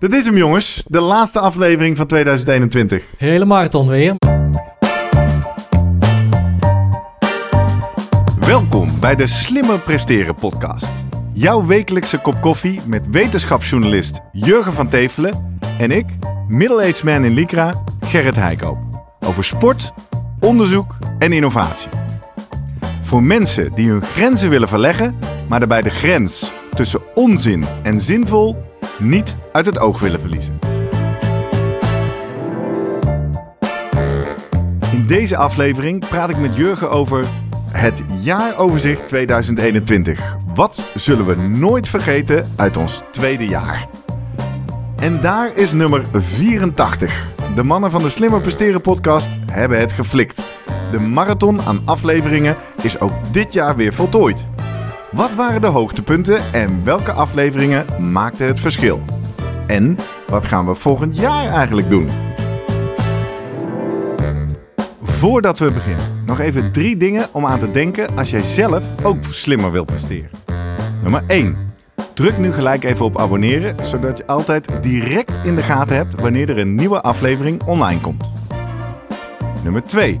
Dit is hem jongens, de laatste aflevering van 2021. Hele marathon weer. Welkom bij de Slimmer Presteren podcast. Jouw wekelijkse kop koffie met wetenschapsjournalist Jurgen van Tevelen en ik, middle-aged man in Lycra, Gerrit Heikoop. Over sport, onderzoek en innovatie. Voor mensen die hun grenzen willen verleggen, maar daarbij de grens tussen onzin en zinvol niet uit het oog willen verliezen. In deze aflevering praat ik met Jurgen over het jaaroverzicht 2021. Wat zullen we nooit vergeten uit ons tweede jaar? En daar is nummer 84. De mannen van de Slimmer Presteren podcast hebben het geflikt. De marathon aan afleveringen is ook dit jaar weer voltooid. Wat waren de hoogtepunten en welke afleveringen maakten het verschil? En wat gaan we volgend jaar eigenlijk doen? Voordat we beginnen, nog even drie dingen om aan te denken als jij zelf ook slimmer wilt presteren. Nummer 1. Druk nu gelijk even op abonneren, zodat je altijd direct in de gaten hebt wanneer er een nieuwe aflevering online komt. Nummer 2.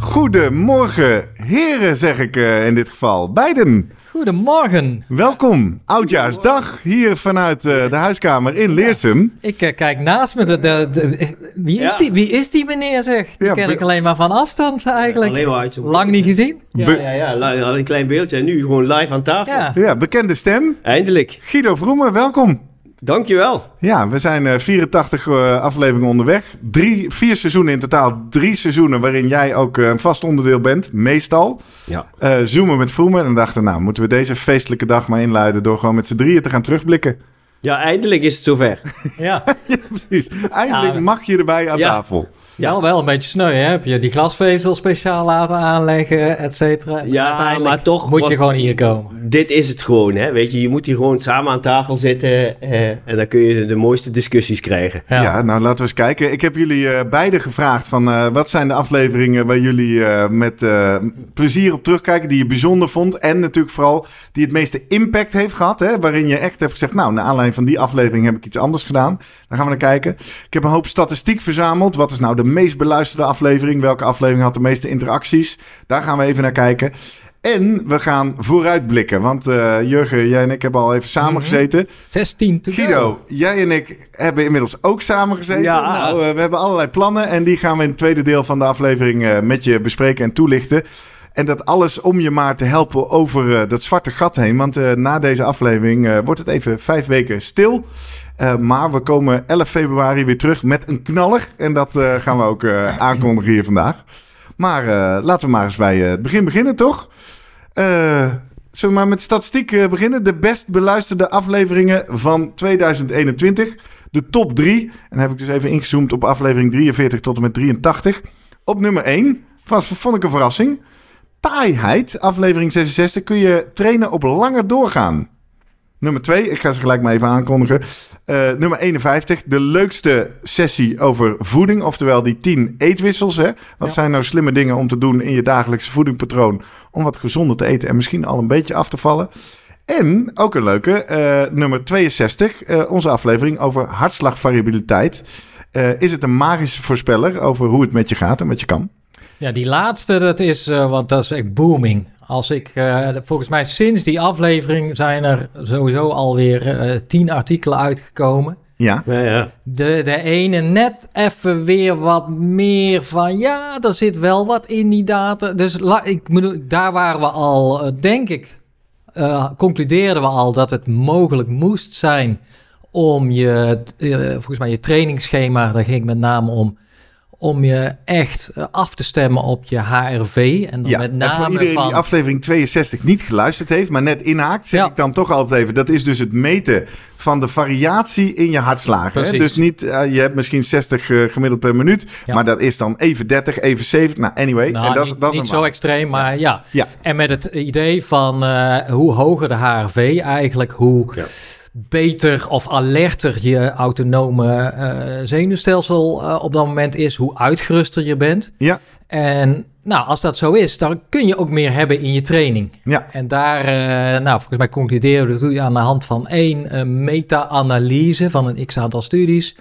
goedemorgen heren zeg ik uh, in dit geval. Beiden. Goedemorgen. Welkom, Oudjaarsdag, hier vanuit uh, de huiskamer in Leersum. Ja, ik uh, kijk naast me, de, de, de, wie, is ja. die, wie is die meneer zeg? Die ja, ken ik alleen maar van afstand eigenlijk. Alleen maar uit Lang niet gezien. Ja, ja, ja, ja, een klein beeldje en nu gewoon live aan tafel. Ja, ja bekende stem. Eindelijk. Guido Vroemen, welkom. Dankjewel. Ja, we zijn uh, 84 uh, afleveringen onderweg. Drie, vier seizoenen in totaal. Drie seizoenen waarin jij ook uh, een vast onderdeel bent, meestal. Ja. Uh, zoomen met Vroemen. En dachten, nou, moeten we deze feestelijke dag maar inluiden... door gewoon met z'n drieën te gaan terugblikken. Ja, eindelijk is het zover. ja. ja, precies. Eindelijk ja. mag je erbij aan ja. tafel. Ja, wel, wel een beetje sneu, hè? Heb je die glasvezel speciaal laten aanleggen, et cetera? Ja, maar toch... Moet je gewoon hier komen. Dit is het gewoon, hè? Weet je, je moet hier gewoon samen aan tafel zitten... Eh, en dan kun je de mooiste discussies krijgen. Ja, ja nou laten we eens kijken. Ik heb jullie uh, beiden gevraagd van... Uh, wat zijn de afleveringen waar jullie uh, met plezier op terugkijken... die je bijzonder vond en natuurlijk vooral die het meeste impact heeft gehad... Hè? waarin je echt hebt gezegd... nou, naar aanleiding van die aflevering heb ik iets anders gedaan. Daar gaan we naar kijken. Ik heb een hoop statistiek verzameld. Wat is nou de meest beluisterde aflevering? Welke aflevering had de meeste interacties? Daar gaan we even naar kijken. En we gaan vooruitblikken. Want uh, Jurgen, jij en ik hebben al even samen gezeten. 16 to Guido, go. jij en ik hebben inmiddels ook samen gezeten. Ja. Nou, uh, we hebben allerlei plannen. En die gaan we in het tweede deel van de aflevering uh, met je bespreken en toelichten. En dat alles om je maar te helpen over dat zwarte gat heen. Want na deze aflevering wordt het even vijf weken stil. Uh, maar we komen 11 februari weer terug met een knaller. En dat uh, gaan we ook uh, aankondigen hier vandaag. Maar laten we maar eens bij het begin beginnen, toch? zullen we maar met statistiek beginnen? De best beluisterde afleveringen van 2021. De top 3. En heb ik dus even ingezoomd op aflevering 43 tot en met 83. Op nummer 1 was, vond ik een verrassing. Taaiheid, aflevering 66. Kun je trainen op langer doorgaan? Nummer 2, ik ga ze gelijk maar even aankondigen. Uh, nummer 51, de leukste sessie over voeding. Oftewel die 10 eetwissels. Hè? Wat ja. zijn nou slimme dingen om te doen in je dagelijkse voedingpatroon... om wat gezonder te eten en misschien al een beetje af te vallen. En, ook een leuke, uh, nummer 62, uh, onze aflevering over hartslagvariabiliteit. is het een magische voorspeller over hoe het met je gaat en wat je kan? Ja, die laatste, dat is, want dat is echt booming. Als ik, uh, volgens mij sinds die aflevering zijn er sowieso alweer uh, tien artikelen uitgekomen. Ja. ja, ja. De, de ene net even weer wat meer van, ja, er zit wel wat in die data. Dus la, ik bedoel, daar waren we al, uh, denk ik, concludeerden we al dat het mogelijk moest zijn om je, volgens mij je trainingsschema, daar ging het met name om, om je echt eh, af te stemmen op je HRV. En dan Ja, met en name voor iedereen van... die aflevering 62 niet geluisterd heeft, maar net inhaakt, zeg Ja. ik dan toch altijd even. Dat is dus het meten van de variatie in je hartslagen. Hè? Dus niet, eh, je hebt misschien 60 eh, gemiddeld per minuut, Ja. maar dat is dan even 30, even 70. Nou, anyway. Nou, en dat, is- niet, dat is niet zo extreem, maar ja. Ja. En met het idee van hoe hoger de HRV eigenlijk, hoe Ja. Beter of alerter je autonome eh, zenuwstelsel eh, op dat moment is, hoe uitgeruster je bent. Ja. En nou, als dat zo is, dan kun je ook meer hebben in je training. Ja. En daar, eh, nou, volgens mij concluderen we dat doe je aan de hand van één meta-analyse van een x-aantal studies.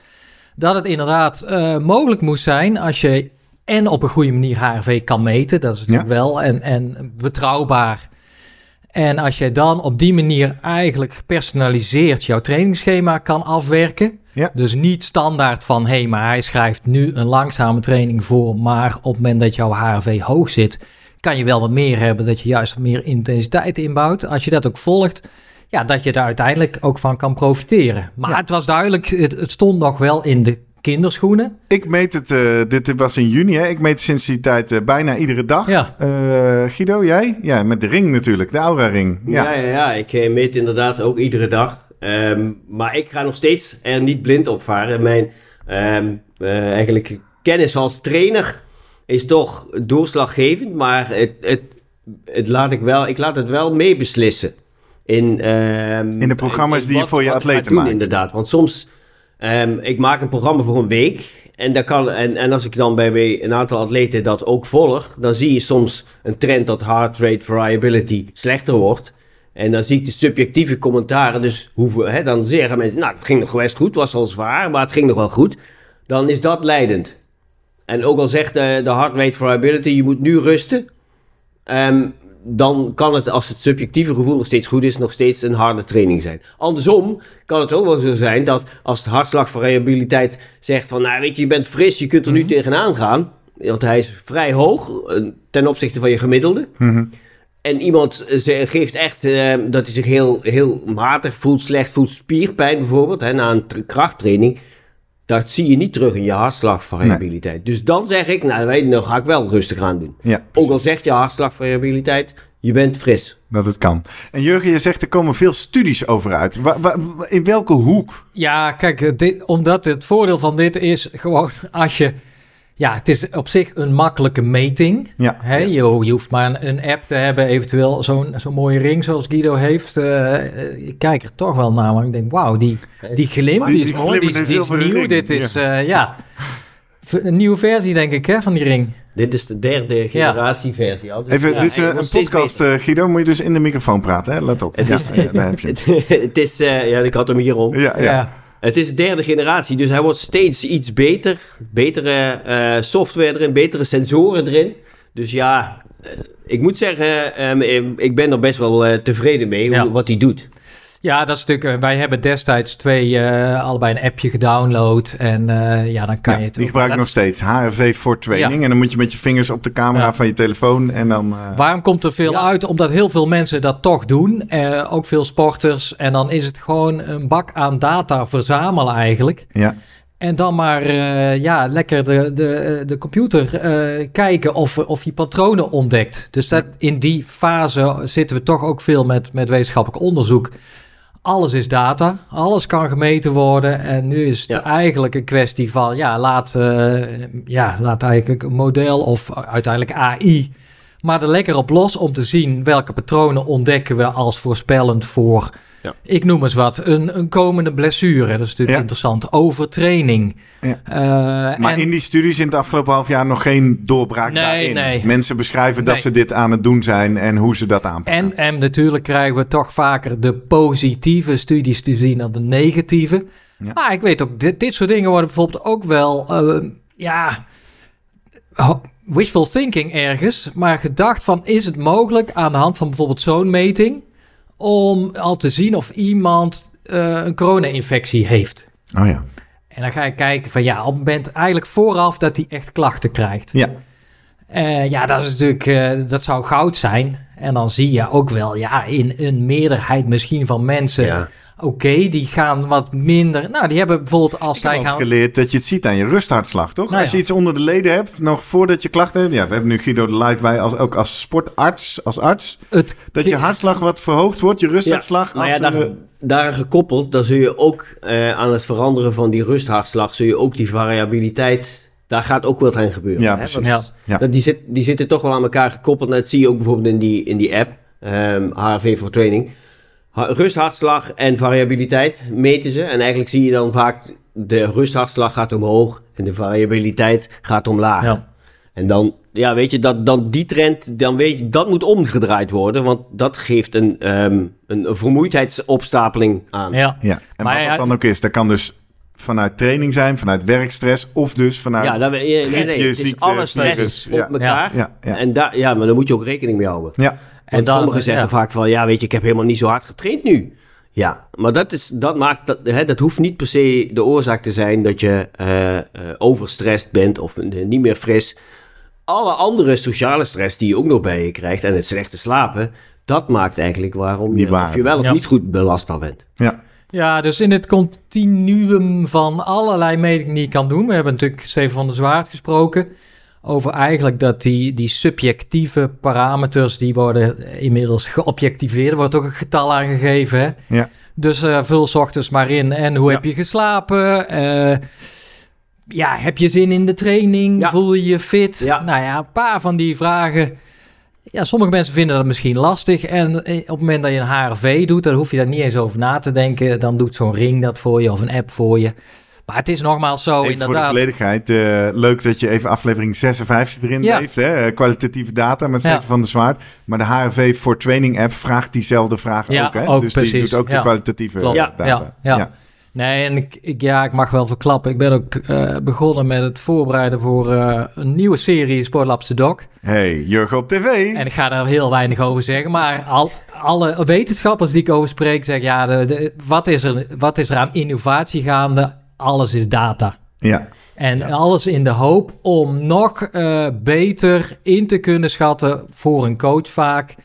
Dat het inderdaad mogelijk moest zijn als je en op een goede manier HRV kan meten, dat is natuurlijk wel, en, en betrouwbaar. En als je dan op die manier eigenlijk gepersonaliseerd jouw trainingsschema kan afwerken. Ja. Dus niet standaard van, hé, hey, maar hij schrijft nu een langzame training voor, maar op het moment dat jouw HRV hoog zit, kan je wel wat meer hebben, dat je juist wat meer intensiteit inbouwt. Als je dat ook volgt, ja, dat je daar uiteindelijk ook van kan profiteren. Maar Ja. het was duidelijk, het, het stond nog wel in de kinderschoenen. Ik meet het, eh, dit was in juni, hè? ik meet sinds die tijd eh, bijna iedere dag. Ja. Eh, Guido, jij? Ja, met de ring natuurlijk, de Aura-ring. Ja. Ja, ja, ja. ik meet inderdaad ook iedere dag. Ehm, maar ik ga nog steeds er niet blind op varen. Mijn ehm, eh, eigenlijk kennis als trainer is toch doorslaggevend, maar het, het, het laat ik, wel, ik laat het wel meebeslissen. In, ehm, In de programma's die je voor je atleten doen, maakt. Inderdaad, want soms, ehm, ik maak een programma voor een week en, dat kan, en, en als ik dan bij, een aantal atleten dat ook volg, dan zie je soms een trend dat heart rate variability slechter wordt. En dan zie ik de subjectieve commentaren, dus hoeveel, hè, dan zeggen mensen, nou het ging nog best goed, was wel zwaar, maar het ging nog wel goed. Dan is dat leidend. En ook al zegt de, de heart rate variability, je moet nu rusten. ehm, dan kan het, als het subjectieve gevoel nog steeds goed is, nog steeds een harde training zijn. Andersom kan het ook wel zo zijn dat als de hartslagvariabiliteit zegt van, nou weet je, je bent fris, je kunt er nu tegenaan gaan. Want hij is vrij hoog eh, ten opzichte van je gemiddelde. Mhm. En iemand eh, ze- geeft echt eh, dat hij zich heel, heel matig voelt, slecht voelt, spierpijn bijvoorbeeld, hè, na een tra- krachttraining. Dat zie je niet terug in je hartslagvariabiliteit. Dus dan zeg ik, nou weet je, dan ga ik wel rustig aan doen. ja, Ook al zegt je hartslagvariabiliteit, je bent fris. dat het kan. En Jurgen, je zegt er komen veel studies over uit. Wa- wa- wa- in welke hoek? Ja, kijk, dit, omdat het voordeel van dit is gewoon als je. Ja, het is op zich een makkelijke meting. Ja. Hè? Je, je hoeft maar een, een app te hebben, eventueel zo'n zo'n mooie ring zoals Guido heeft. Eh, eh, ik kijk er toch wel naar, maar ik denk, wauw, die, die glimp, Die- die is mooi, die, is- die nieuw. ring, Dit is, eh, ja, een nieuwe versie denk ik, hè, van die ring. Dit is de derde generatie versie. al. Dus Even, ja, dit is een podcast, eh, Guido. Moet je dus in de microfoon praten, hè? Let op. Het ja, is- ja, daar heb je het, het is, eh, ja, ik had hem hier om. Ja, ja. Het is de derde generatie, dus hij wordt steeds iets beter. Betere eh, software erin, betere sensoren erin. Dus ja, eh, ik moet zeggen, ehm, eh, ik ben er best wel tevreden mee hoe, Ja. wat hij doet. Ja, dat is natuurlijk. eh, Wij hebben destijds twee, eh, allebei een appje gedownload. En eh, ja, dan kan Ja, je het. die ook- gebruik ik nog steeds. HRV voor training. En dan moet je met je vingers op de camera Ja. van je telefoon en dan... eh, Waarom komt er veel Ja. uit? Omdat heel veel mensen dat toch doen. Eh, ook veel sporters. En dan is het gewoon een bak aan data verzamelen eigenlijk. ja. En dan maar eh, ja, lekker de, de, de computer eh, kijken of, of je patronen ontdekt. Dus dat, in die fase zitten we toch ook veel met, met wetenschappelijk onderzoek. Alles is data, alles kan gemeten worden. En nu is het Ja. eigenlijk een kwestie van, ja, laat, eh, ja, laat eigenlijk een model of uiteindelijk AI maar er lekker op los om te zien welke patronen ontdekken we als voorspellend voor, Ja. ik noem eens wat, een, een komende blessure. Dat is natuurlijk Ja. interessant. Overtraining. Ja. Eh, Maar en- in die studies in het afgelopen half jaar nog geen doorbraak Nee, daarin. nee. Mensen beschrijven dat Nee. ze dit aan het doen zijn en hoe ze dat aanpakken. En, en natuurlijk krijgen we toch vaker de positieve studies te zien dan de negatieve. Ja. Maar ik weet ook, dit, dit soort dingen worden bijvoorbeeld ook wel, eh, ja, wishful thinking ergens. Maar gedacht van, is het mogelijk aan de hand van bijvoorbeeld zo'n meting... om al te zien of iemand eh, een corona-infectie heeft? Oh ja. En dan ga je kijken van, ja, op het moment eigenlijk vooraf dat hij echt klachten krijgt. Ja. Eh, ja, dat is natuurlijk, eh, dat zou goud zijn. En dan zie je ook wel, ja, in een meerderheid misschien van mensen, Ja. oké, die gaan wat minder. Nou, die hebben bijvoorbeeld als Ik heb zij gaan. geleerd dat je het ziet aan je rusthartslag, toch? Nou als je ja. iets onder de leden hebt, nog voordat je klachten hebt. Ja, we hebben nu Guido er live bij, als, ook als sportarts, als arts. Het, Dat je hartslag wat verhoogd wordt, je rusthartslag. maar ja, als daar, er, daaraan gekoppeld, dan zul je ook eh, aan het veranderen van die rusthartslag, zul je ook die variabiliteit, daar gaat ook wat aan gebeuren. Ja, hè? precies. Want ja. Dat, die, zit, die zitten toch wel aan elkaar gekoppeld. En dat zie je ook bijvoorbeeld in die, in die app, ehm HRV voor Training. Ha- Rusthartslag en variabiliteit meten ze. En eigenlijk zie je dan vaak de rusthartslag gaat omhoog en de variabiliteit gaat omlaag. Ja. En dan, ja, weet je, dat, dan die trend, dan weet je, dat moet omgedraaid worden. Want dat geeft een, ehm, een vermoeidheidsopstapeling aan. ja. ja. En Maar wat ja, dat dan ook is, dat kan dus vanuit training zijn, vanuit werkstress of dus vanuit... Ja, dat, we- nee, nee, nee. je Het is ziekte, alle stress virus, op ja. elkaar. Ja, ja. En daar, ja, maar daar moet je ook rekening mee houden. ja. En Want dan- sommigen zeggen ja. vaak van, ja, weet je, ik heb helemaal niet zo hard getraind nu. Ja, maar dat, is, dat maakt, dat, hè, dat hoeft niet per se de oorzaak te zijn dat je eh eh, overstressed bent of eh, niet meer fris. Alle andere sociale stress die je ook nog bij je krijgt en het slechte slapen, dat maakt eigenlijk waarom je, of je wel of Ja. niet goed belastbaar bent. ja. Ja, dus in het continuum van allerlei metingen die je kan doen. We hebben natuurlijk Steven van der Zwaard gesproken. Over eigenlijk dat die, die subjectieve parameters, die worden inmiddels geobjectiveerd. Er wordt ook een getal aangegeven. Hè? Ja. Dus eh, vul 's ochtends maar in. En hoe Ja. heb je geslapen? Eh, ja, heb je zin in de training? Ja. Voel je je fit? Nou ja, een paar van die vragen. Ja, sommige mensen vinden dat misschien lastig. En eh, op het moment dat je een HRV doet, dan hoef je daar niet eens over na te denken. Dan doet zo'n ring dat voor je of een app voor je. Maar het is nogmaals zo, Even voor de inderdaad. volledigheid, eh, leuk dat je even aflevering 56 erin Ja. heeft. Hè? eh, Kwalitatieve data met Ja. Steven van der Zwaard. Maar de HRV voor Training app vraagt diezelfde vragen Ja, ook. Hè? ook dus precies. die doet ook de kwalitatieve Klopt. data. ja, ja. Nee, en ik, ik, ja, ik mag wel verklappen. Ik ben ook eh, begonnen met het voorbereiden voor eh, een nieuwe serie Sportlabs The Doc. Hey, Jurgen op tv. En ik ga daar heel weinig over zeggen. Maar al, alle wetenschappers die ik over spreek zeggen... ja, de, de- wat, is er, wat is er aan innovatie gaande? Alles is data. Ja, En alles in de hoop om nog eh, beter in te kunnen schatten voor een coach vaak.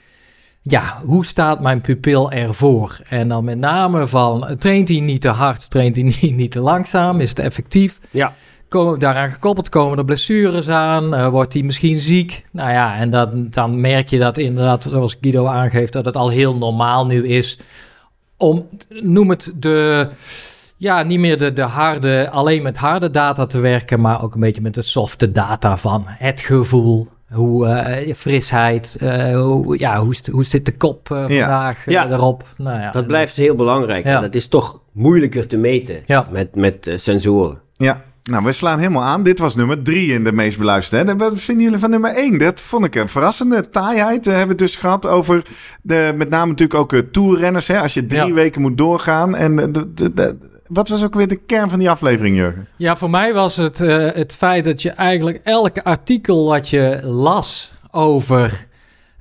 Ja, hoe staat mijn pupil ervoor? En dan met name van, traint hij niet te hard, traint hij niet, niet te langzaam, is het effectief? Ja. Komen, daaraan gekoppeld komen er blessures aan, eh, wordt hij misschien ziek? Nou ja, en dat, dan merk je dat inderdaad, zoals Guido aangeeft, dat het al heel normaal nu is om, noem het de, ja, niet meer de, de harde, alleen met harde data te werken, maar ook een beetje met de softe data van het gevoel, hoe eh, frisheid, eh, hoe, ja, hoe, hoe zit de kop eh, Ja. vandaag Ja. erop? Nou ja, Dat blijft heel belangrijk. Ja. Dat is toch moeilijker te meten Ja. met, met sensoren. ja. Nou, we slaan helemaal aan. Dit was nummer drie in de meest beluisterde. Hè? Wat vinden jullie van nummer één? Dat vond ik een verrassende taaiheid. eh, hebben we het dus gehad over de, met name natuurlijk ook toerrenners. Hè? Als je drie Ja. weken moet doorgaan. En de, de, de- wat was ook weer de kern van die aflevering, Jurgen? Ja, voor mij was het eh, het feit dat je eigenlijk elke artikel wat je las over...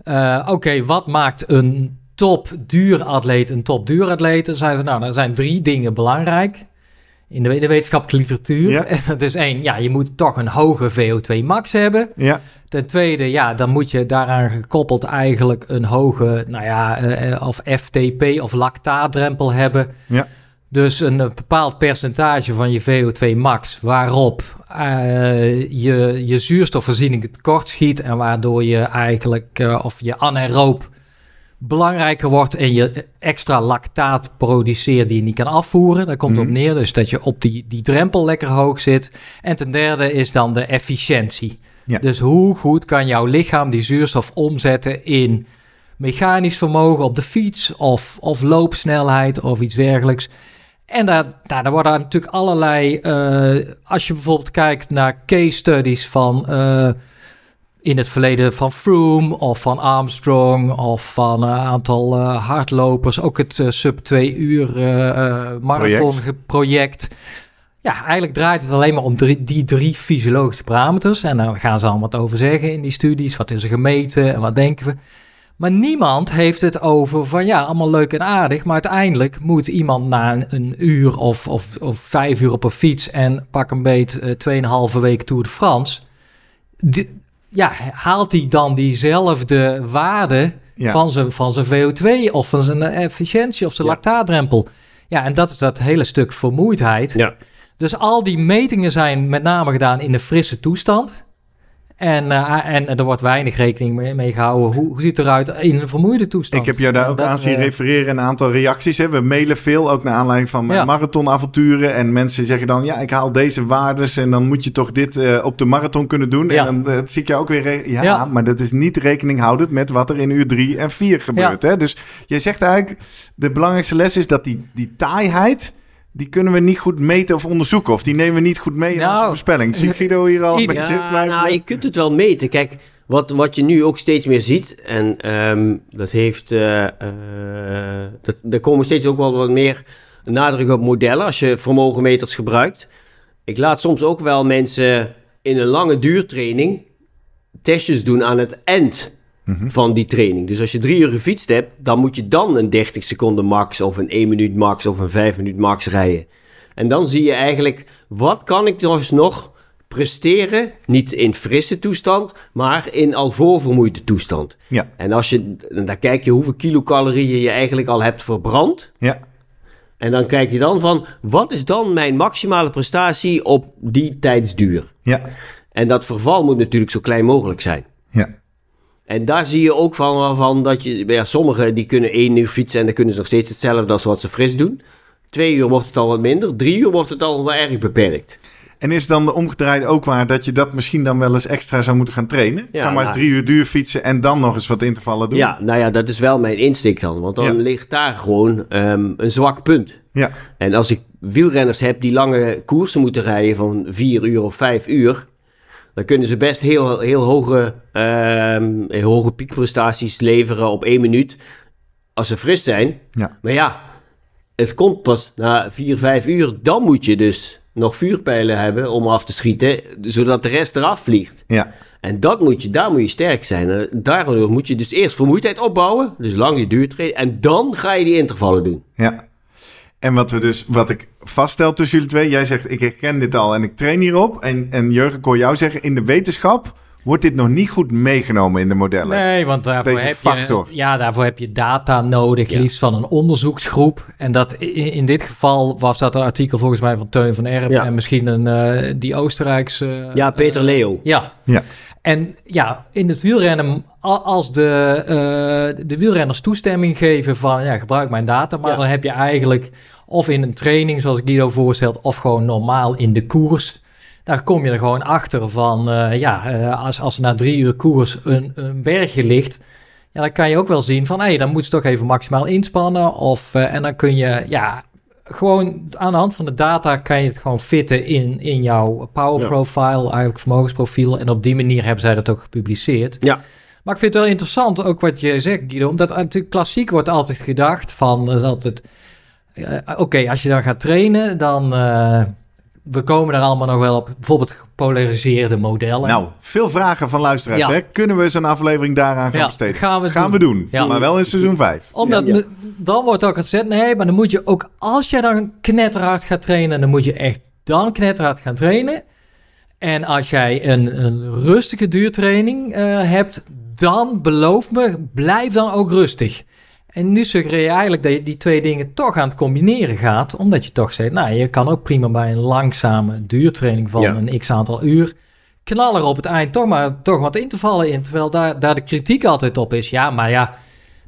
eh, Oké, wat maakt een top duuratleet een top duuratleet? Dan zeiden ze, nou, er zijn drie dingen belangrijk in de, de wetenschappelijke literatuur. Ja. En dat is één, ja, je moet toch een hoge VO2 max hebben. Ja, Ten tweede, ja, dan moet je daaraan gekoppeld eigenlijk een hoge, nou ja, eh, of FTP of lactaatdrempel hebben. Ja. Dus een, bepaald percentage van je VO2 max waarop eh, je, je zuurstofvoorziening tekort schiet en waardoor je eigenlijk, eh, of je anaeroop belangrijker wordt en je extra lactaat produceert die je niet kan afvoeren. Daar komt Mhm. op neer, dus dat je op die, die drempel lekker hoog zit. En ten derde is dan de efficiëntie. Ja. Dus hoe goed kan jouw lichaam die zuurstof omzetten in mechanisch vermogen op de fiets of, of loopsnelheid of iets dergelijks. En daar, nou, daar worden natuurlijk allerlei, eh, als je bijvoorbeeld kijkt naar case studies van eh, in het verleden van Froome of van Armstrong of van een aantal eh, hardlopers, ook het sub 2 uur marathon project. Ja, eigenlijk draait het alleen maar om drie, die drie fysiologische parameters. En daar gaan ze allemaal wat over zeggen in die studies. Wat is er gemeten en wat denken we? Maar niemand heeft het over van ja, allemaal leuk en aardig. Maar uiteindelijk moet iemand na een, uur of, of, of vijf uur op een fiets en pak een beet eh, 2,5 week Tour de France. ja, haalt hij dan diezelfde waarde Ja. van, zijn, van zijn VO2 of van zijn eh, efficiëntie of zijn Ja. lactaatdrempel? Ja, en dat is dat hele stuk vermoeidheid. Ja. Dus al die metingen zijn met name gedaan in de frisse toestand. En, eh, en, en er wordt weinig rekening mee, mee gehouden. Hoe, hoe ziet het eruit in een vermoeide toestand? Ik heb jou daar ook dat, aan zien eh, refereren, een aantal reacties. Hè. We mailen veel, ook naar aanleiding van Ja. marathonavonturen. En mensen zeggen dan, ja, ik haal deze waardes en dan moet je toch dit eh, op de marathon kunnen doen. Ja. En dan eh, zie ik jou ook weer, ja, Ja. maar dat is niet rekening houdend met wat er in uur drie en vier gebeurt. Hè. Dus jij zegt eigenlijk, de belangrijkste les is dat die, die taaiheid... Die kunnen we niet goed meten of onderzoeken. Of die nemen we niet goed mee in Nou, onze voorspelling. Zie Guido hier al een beetje Ja, nou, je kunt het wel meten. Kijk, wat, wat je nu ook steeds meer ziet, en ehm, dat heeft, eh, eh, dat, er komen steeds ook wel wat meer nadruk op modellen als je vermogenmeters gebruikt. Ik laat soms ook wel mensen in een lange duurtraining testjes doen aan het eind Mhm. van die training. Dus als je drie uur gefietst hebt, dan moet je dan een 30 seconden max of een 1 minuut max of een 5 minuut max rijden. En dan zie je eigenlijk, wat kan ik dus nog presteren, niet in frisse toestand, maar in al voorvermoeide toestand. Ja, En als je, dan kijk je hoeveel kilocalorieën je eigenlijk al hebt verbrand. ja, En dan kijk je dan van, wat is dan mijn maximale prestatie op die tijdsduur? ja, En dat verval moet natuurlijk zo klein mogelijk zijn. ja. En daar zie je ook van, van dat je, ja, sommigen die kunnen één uur fietsen en dan kunnen ze nog steeds hetzelfde als wat ze fris doen. Twee uur wordt het al wat minder, drie uur wordt het al wel erg beperkt. En is dan de omgedraaide ook waar dat je dat misschien dan wel eens extra zou moeten gaan trainen? Ja, Ga maar eens nou- drie uur duur fietsen en dan nog eens wat intervallen doen. Ja, nou ja, dat is wel mijn insteek dan, want dan Ja. ligt daar gewoon ehm, een zwak punt. Ja, En als ik wielrenners heb die lange koersen moeten rijden van vier uur of vijf uur, dan kunnen ze best heel, heel hoge, ehm, heel hoge piekprestaties leveren op één minuut als ze fris zijn. ja, Maar ja, het komt pas na vier, vijf uur. Dan moet je dus nog vuurpijlen hebben om af te schieten, zodat de rest eraf vliegt. ja. En dat moet je, daar moet je sterk zijn. En daardoor moet je dus eerst vermoeidheid opbouwen, dus lang je duurtreden, en dan ga je die intervallen doen. ja. En wat, we dus, wat ik vaststel tussen jullie twee, jij zegt ik herken dit al en ik train hierop. En, en Jurgen, ik hoor jou zeggen, in de wetenschap wordt dit nog niet goed meegenomen in de modellen. Nee, want daarvoor Deze heb, factor. Je, ja, daarvoor heb je data nodig, Ja. liefst van een onderzoeksgroep. En dat, in, in dit geval was dat een artikel volgens mij van Teun van Erp Ja. en misschien een, eh, die Oostenrijkse... Ja, Peter eh, Leo. Ja. Ja. En ja, in het wielrennen, als de, eh, de wielrenners toestemming geven van ja, gebruik mijn data, maar Ja. dan heb je eigenlijk of in een training zoals Guido voorstelt, of gewoon normaal in de koers. Daar kom je er gewoon achter van, eh, ja, eh, als, als na drie uur koers een, een bergje ligt, ja, dan kan je ook wel zien van, hé, dan moet je toch even maximaal inspannen. Of, en dan kun je, ja, gewoon aan de hand van de data kan je het gewoon fitten in, in jouw power Ja. profile, eigenlijk vermogensprofiel. En op die manier hebben zij dat ook gepubliceerd. Ja. Maar ik vind het wel interessant, ook wat je zegt, Guido. Omdat natuurlijk klassiek wordt altijd gedacht van eh, dat het... eh, Oké, als je dan gaat trainen, dan... eh, we komen er allemaal nog wel op. Bijvoorbeeld gepolariseerde modellen. Nou, veel vragen van luisteraars. Ja. Hè? Kunnen we zo'n aflevering daaraan gaan Ja, besteden? gaan we gaan doen. we doen. Ja. Maar wel in seizoen 5. Omdat Ja, ja. dan wordt ook gezegd, nee, maar dan moet je ook, als jij dan knetterhard gaat trainen, dan moet je echt dan knetterhard gaan trainen. En als jij een, een rustige duurtraining eh, hebt, dan beloof me, blijf dan ook rustig. En nu suggereer je eigenlijk dat je die twee dingen toch aan het combineren gaat, omdat je toch zegt, nou, je kan ook prima bij een langzame duurtraining van Ja. een x aantal uur knallen op het eind toch maar toch wat intervallen in, terwijl daar, daar de kritiek altijd op is. Ja, maar ja,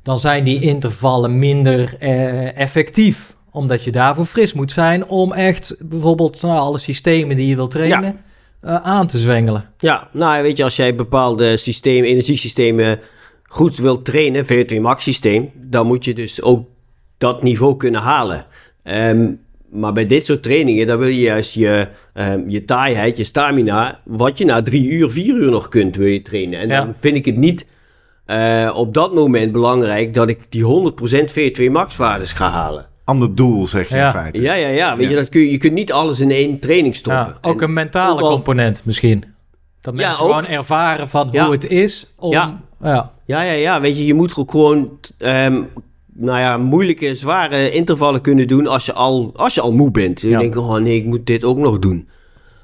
dan zijn die intervallen minder eh, effectief. Omdat je daarvoor fris moet zijn om echt bijvoorbeeld nou, alle systemen die je wil trainen eh, aan te zwengelen. Ja, nou weet je, als jij bepaalde systemen, energiesystemen goed wilt trainen, VO2 max systeem, dan moet je dus ook dat niveau kunnen halen. Ehm, maar bij dit soort trainingen, dan wil je juist je, ehm, je taaiheid, je stamina, wat je na drie uur, vier uur nog kunt, wil je trainen. En Ja. dan vind ik het niet eh, op dat moment belangrijk dat ik die 100% VO2 max waardes ga halen. Ander doel, zeg je Ja. in feite. Ja, ja, ja. Weet Ja. je, dat kun je, je kunt niet alles in één training stoppen. Ja, ook En- een mentale ook al- component misschien. Dat Ja, mensen ook. gewoon ervaren van hoe Ja. het is om... Ja. ja. Ja, ja. Weet je, je moet ook gewoon ehm, nou ja, moeilijke, zware intervallen kunnen doen als je al, als je al moe bent. Je Ja. denkt, oh nee, ik moet dit ook nog doen.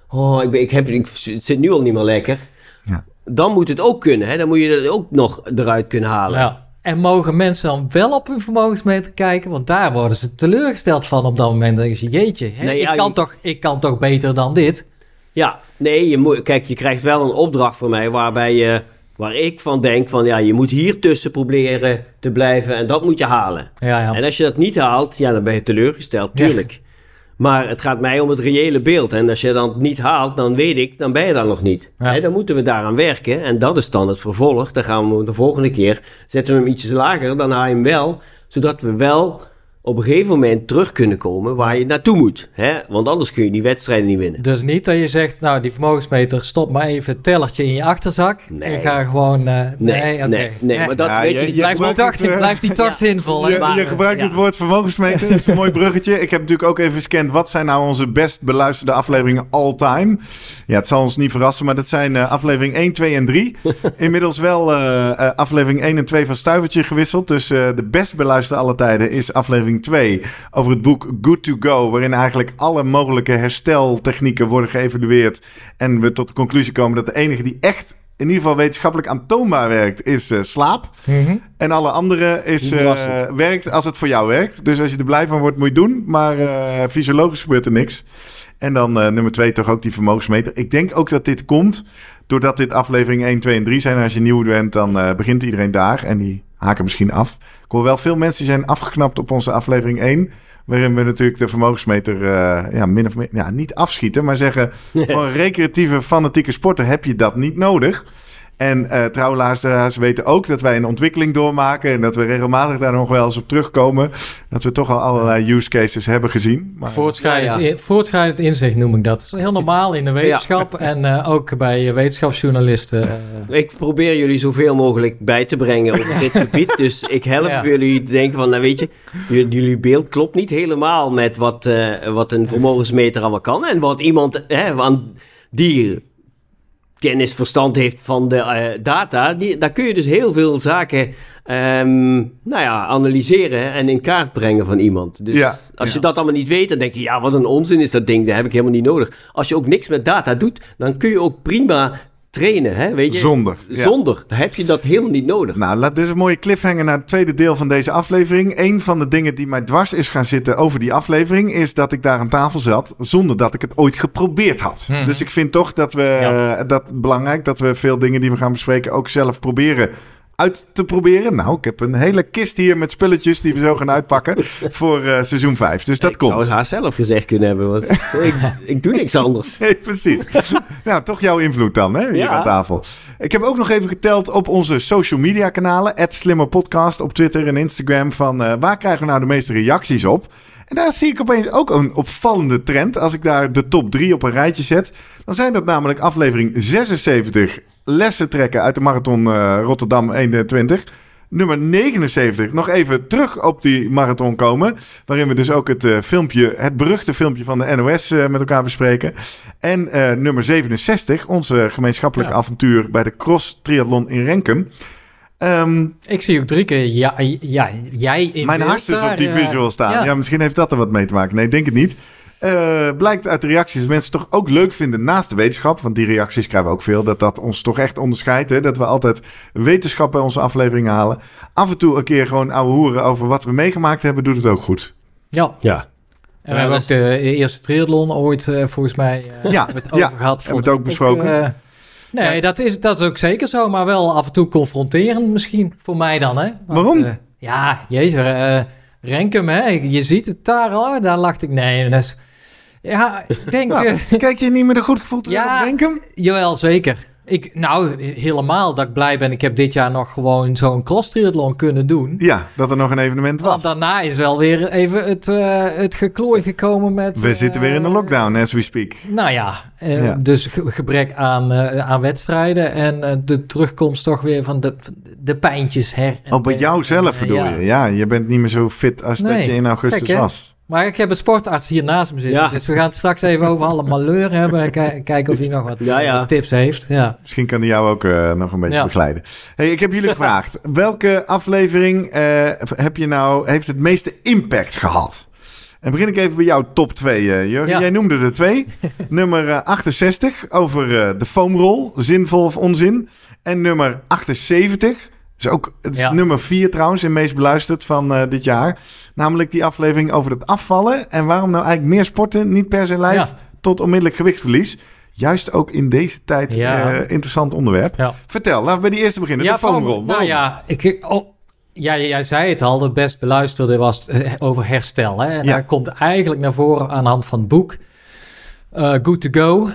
Oh, ik, ben, ik, heb, ik, het zit nu al niet meer lekker. Ja. dan moet het ook kunnen. Hè? Dan moet je het ook nog eruit kunnen halen. Ja. En mogen mensen dan wel op hun vermogensmeter kijken? Want daar worden ze teleurgesteld van op dat moment. Dan denk je, jeetje, hè, Nee, ja, ik, kan je- toch, ik kan toch beter dan dit? Ja, nee, je moet, kijk, je krijgt wel een opdracht van mij waarbij je, waar ik van denk van ja, je moet hier tussen proberen te blijven en dat moet je halen. Ja, ja. En als je dat niet haalt, ja, dan ben je teleurgesteld, Ja. tuurlijk. Maar het gaat mij om het reële beeld. En als je dat niet haalt, dan weet ik, dan ben je daar nog niet. Ja. Dan moeten we daaraan werken. En dat is dan het vervolg. Dan gaan we de volgende keer, zetten we hem ietsjes lager, dan haal je hem wel. Zodat we wel op een gegeven moment terug kunnen komen waar je naartoe moet. Hè? Want anders kun je die wedstrijden niet winnen. Dus niet dat je zegt, nou, die vermogensmeter, stop maar even het tellertje in je achterzak. Nee. En ga gewoon... eh, nee, oké. nee, nee, maar dat Ja, weet je- je, je Blijft die gebruikt toch, het, eh, blijft die toch ja. zinvol? Je, Maar, je gebruikt ja. het woord vermogensmeter. Dat is een mooi bruggetje. Ik heb natuurlijk ook even gescand. Wat zijn nou onze best beluisterde afleveringen all time? Ja, het zal ons niet verrassen, maar dat zijn eh, aflevering 1, 2 en 3. Inmiddels wel aflevering 1 en 2 van Stuivertje gewisseld. Dus eh, de best beluisterde alle tijden is aflevering 2 over het boek Good to Go. Waarin eigenlijk alle mogelijke hersteltechnieken worden geëvalueerd. En we tot de conclusie komen dat de enige die echt in ieder geval wetenschappelijk aantoonbaar werkt, is eh, slaap. Mhm. En alle andere is, verrassend. werkt als het voor jou werkt. Dus als je er blij van wordt, moet je het doen. Maar eh, fysiologisch gebeurt er niks. En dan nummer twee toch ook die vermogensmeter. Ik denk ook dat dit komt doordat dit aflevering 1, 2 en 3 zijn. En als je nieuw bent, dan begint iedereen daar. En die haken misschien af. Ik hoor wel veel mensen die zijn afgeknapt op onze aflevering 1. Waarin we natuurlijk de vermogensmeter eh, ja, min of meer ja, niet afschieten. Maar zeggen, voor een recreatieve, fanatieke sporter heb je dat niet nodig. En eh trouwe luisteraars weten ook dat wij een ontwikkeling doormaken. En dat we regelmatig daar nog wel eens op terugkomen. Dat we toch al allerlei use cases hebben gezien. Maar, Voortschrijdend, Ja, ja. in- voortschrijdend inzicht noem ik dat. Dat is heel normaal in de wetenschap en eh, ook bij eh, wetenschapsjournalisten. Ik probeer jullie zoveel mogelijk bij te brengen over dit gebied. Dus ik help Ja. jullie te denken van, nou weet je, jullie, beeld klopt niet helemaal met wat, eh, wat een vermogensmeter allemaal kan. En wat iemand hè, aan die kennis, verstand heeft van de eh, data, die, daar kun je dus heel veel zaken ehm, nou ja, analyseren en in kaart brengen van iemand. Dus Ja. als je dat allemaal niet weet, dan denk je, ja, wat een onzin is dat ding, dat heb ik helemaal niet nodig. Als je ook niks met data doet, dan kun je ook prima trainen, hè, weet je. Zonder. ja. Zonder. Dan heb je dat helemaal niet nodig. Nou, laat, dit is een mooie cliffhanger naar het tweede deel van deze aflevering. Een van de dingen die mij dwars is gaan zitten over die aflevering... is dat ik daar aan tafel zat zonder dat ik het ooit geprobeerd had. Mhm. Dus ik vind toch dat we Ja. eh, dat belangrijk... dat we veel dingen die we gaan bespreken ook zelf proberen uit te proberen. Nou, ik heb een hele kist hier met spulletjes die we zo gaan uitpakken voor eh, seizoen 5. Dus dat ik komt. zou het haar zelf gezegd kunnen hebben, want ik, ik doe niks anders. Nee, precies. nou, toch jouw invloed dan, hè, hier Ja. aan tafel. Ik heb ook nog even geteld op onze social media kanalen. @slimmerpodcast op Twitter en Instagram. Van eh, waar krijgen we nou de meeste reacties op? En daar zie ik opeens ook een opvallende trend. Als ik daar de top 3 op een rijtje zet. Dan zijn dat namelijk aflevering 76. Lessen trekken uit de marathon eh, Rotterdam 21. Nummer 79, nog even terug op die marathon komen. Waarin we dus ook het eh, filmpje, het beruchte filmpje van de NOS eh, met elkaar bespreken. En nummer 67, onze gemeenschappelijke Ja. avontuur bij de Cross Triathlon in Renkum. Ehm, Ik zie ook drie keer ja, ja, jij in mijn beeld hartstikke op daar, die eh, visual staan. Ja. ja. misschien heeft dat er wat mee te maken. Nee, ik denk het niet. Eh, blijkt uit de reacties dat mensen het toch ook leuk vinden naast de wetenschap. Want die reacties krijgen we ook veel. Dat dat ons toch echt onderscheidt. Hè? Dat we altijd wetenschap bij onze afleveringen halen. Af en toe een keer gewoon ouwe hoeren over wat we meegemaakt hebben. Doet het ook goed. Ja, Ja. en we Ja, hebben ook de eerste triathlon ooit eh, volgens mij eh, Ja, met ja, over gehad. hebben we het ook besproken. eh, nee, Ja. dat, is, dat is ook zeker zo, maar wel af en toe confronterend misschien, voor mij dan. Hè? Want, Waarom? eh, ja, jezus, eh, Renkum, hè? je ziet het daar al, daar lacht ik. Nee, dat is... Ja, ik denk... Nou, eh, kijk je niet met een goed gevoel terug Ja. op Renkum? Jawel, zeker. Ik, nou, helemaal dat ik blij ben. Ik heb dit jaar nog gewoon zo'n cross triathlon kunnen doen. Ja, dat er nog een evenement was. Want daarna is wel weer even het, eh, het geklooi gekomen met... We eh, zitten weer in de lockdown as we speak. Nou ja, eh, Ja. dus ge- gebrek aan, eh, aan wedstrijden en eh, de terugkomst toch weer van de, de pijntjes her. Oh, bij jou zelf Eh, bedoel ja. je? Ja, je bent niet meer zo fit als dat je in augustus hè? was. Maar ik heb een sportarts hier naast me zitten. Ja. Dus we gaan het straks even over alle malheur hebben. En ki- kijken of hij nog wat Ja, ja. eh, tips heeft. Ja. Misschien kan hij jou ook eh, nog een beetje Ja. begeleiden. Hey, ik heb jullie gevraagd. Welke aflevering eh, heb je nou, heeft het meeste impact gehad? En begin ik even bij jouw top 2, uh, Jurgen. Ja. Jij noemde er twee. nummer eh, 68 over eh, de foamrol, zinvol of onzin. En nummer 78, is ook het is Ja. nummer 4 trouwens, en meest beluisterd van eh, dit jaar. Namelijk die aflevering over het afvallen. En waarom nou eigenlijk meer sporten niet per se leidt Ja. tot onmiddellijk gewichtsverlies. Juist ook in deze tijd Ja. eh, interessant onderwerp. Vertel, laten we bij die eerste beginnen. de foam- foamrol. Nou ja, ik, oh, ja, jij zei het al, de best beluisterde was eh, over herstel. Hè? En daar komt eigenlijk naar voren aan de hand van het boek Good to Go,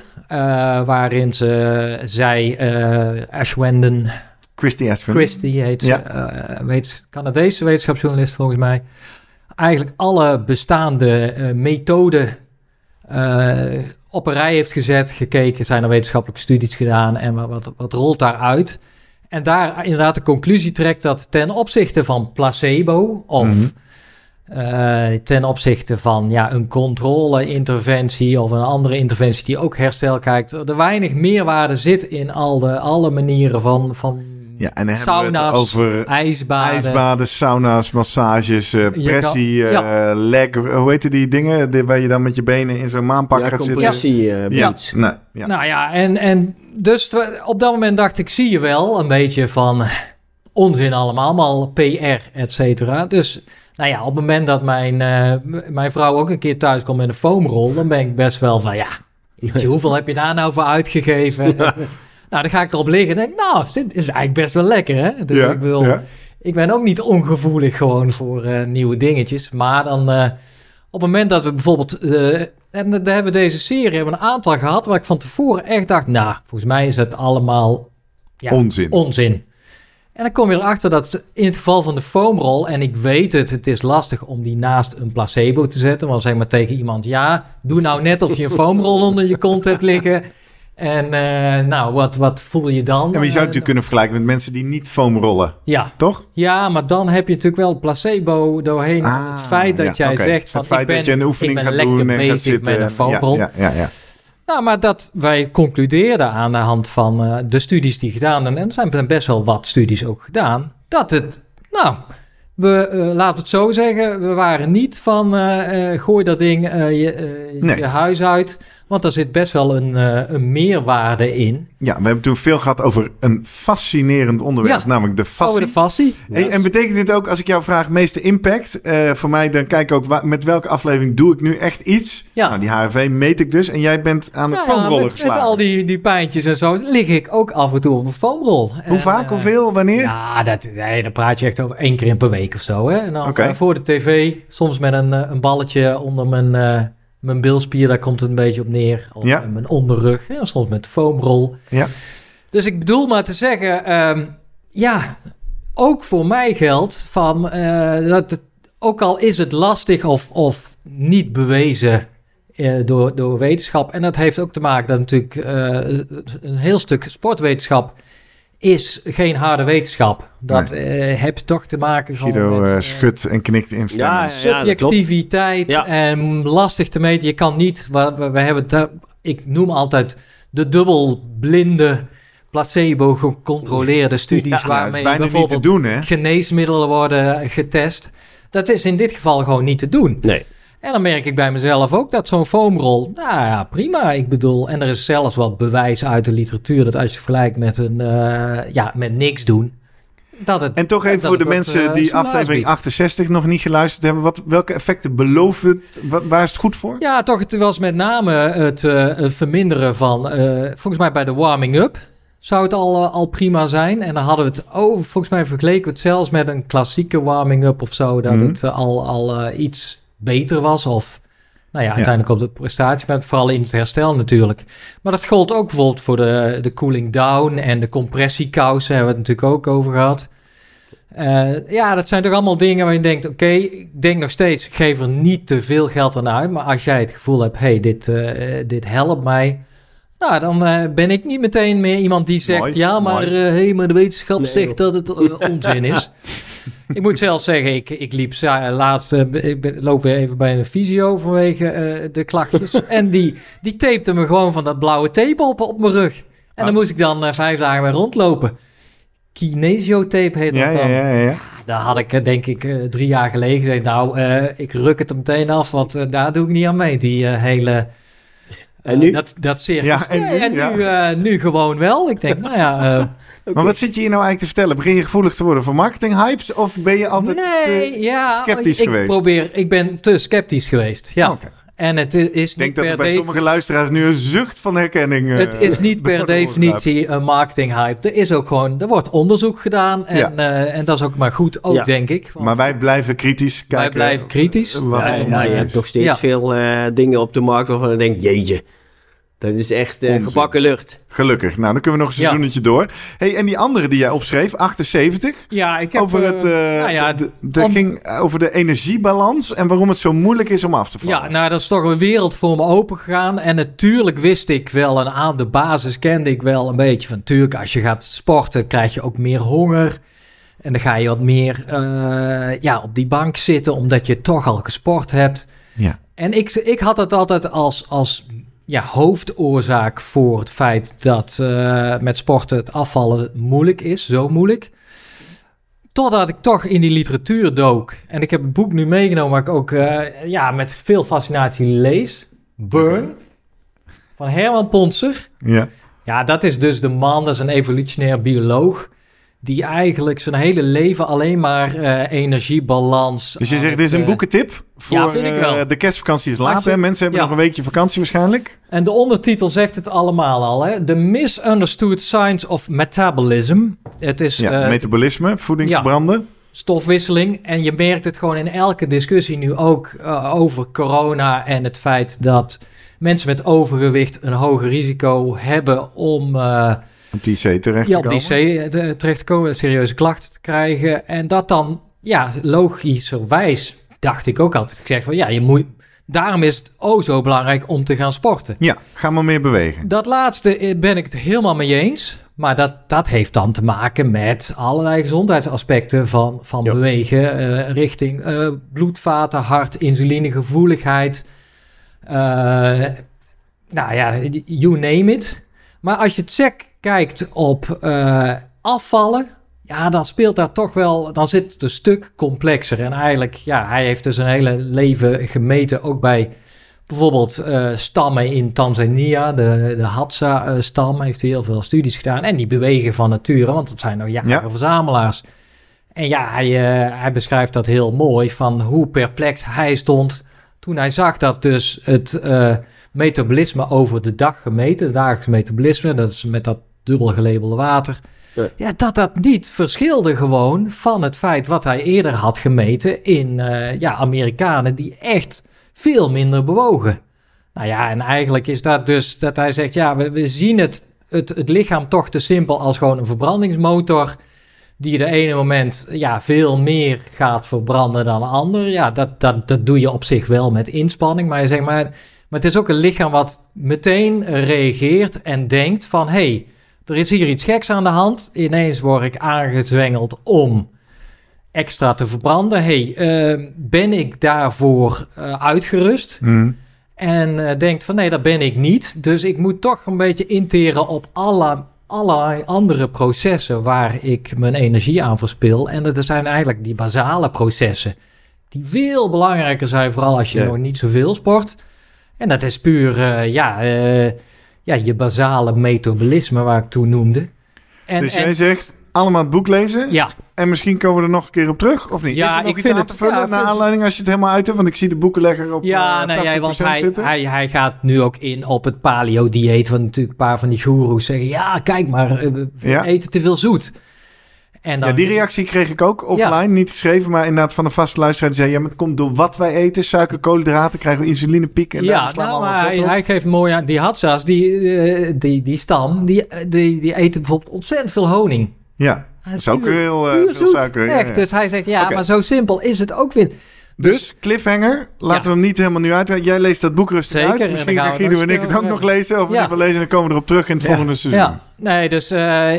waarin ze zij, Ashwenden Christy Ashford. Christie heet ze, Ja. eh, weet, Canadese wetenschapsjournalist volgens mij, eigenlijk alle bestaande eh, methoden eh, op een rij heeft gezet, gekeken, zijn er wetenschappelijke studies gedaan en wat, wat, rolt daaruit. En daar inderdaad de conclusie trekt dat ten opzichte van placebo of Mhm. ten opzichte van ja, een controle-interventie of een andere interventie die ook herstel kijkt, er weinig meerwaarde zit in al de, alle manieren van, van Ja, en dan hebben we sauna's, het over ijsbaden. ijsbaden, sauna's, massages, eh, kan- pressie, eh, leg, hoe heet die dingen die, waar je dan met je benen in zo'n maanpak Ja, gaat zitten? compressie eh, Ja, boots. nee, ja. Nou ja, en, en dus op dat moment dacht ik, zie je wel een beetje van onzin allemaal, allemaal PR, et cetera. Dus nou ja, op het moment dat mijn, eh, mijn vrouw ook een keer thuis komt met een foamrol, dan ben ik best wel van, ja, hoeveel heb je daar nou voor uitgegeven? nou, dan ga ik erop liggen en denk, nou, dit is eigenlijk best wel lekker, hè? Dus Ja, ik ja. ik ben ook niet ongevoelig gewoon voor eh, nieuwe dingetjes. Maar dan eh, op het moment dat we bijvoorbeeld... eh, en daar hebben we deze serie hebben we een aantal gehad... waar ik van tevoren echt dacht... nou, volgens mij is het allemaal ja, Onzin. onzin. En dan kom je erachter dat in het geval van de foamrol... en ik weet het, het is lastig om die naast een placebo te zetten... want zeg maar tegen iemand... ja, doe nou net of je een foamrol onder je kont hebt liggen... En eh, nou, wat, wat voel je dan? Ja, maar je zou het Eh, natuurlijk kunnen vergelijken met mensen die niet foamrollen, ja, toch? ja, maar dan heb je natuurlijk wel placebo doorheen. Ah, het feit dat ja, jij zegt van het feit ik ben, dat je een oefening gaat doen en gaat zitten. met een foamrol. Ja, ja, ja. Nou, maar dat wij concludeerden aan de hand van eh, de studies die gedaan zijn, en er zijn best wel wat studies ook gedaan, dat het, nou, we, laten we het zo zeggen, we waren niet van gooi dat ding je, Nee. je huis uit, want daar zit best wel een, eh, een meerwaarde in. Ja, we hebben toen veel gehad over een fascinerend onderwerp, Ja, namelijk de fascie. De en betekent dit ook, als ik jou vraag, meeste impact? Eh, voor mij, dan kijk ik ook, met welke aflevering doe ik nu echt iets? Ja. Nou, die HRV meet ik dus. En jij bent aan de ja, foamroller met, met al die, die pijntjes en zo lig ik ook af en toe op een foamrol. Hoe En, vaak, eh, hoeveel, wanneer? Ja, dat, nee, dan praat je echt over één keer per week of zo. Hè? En dan Oké. voor de tv, soms met een, een balletje onder mijn, eh, mijn bilspier, daar komt het een beetje op neer. Of Ja. mijn onderrug, hè? soms met de foamrol. Ja. Dus ik bedoel maar te zeggen, ehm, ja, ook voor mij geldt van, eh, dat het, ook al is het lastig of, of niet bewezen eh, door, door wetenschap. En dat heeft ook te maken dat natuurlijk eh, een heel stuk sportwetenschap is geen harde wetenschap. Dat eh heb je toch te maken Guido met eh, eh, schudt en knikt instemmend. Ja, subjectiviteit Ja. en lastig te meten. Je kan niet, we, we, we hebben ik noem altijd de dubbelblinde placebo gecontroleerde studies Ja, waarmee bijna niet te bijvoorbeeld doen, hè? geneesmiddelen worden getest. Dat is in dit geval gewoon niet te doen. Nee. En dan merk ik bij mezelf ook dat zo'n foamrol, nou ja, prima. Ik bedoel, en er is zelfs wat bewijs uit de literatuur dat als je vergelijkt met een, eh, ja, met niks doen, dat het. En toch even voor de mensen eh, die aflevering biedt. 68 nog niet geluisterd hebben. Wat, welke effecten belooft het? Waar is het goed voor? Ja, toch, het was met name het, eh, het verminderen van, volgens mij bij de warming-up zou het al, al prima zijn. En dan hadden we het over, volgens mij vergeleken we het zelfs met een klassieke warming-up of zo, dat Mhm. het al, al iets beter was. Of, nou ja, uiteindelijk op de prestatie, maar vooral in het herstel natuurlijk. Maar dat gold ook bijvoorbeeld voor de, de cooling down en de compressiekousen, hebben we het natuurlijk ook over gehad. Eh, ja, dat zijn toch allemaal dingen waar je denkt: oké, ik denk nog steeds, ik geef er niet te veel geld aan uit. Maar als jij het gevoel hebt: hey, dit, eh, dit helpt mij. Nou, dan eh, ben ik niet meteen meer iemand die zegt: Mooi, ja, maar, hey, maar de wetenschap Nee, zegt dat het onzin is. ik moet zelfs zeggen, ik, ik liep za- laatst, eh, ik ben, loop weer even bij een fysio vanwege eh, de klachtjes. en die, die tapte me gewoon van dat blauwe tape op, op mijn rug. En dan Ah. moest ik dan eh, vijf dagen weer rondlopen. Kinesiotape heet dat Ja, dan. ja, ja, ja. daar had ik denk ik drie jaar geleden gezegd, nou, ik ruk het er meteen af, want daar doe ik niet aan mee. Die hele... En eh, nu? Dat, dat circus. Ja, en Nee, nu? Eh, nu gewoon wel. Ik denk, nou ja... eh, Maar wat zit je hier nou eigenlijk te vertellen? Begin je gevoelig te worden voor marketinghypes? Of ben je altijd nee, te ja, sceptisch ik geweest? Probeer, ik ben te sceptisch geweest, ja. Oké. En het is niet Ik denk dat er bij sommige luisteraars nu een zucht van herkenning... eh, Het is niet per definitie een marketinghype. Er is ook gewoon, er wordt onderzoek gedaan en, Ja. eh, en dat is ook maar goed, ook Ja. denk ik. Want Maar wij blijven kritisch kijken. wij blijven kritisch. Ja, ja, je hebt nog steeds Ja. veel eh, dingen op de markt waarvan ik denk, jeetje, dat is echt eh, gebakken lucht. Gelukkig. Nou, dan kunnen we nog een Ja. seizoenetje door. Hey, en die andere die jij opschreef, 78... Ja, ik heb... over eh, het, eh, nou ja, de- dat om- ging over de energiebalans en waarom het zo moeilijk is om af te vallen. Ja, nou, dat is toch een wereld voor me open gegaan. En natuurlijk wist ik wel, en aan de basis kende ik wel een beetje van... Natuurlijk, als je gaat sporten, krijg je ook meer honger. En dan ga je wat meer eh, ja, op die bank zitten, omdat je toch al gesport hebt. Ja. En ik, ik had het altijd als, als ja, hoofdoorzaak voor het feit dat eh, met sporten het afvallen moeilijk is, zo moeilijk. Totdat ik toch in die literatuur dook. En ik heb het boek nu meegenomen, waar ik ook eh, ja, met veel fascinatie lees. Burn, van Herman Ponser. Ja. Ja, dat is dus de man, dat is een evolutionair bioloog. Die eigenlijk zijn hele leven alleen maar eh, energiebalans. Dus je aan zegt, dit is een eh, boekentip voor ja, vind ik wel. eh, de kerstvakantie is laat. Hè? Mensen hebben ja. nog een weekje vakantie waarschijnlijk. En de ondertitel zegt het allemaal al, hè? The Misunderstood Science of Metabolism. Het is Ja, eh, metabolisme, voeding ja. verbranden. stofwisseling. En je merkt het gewoon in elke discussie nu ook eh, over corona en het feit dat mensen met overgewicht een hoger risico hebben om eh, Op die C terecht ja, op die. C eh, terecht te komen, serieuze klachten te krijgen. En dat dan, ja, logischerwijs dacht ik ook altijd gezegd van ja, je moet. Daarom is het oh zo belangrijk om te gaan sporten. Ja, ga maar meer bewegen. Dat laatste eh, ben ik het helemaal mee eens. Maar dat, dat heeft dan te maken met allerlei gezondheidsaspecten van, van Ja. bewegen. eh, richting eh, bloedvaten, hart, insulinegevoeligheid. eh, nou ja, you name it. Maar als je het sec kijkt op eh, afvallen, ja, dan speelt daar toch wel, dan zit het een stuk complexer. En eigenlijk, ja, hij heeft dus een hele leven gemeten, ook bij bijvoorbeeld eh, stammen in Tanzania, de, de Hadza-stam, heeft hij heel veel studies gedaan. En die bewegen van nature, want het zijn nou jaren Ja. verzamelaars. En ja, hij, eh, hij beschrijft dat heel mooi, van hoe perplex hij stond toen hij zag dat dus het eh, metabolisme over de dag gemeten, het dagelijks metabolisme, dat is met dat dubbel gelabelde water, Ja. ja, dat dat niet verschilde gewoon van het feit wat hij eerder had gemeten in eh, ja, Amerikanen die echt veel minder bewogen. Nou ja, en eigenlijk is dat dus dat hij zegt, ja, we, we zien het, het, het lichaam toch te simpel als gewoon een verbrandingsmotor die de ene moment ja, veel meer gaat verbranden dan de ander. Ja, dat, dat, dat doe je op zich wel met inspanning. Maar, je zegt maar, maar het is ook een lichaam wat meteen reageert en denkt van... hey, er is hier iets geks aan de hand. Ineens word ik aangezwengeld om extra te verbranden. hey, eh, ben ik daarvoor eh, uitgerust? Hm. En eh, denkt van nee, dat ben ik niet. Dus ik moet toch een beetje interen op alle, allerlei andere processen waar ik mijn energie aan verspil. En dat zijn eigenlijk die basale processen. Die veel belangrijker zijn, vooral als je Ja. nog niet zoveel sport. En dat is puur eh, ja, ja, je basale metabolisme waar ik toen noemde. En, dus en- jij zegt, allemaal het boek lezen. ja, En misschien komen we er nog een keer op terug, of niet? Ja, is er nog ik iets vind aan het- te vullen ja, naar aanleiding als je het helemaal uit hebt? Want ik zie de boekenlegger op Ja, eh, nee, jij, 80% want hij, zitten. hij, hij gaat nu ook in op het paleo-dieet. Want natuurlijk een paar van die goeroes zeggen... ja, kijk maar, eh, we we Ja. eten te veel zoet. En dan, Ja, die reactie kreeg ik ook offline, niet geschreven, maar inderdaad van een vaste luisteraar die zei, ja, maar het komt door wat wij eten, suiker, koolhydraten, krijgen we insulinepieken. En Ja, nou, maar hij, hij geeft mooi aan... Die Hadza's, die, eh, die, die stam, die, die, die eten bijvoorbeeld ontzettend veel honing. Ja, dat is ook heel eh, veel suiker. Echt, ja. dus hij zegt, ja, maar zo simpel is het ook weer. Dus, cliffhanger, laten we hem niet helemaal nu uit. Jij leest dat boek rustig Zeker, uit. en Misschien gaan we Guido en ik het ook nog lezen. Of in Ja. lezen en dan komen we erop terug in het Ja. volgende seizoen. Ja, nee, dus eh,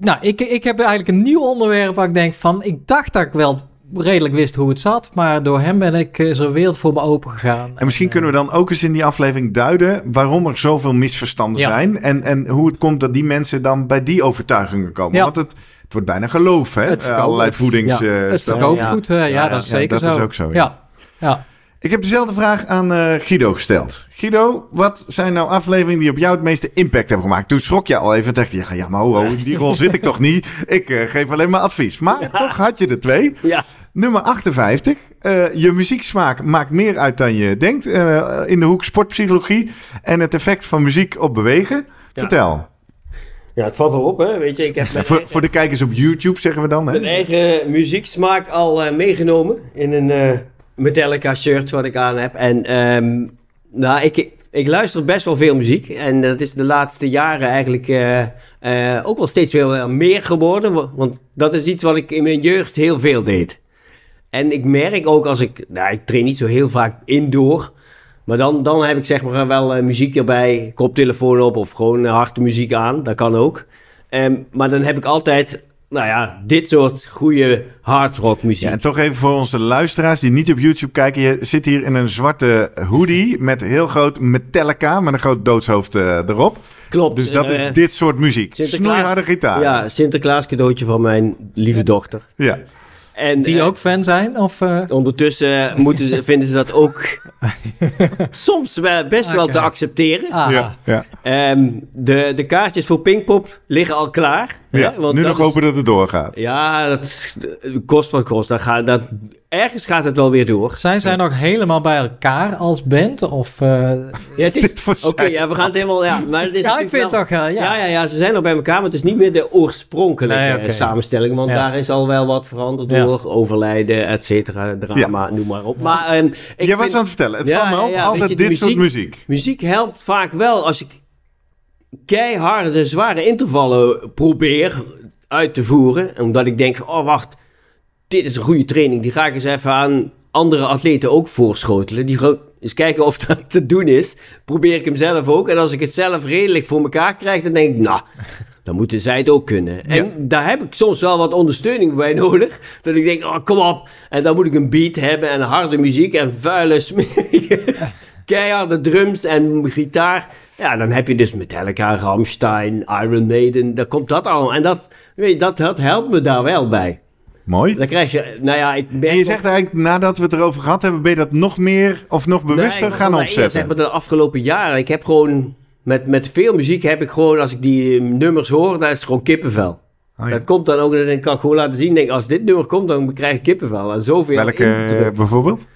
nou, ik, ik heb eigenlijk een nieuw onderwerp waar ik denk van, ik dacht dat ik wel redelijk wist hoe het zat, maar door hem ben ik eh, zo'n wereld voor me open gegaan. En misschien kunnen we dan ook eens in die aflevering duiden waarom er zoveel misverstanden Ja. zijn. En, en hoe het komt dat die mensen dan bij die overtuigingen komen. Ja. Want het, het wordt bijna geloof, hè? Het Eh, verkoopt- allerlei voedings... ja, eh, het verkoopt Ja. goed, eh, ja, Ja, dat is ja, zeker dat zo. is ook zo, ja. ja. ja. Ik heb dezelfde vraag aan eh, Guido gesteld. Guido, wat zijn nou afleveringen die op jou het meeste impact hebben gemaakt? Toen schrok je al even en dacht je, ja, ja maar ho, in die rol zit ik toch niet? Ik geef alleen maar advies. Maar toch had je er twee. Ja. Nummer 58. eh, je muzieksmaak maakt meer uit dan je denkt. eh, in de hoek sportpsychologie en het effect van muziek op bewegen. Vertel. Ja, het valt erop, hè. Weet je, ik heb mijn, Voor, voor de kijkers op YouTube zeggen we dan. mijn Hè? eigen muzieksmaak al eh, meegenomen in een eh, Metallica shirt wat ik aan heb. En ehm, nou, ik, ik luister best wel veel muziek. En dat is de laatste jaren eigenlijk eh, ook wel steeds veel meer geworden. wa- Want dat is iets wat ik in mijn jeugd heel veel deed. En ik merk ook als ik... Nou, ik train niet zo heel vaak indoor. Maar dan, dan heb ik zeg maar wel eh, muziek erbij. Koptelefoon op of gewoon eh, harde muziek aan. Dat kan ook. Ehm, maar dan heb ik altijd... Nou ja, dit soort goede hardrock muziek. Ja, en toch even voor onze luisteraars die niet op YouTube kijken. Je zit hier in een zwarte hoodie met heel groot Metallica, met een groot doodshoofd eh, erop. Klopt. Dus dat is dit soort muziek. Snoeiharde gitaar. Ja, Sinterklaas cadeautje van mijn lieve dochter. ja. En, Die eh, ook fan zijn? Of, eh, Ondertussen moeten ze, vinden ze dat ook soms wel, best wel te accepteren. ah, Ja, ja. Ehm, de, de kaartjes voor Pinkpop liggen al klaar. Ja. want nu nog is- hopen dat het doorgaat. Ja, dat is- kost wat kost. Dat gaat, dat, ergens gaat het wel weer door. Zijn zij nog helemaal bij elkaar als band? Of, eh, Ja, het is- Dit voor Oké, ja, we gaan het helemaal... Ja, maar het is ja, ik vind wel- toch... eh, ja. Ja. ja, ja, ze zijn nog bij elkaar, maar het is niet meer de oorspronkelijke Nee, samenstelling. Want Ja. daar is al wel wat veranderd Ja. door overlijden, et cetera, drama, noem maar op. Maar ehm, ik Jij was aan het vertellen. Het Ja, valt me ja, op. ja, altijd dit soort muziek. muziek helpt vaak wel als ik keiharde, zware intervallen probeer uit te voeren. Omdat ik denk, oh wacht, dit is een goede training. Die ga ik eens even aan andere atleten ook voorschotelen. Die eens kijken of dat te doen is. Probeer ik hem zelf ook. En als ik het zelf redelijk voor elkaar krijg, dan denk ik, nou, dan moeten zij het ook kunnen. En Ja. daar heb ik soms wel wat ondersteuning bij nodig. Dat ik denk, oh, kom op. En dan moet ik een beat hebben en harde muziek en vuile, smerige, keiharde drums en gitaar. Ja, dan heb je dus Metallica, Rammstein, Iron Maiden. Dan komt dat allemaal. En dat, weet je, dat, dat helpt me daar wel bij. Mooi. Dan krijg je, nou ja, ik En je zegt eigenlijk, nadat we het erover gehad hebben, ben je dat nog meer of nog bewuster Nee, ik gaan opzetten. eerder, Zeg maar de afgelopen jaren. Ik heb gewoon, met, met veel muziek heb ik gewoon, als ik die eh, nummers hoor, dan is het gewoon kippenvel. Oh, ja. Dat komt dan ook, en dan kan ik gewoon laten zien, denk, als dit nummer komt, dan krijg ik kippenvel. En zoveel Welke indruk. eh, bijvoorbeeld?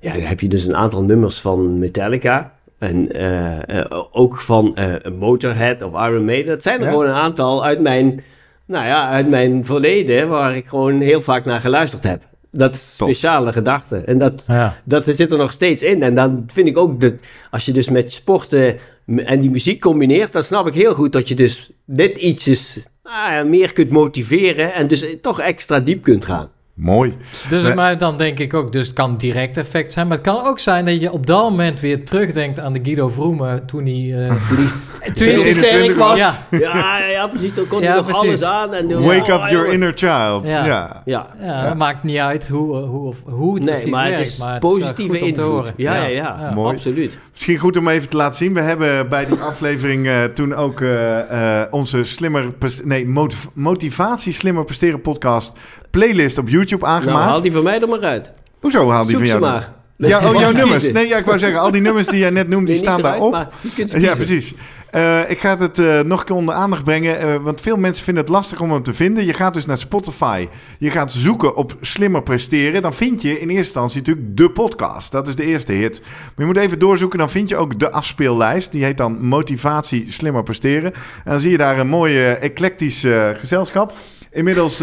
Ja, dan heb je dus een aantal nummers van Metallica. En eh, eh, ook van eh, Motorhead of Iron Maiden. Dat zijn er Ja? gewoon een aantal uit mijn, nou ja, uit mijn verleden, waar ik gewoon heel vaak naar geluisterd heb. Dat is speciale gedachten. En dat, Ja. dat zit er nog steeds in. En dan vind ik ook dat als je dus met sporten en die muziek combineert, dan snap ik heel goed dat je dus dit ietsjes nou ja, meer kunt motiveren en dus toch extra diep kunt gaan. Mooi. Dus maar dan denk ik ook, dus het kan direct effect zijn. Maar het kan ook zijn dat je op dat moment weer terugdenkt aan de Guido Vroemen toen hij... eh, Toen toen toen 21 sterk was. Ja. Ja, ja, precies. Dan kon Ja, hij nog precies. alles aan. En doen- Wake oh, up your jongen. inner child. Ja. Ja. Ja. maakt niet uit hoe, eh, hoe, of, hoe het Nee, precies maar het werkt, is maar het is wel positieve goed om te invloed. horen. Ja, ja, ja. Ja. Mooi. Absoluut. Misschien goed om even te laten zien. We hebben bij die aflevering eh, toen ook eh, eh, onze slimmer, nee, motiv- motivatie slimmer presteren podcast playlist op YouTube Nou, aangemaakt. haal die van mij er maar uit. Hoezo haal die Zoek van ze jou? maar. Ja, oh, jouw nummers. kiezen. Nee, ja, ik wou zeggen, al die nummers die jij net noemde, die Nee, staan daarop. ze Ja, precies. Eh, ik ga het eh, nog een keer onder aandacht brengen, eh, want veel mensen vinden het lastig om hem te vinden. Je gaat dus naar Spotify, je gaat zoeken op slimmer presteren. Dan vind je in eerste instantie natuurlijk de podcast. Dat is de eerste hit. Maar je moet even doorzoeken, dan vind je ook de afspeellijst. Die heet dan Motivatie Slimmer Presteren. En dan zie je daar een mooie eclectisch eh, gezelschap. Inmiddels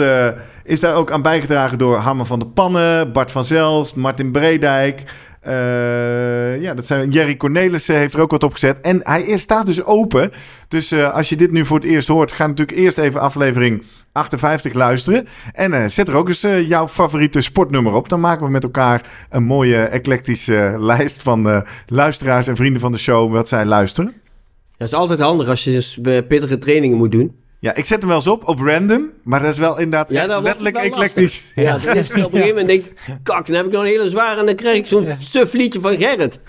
is daar ook aan bijgedragen door Harmen van der Pannen, Bart van Zelst, Martin Bredijk. Eh, ja, dat zijn Jerry Cornelissen heeft er ook wat op gezet. En hij is, staat dus open. Dus eh, als je dit nu voor het eerst hoort, ga natuurlijk eerst even aflevering 58 luisteren. En eh, zet er ook eens jouw favoriete sportnummer op. Dan maken we met elkaar een mooie eclectische lijst van luisteraars en vrienden van de show wat zij luisteren. Dat is altijd handig als je dus pittige trainingen moet doen. Ja, ik zet hem wel eens op, op random. Maar dat is wel inderdaad Ja, echt letterlijk eclectisch. Ja, dan is het op een gegeven moment denk ik, kak, dan heb ik nog een hele zware en dan krijg ik zo'n suf liedje van Gerrit.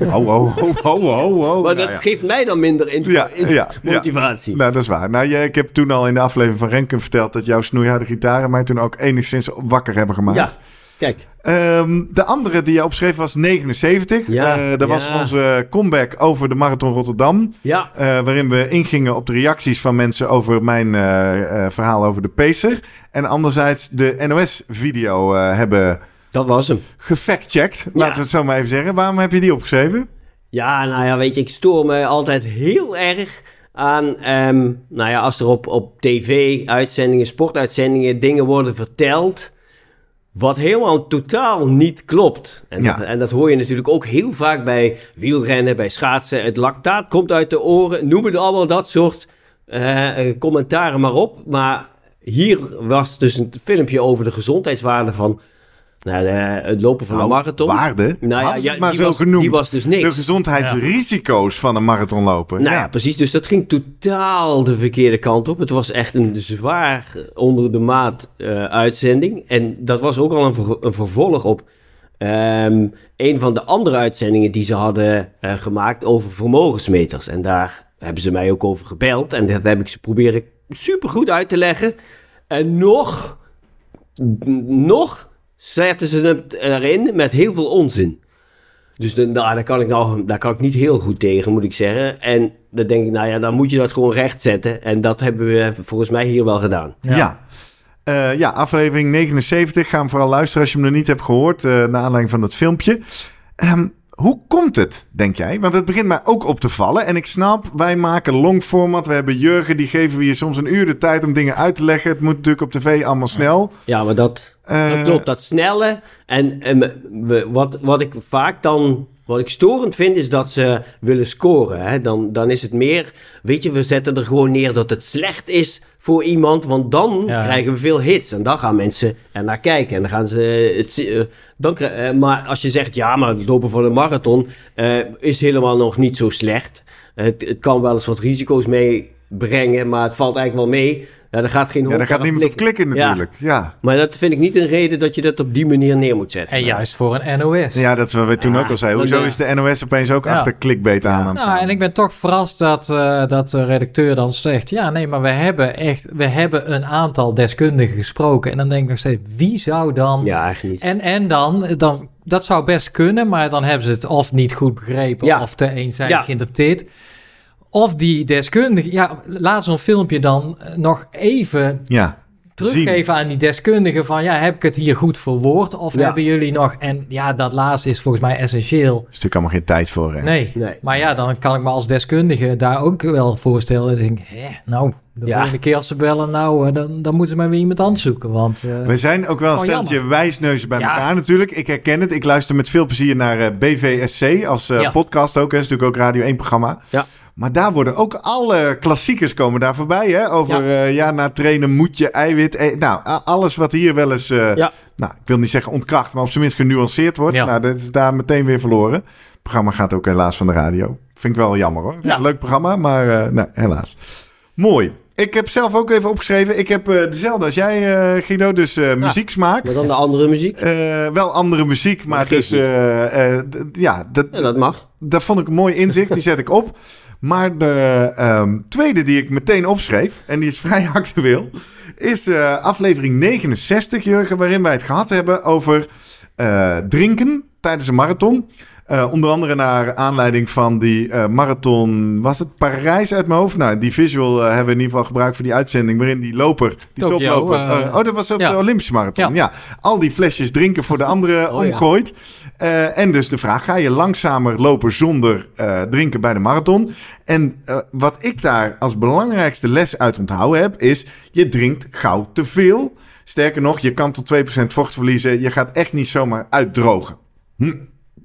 Oh, oh, oh, oh, oh, oh. Maar Nou dat ja. geeft mij dan minder Ja, ja, ja. motivatie. Nou, dat is waar. Nou, ik heb toen al in de aflevering van Renken verteld dat jouw snoeiharde gitaren mij toen ook enigszins wakker hebben gemaakt. Kijk. Ehm, de andere die je opschreef was 79. Ja, Eh, dat was onze comeback over de Marathon Rotterdam. Ja, eh, waarin we ingingen op de reacties van mensen over mijn eh, verhaal over de Pacer. En anderzijds de NOS-video hebben dat was hem. gefactcheckt. Laten we het zo maar even zeggen. Waarom heb je die opgeschreven? Ja, nou ja, weet je, ik stoor me altijd heel erg aan, ehm, nou ja, als er op, op tv, uitzendingen, sportuitzendingen, dingen worden verteld, wat helemaal totaal niet klopt. En, Ja. dat, en dat hoor je natuurlijk ook heel vaak bij wielrennen, bij schaatsen. Het lactaat komt uit de oren, noem het allemaal dat soort eh, commentaren maar op. Maar hier was dus een filmpje over de gezondheidswaarde van nou, het lopen van Nou, een marathon. Waarde? Nou ja, Hadden ze ja, het maar die zo was- genoemd. die was dus niks. De gezondheidsrisico's van een marathonloper. Nou ja. precies. Dus dat ging totaal de verkeerde kant op. Het was echt een zwaar onder de maat eh, uitzending. En dat was ook al een, ver- een vervolg op ehm, een van de andere uitzendingen die ze hadden eh, gemaakt over vermogensmeters. En daar hebben ze mij ook over gebeld. En dat heb ik ze proberen super goed uit te leggen. En nog, nog zetten ze het erin met heel veel onzin. Dus de, nou, daar, kan ik nou, daar kan ik niet heel goed tegen, moet ik zeggen. En dan denk ik, nou ja, dan moet je dat gewoon rechtzetten. En dat hebben we volgens mij hier wel gedaan. Ja. Ja. Eh, ja, aflevering 79. Ga hem vooral luisteren als je hem nog niet hebt gehoord. eh naar aanleiding van dat filmpje. Ehm, hoe komt het, denk jij? Want het begint mij ook op te vallen. En ik snap, wij maken long format. We hebben Jurgen, die geven we je soms een uur de tijd om dingen uit te leggen. Het moet natuurlijk op tv allemaal snel. Ja, maar dat, dat klopt, dat snelle. En, wat, wat ik vaak dan... Wat ik storend vind, is dat ze willen scoren. Hè? Dan, dan is het meer... Weet je, we zetten er gewoon neer dat het slecht is voor iemand. Want dan Ja. krijgen we veel hits. En dan gaan mensen er naar kijken. En dan gaan ze... Het, eh, dan, eh, maar als je zegt, ja, maar het lopen voor een marathon... eh, is helemaal nog niet zo slecht. Het, het kan wel eens wat risico's meebrengen. Maar het valt eigenlijk wel mee. Ja, er gaat geen ja, daar gaat niemand op klikken. klikken natuurlijk. Ja. Maar dat vind ik niet een reden dat je dat op die manier neer moet zetten. En juist voor een NOS. ja, dat is wat we toen ook al zeiden. Hoezo is de NOS opeens ook Ja. achter clickbait aan? aan het Nou, en ik ben toch verrast dat, eh, dat de redacteur dan zegt... ja, nee, maar we hebben echt... we hebben een aantal deskundigen gesproken. En dan denk ik nog steeds, wie zou dan... Ja, eigenlijk niet. En, en dan, dan... Dat zou best kunnen, maar dan hebben ze het of niet goed begrepen... Ja. of te eenzijdig Ja. geïnterpreteerd. Of die deskundige... Ja, laat zo'n filmpje dan eh, nog even ja. teruggeven aan die deskundigen... van ja, heb ik het hier goed verwoord? Of Ja. hebben jullie nog... En ja, dat laatste is volgens mij essentieel. Er is natuurlijk allemaal geen tijd voor. Hè? Nee. Nee. Maar ja, dan kan ik me als deskundige daar ook wel voorstellen. Ik denk, hè, nou, de Ja. volgende keer als ze bellen, nou, eh, dan, dan moeten ze maar weer iemand anders zoeken. Want eh, We zijn ook wel een Oh, stelletje jammer. wijsneuzen bij Ja. elkaar natuurlijk. Ik herken het. Ik luister met veel plezier naar eh, BVSC als eh, Ja. podcast ook. Dat is natuurlijk ook Radio 1 programma. Ja. Maar daar worden ook alle klassiekers komen daar voorbij. Hè? Over Ja. ja, na trainen moet je eiwit. eh, nou, alles wat hier wel eens, eh, Ja. nou, ik wil niet zeggen ontkracht, maar op zijn minst genuanceerd wordt. Ja. Nou, dat is daar meteen weer verloren. Het programma gaat ook helaas van de radio. Vind ik wel jammer hoor. Leuk programma, maar eh, nou, helaas. Mooi. Ik heb zelf ook even opgeschreven. Ik heb eh, dezelfde als jij, eh, Guido. Dus eh muzieksmaak. Maar dan de andere muziek? Eh, wel andere muziek, maar dus eh, eh, ja, dat, Ja, dat mag. dat vond ik een mooi inzicht. Die zet ik op. Maar de ehm, tweede die ik meteen opschreef, en die is vrij actueel, is eh, aflevering 69, Jurgen, waarin wij het gehad hebben over eh, drinken tijdens een marathon. Eh, onder andere naar aanleiding van die eh, marathon, was het Parijs uit mijn hoofd? Nou, die visual eh, hebben we in ieder geval gebruikt voor die uitzending, waarin die loper, die toploper... oh, dat was op ja. de Olympische marathon, Ja. ja. Al die flesjes drinken voor de anderen Oh, ja. Eh, en dus de vraag, ga je langzamer lopen zonder drinken bij de marathon? En wat ik daar als belangrijkste les uit onthouden heb, is je drinkt gauw te veel. Sterker nog, je kan tot 2% vocht verliezen. Je gaat echt niet zomaar uitdrogen. Hm.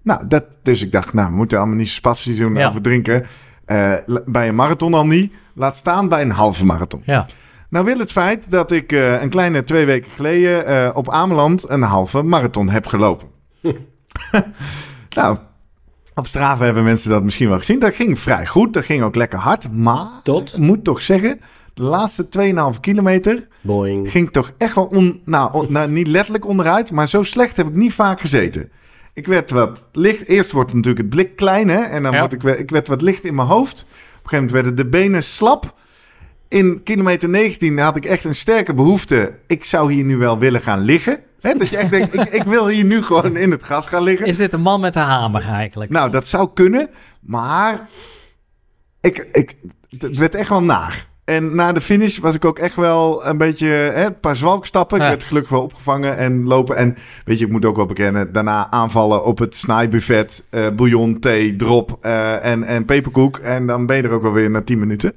Nou, dat, dus ik dacht, nou, we moeten allemaal niet spastisch doen Ja. over drinken. Eh, bij een marathon al niet. Laat staan bij een halve marathon. ja. Nou wil het feit dat ik eh, een kleine twee weken geleden eh, op Ameland een halve marathon heb gelopen. nou, op Strava hebben mensen dat misschien wel gezien. Dat ging vrij goed, dat ging ook lekker hard. Maar, Tot? ik moet toch zeggen, de laatste 2,5 kilometer Boing. ging toch echt wel on, nou, on- nou, niet letterlijk onderuit, maar zo slecht heb ik niet vaak gezeten. Ik werd wat licht. Eerst wordt natuurlijk het blik klein, hè? En dan Ja. word ik, ik werd wat licht in mijn hoofd. Op een gegeven moment werden de benen slap. In kilometer 19 had ik echt een sterke behoefte. Ik zou hier nu wel willen gaan liggen. Hè? Dat je echt denkt, ik, ik wil hier nu gewoon in het gas gaan liggen. Is dit een man met de hamer eigenlijk? Nou, dat zou kunnen, maar ik, ik, het werd echt wel naar. En na de finish was ik ook echt wel een beetje hè, een paar zwalkstappen. Ik werd gelukkig wel opgevangen en lopen. En weet je, ik moet ook wel bekennen, daarna aanvallen op het snijbuffet, eh bouillon, thee, drop eh, en, en peperkoek. En dan ben je er ook wel weer na 10 minuten.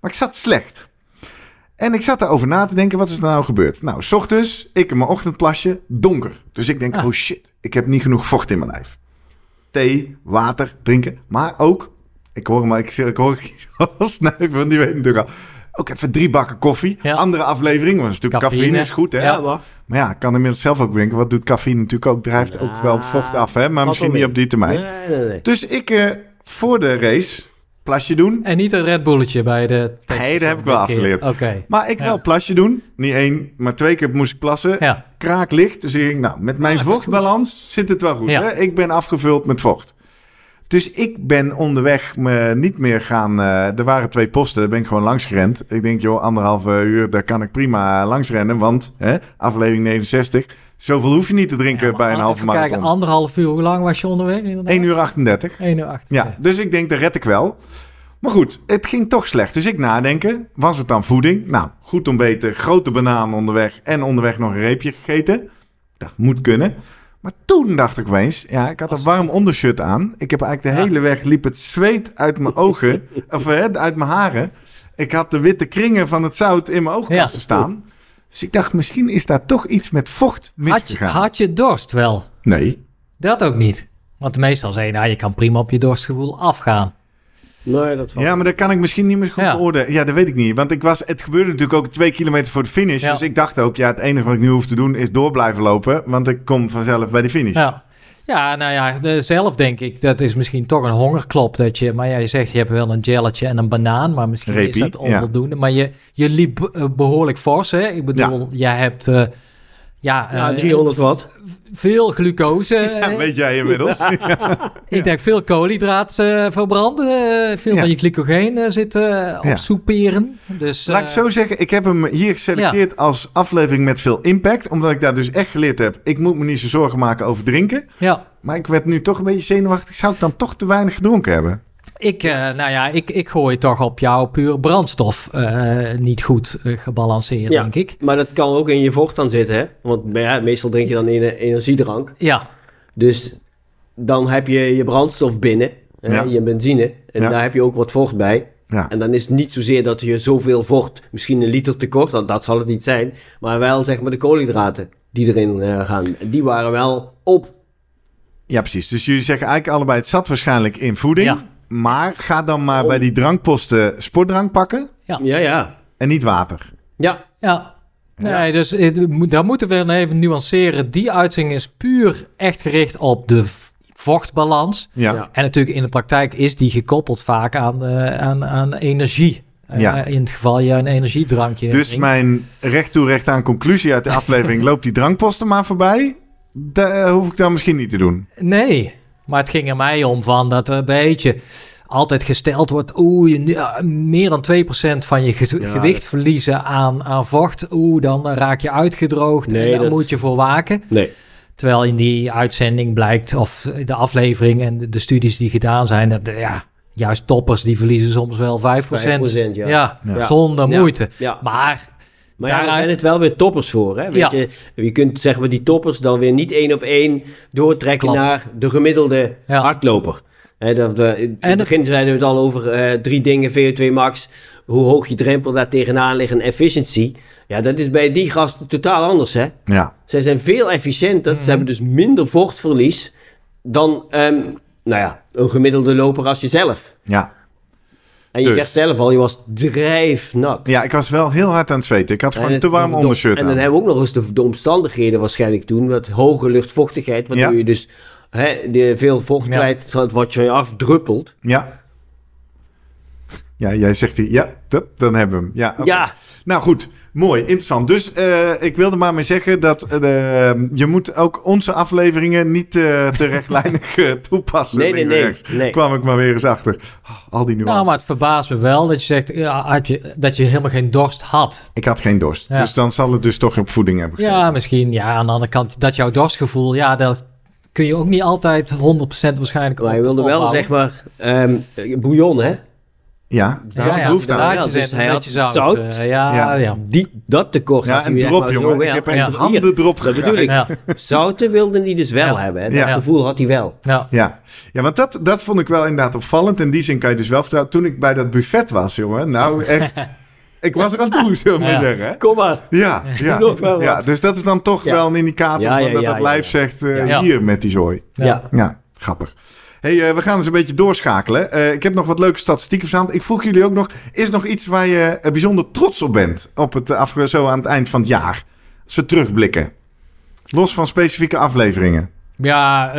Maar ik zat slecht. En ik zat daarover na te denken, wat is er nou gebeurd? Nou, s ochtends, ik in mijn ochtendplasje, donker. Dus ik denk, Ah. oh shit, ik heb niet genoeg vocht in mijn lijf thee, water drinken. Maar ook, ik hoor hem, ik, ik hoor snuiven, want die weet natuurlijk al. Ook even drie bakken koffie. Ja. Andere aflevering, want natuurlijk Cafeïne. cafeïne is goed, hè? Ja. Maar. Maar ja, ik kan inmiddels zelf ook drinken. Wat doet cafeïne natuurlijk ook? Drijft ook wel vocht af, hè? Maar misschien niet op die termijn. Nee, nee, nee. Dus ik eh, voor de race plasje doen. En niet een Red Bulletje bij de Texas Nee, dat heb ik wel afgeleerd. Oké. Maar ik Ja. wel plasje doen. Niet één, maar twee keer moest ik plassen. Ja. kraak licht. Dus ik denk, nou, met mijn Ah, vochtbalans zit het wel goed. Ja. Hè? Ik ben afgevuld met vocht. Dus ik ben onderweg me niet meer gaan... eh, er waren twee posten, daar ben ik gewoon langs gerend. Ik denk, joh, anderhalve uur, daar kan ik prima langs rennen. Want, hè, aflevering 69, zoveel hoef je niet te drinken Ja, bij een halve marathon. kijken, anderhalf uur. Hoe lang was je onderweg? inderdaad? 1 uur 38. 1 uur 8. Ja, dus ik denk, dat red ik wel. Maar goed, het ging toch slecht. Dus ik nadenken, was het dan voeding? Nou, goed ontbeten, grote banaan onderweg en onderweg nog een reepje gegeten. Dat moet kunnen. Maar toen dacht ik opeens, ja, ik had een warm ondershirt aan. Ik heb eigenlijk de Ja. hele weg liep het zweet uit mijn ogen, of hè, uit mijn haren. Ik had de witte kringen van het zout in mijn oogkassen Ja. staan. Dus ik dacht, misschien is daar toch iets met vocht Had je, misgegaan. had je dorst wel? Nee. Dat ook niet. Want meestal zei je, nou, je kan prima op je dorstgevoel afgaan. Nee, dat valt Ja, maar dat kan ik misschien niet meer goed Ja. beoordelen. Ja, dat weet ik niet. Want ik was, het gebeurde natuurlijk ook twee kilometer voor de finish. Ja. Dus ik dacht ook, ja, het enige wat ik nu hoef te doen is door blijven lopen. Want ik kom vanzelf bij de finish. Ja. Ja, nou ja, zelf denk ik, dat is misschien toch een hongerklop. Dat je, maar ja, je zegt, je hebt wel een jelletje en een banaan, maar misschien is dat onvoldoende. Maar je, je liep eh, behoorlijk fors, hè? Ik bedoel, jij hebt, eh, ja, Ja, eh, 300 watt. veel glucose. Ja, eh, weet jij inmiddels. ik denk veel koolhydraat eh, verbranden. eh, veel Ja. van je glycogeen eh, zit eh, Ja. op soeperen. Dus, Laat ik eh, zo zeggen, ik heb hem hier geselecteerd als aflevering met veel impact. Omdat ik daar dus echt geleerd heb, ik moet me niet zo zorgen maken over drinken. Ja, Maar ik werd nu toch een beetje zenuwachtig. Zou ik dan toch te weinig gedronken hebben? Ik, eh, nou ja, ik, ik gooi toch op jouw puur brandstof eh, niet goed eh, gebalanceerd, Ja. denk ik. Maar dat kan ook in je vocht dan zitten, hè? Want ja, meestal drink je dan ener- energiedrank. Ja, Dus dan heb je je brandstof binnen, hè, Ja. je benzine. En Ja. daar heb je ook wat vocht bij. Ja. En dan is het niet zozeer dat je zoveel vocht, misschien een liter tekort, dat, dat zal het niet zijn. Maar wel zeg maar de koolhydraten die erin gaan. Die waren wel op. ja, precies. Dus jullie zeggen eigenlijk allebei, het zat waarschijnlijk in voeding. Ja. Maar ga dan maar bij die drankposten sportdrank pakken Ja. Ja, ja. en niet water. Ja, ja. Nee, dus eh, daar moeten we even nuanceren. Die uitzending is puur echt gericht op de vochtbalans. Ja. Ja. En natuurlijk in de praktijk is die gekoppeld vaak aan, eh, aan, aan energie. Eh, Ja. in het geval je een energiedrankje Dus drinkt. mijn recht toe recht aan conclusie uit de aflevering... loopt die drankposten maar voorbij. Dat hoef ik dan misschien niet te doen. Nee, maar het ging er mij om van dat er een beetje altijd gesteld wordt... oeh, ja, meer dan 2% van je ge- Ja, gewicht dat- verliezen aan, aan vocht. Oeh, dan raak je uitgedroogd Nee, en daar dat- moet je voor waken. nee. Terwijl in die uitzending blijkt, of de aflevering en de, de studies die gedaan zijn... dat ja, juist toppers die verliezen soms wel 5%. 5%, ja. ja, Ja. zonder moeite. Ja. Maar Maar ja, daar zijn het wel weer toppers voor. Hè? Weet Ja. je, je kunt zeg maar die toppers dan weer niet één op één doortrekken Klopt. naar de gemiddelde Ja. hardloper. Hè, dat we, in het het- begin zeiden we het al over eh, drie dingen, VO2 max, hoe hoog je drempel daar tegenaan ligt en efficiency. Ja, dat is bij die gasten totaal anders. Hè? Ja. Zij zijn veel efficiënter, Mhm. ze hebben dus minder vochtverlies dan ehm, nou ja, een gemiddelde loper als jezelf. Ja. En je Dus. zegt zelf al, je was drijfnat. ja, ik was wel heel hard aan het zweten. Ik had gewoon te warm de- ondershirt En dan aan. hebben we ook nog eens de, de omstandigheden waarschijnlijk toen. Met hoge luchtvochtigheid, waardoor Ja. je dus hè, de, veel vocht Ja. kwijt, zodat wat je afdruppelt. Ja. Ja, jij zegt hier, ja, dan hebben we hem. Ja. Ja, Nou goed, mooi, interessant. Dus eh, ik wilde maar mee zeggen dat eh, je moet ook onze afleveringen niet eh, te rechtlijnig eh, toepassen. nee, nee, nee. nee. Kwam ik maar weer eens achter. Oh, al die nuances. Nou, maar het verbaast me wel dat je zegt ja, je, dat je helemaal geen dorst had. Ik had geen dorst. Ja. Dus dan zal het dus toch op voeding hebben gezeten. Ja, misschien. Ja, aan de andere kant, dat jouw dorstgevoel, ja, dat kun je ook niet altijd 100% waarschijnlijk Maar hij wilde wel, opbouwen. zeg maar, ehm bouillon, hè? Ja, had Ja, ja, behoefte aan. Ja, dus hij een had zout. zout. eh, ja, Ja. ja. Die, dat tekort Ja, had hij echt drop, maar jongen. Ik heb echt een handendrop Dat bedoel ik. Ja. Zouten wilde hij dus wel Ja. hebben. En Ja. dat gevoel had hij wel. Ja. Ja, ja want dat, dat vond ik wel inderdaad opvallend. In die zin kan je dus wel vertrouwen. Toen ik bij dat buffet was, jongen. Nou, echt. ik was er aan toe, zullen we Ja. maar zeggen. hè? Kom maar. Ja, ja. Nog wel wat. ja, dus dat is dan toch Ja. wel een indicator Ja, van ja, dat dat ja, lijf ja. zegt eh, Ja. hier met die zooi. Ja. Ja. Ja, grappig. Hey, eh, we gaan eens een beetje doorschakelen. Eh, ik heb nog wat leuke statistieken verzameld. Ik vroeg jullie ook nog, is er nog iets waar je eh, bijzonder trots op bent op het zo aan het eind van het jaar? Als we terugblikken. Los van specifieke afleveringen. Ja,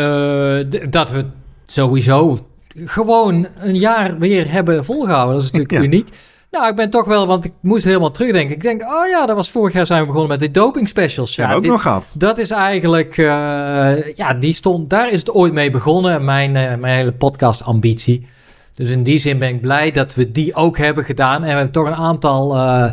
dat we sowieso gewoon een jaar weer hebben volgehouden. Dat is natuurlijk Ja. uniek. Nou, ik ben toch wel, want ik moest helemaal terugdenken. Ik denk, oh ja, dat was vorig jaar zijn we begonnen met de doping specials. Ja, Ja, ook dit- nog gehad. Dat is eigenlijk, eh, ja, die stond, daar is het ooit mee begonnen, mijn, eh, mijn hele podcast-ambitie. Dus in die zin ben ik blij dat we die ook hebben gedaan. En we hebben toch een aantal eh,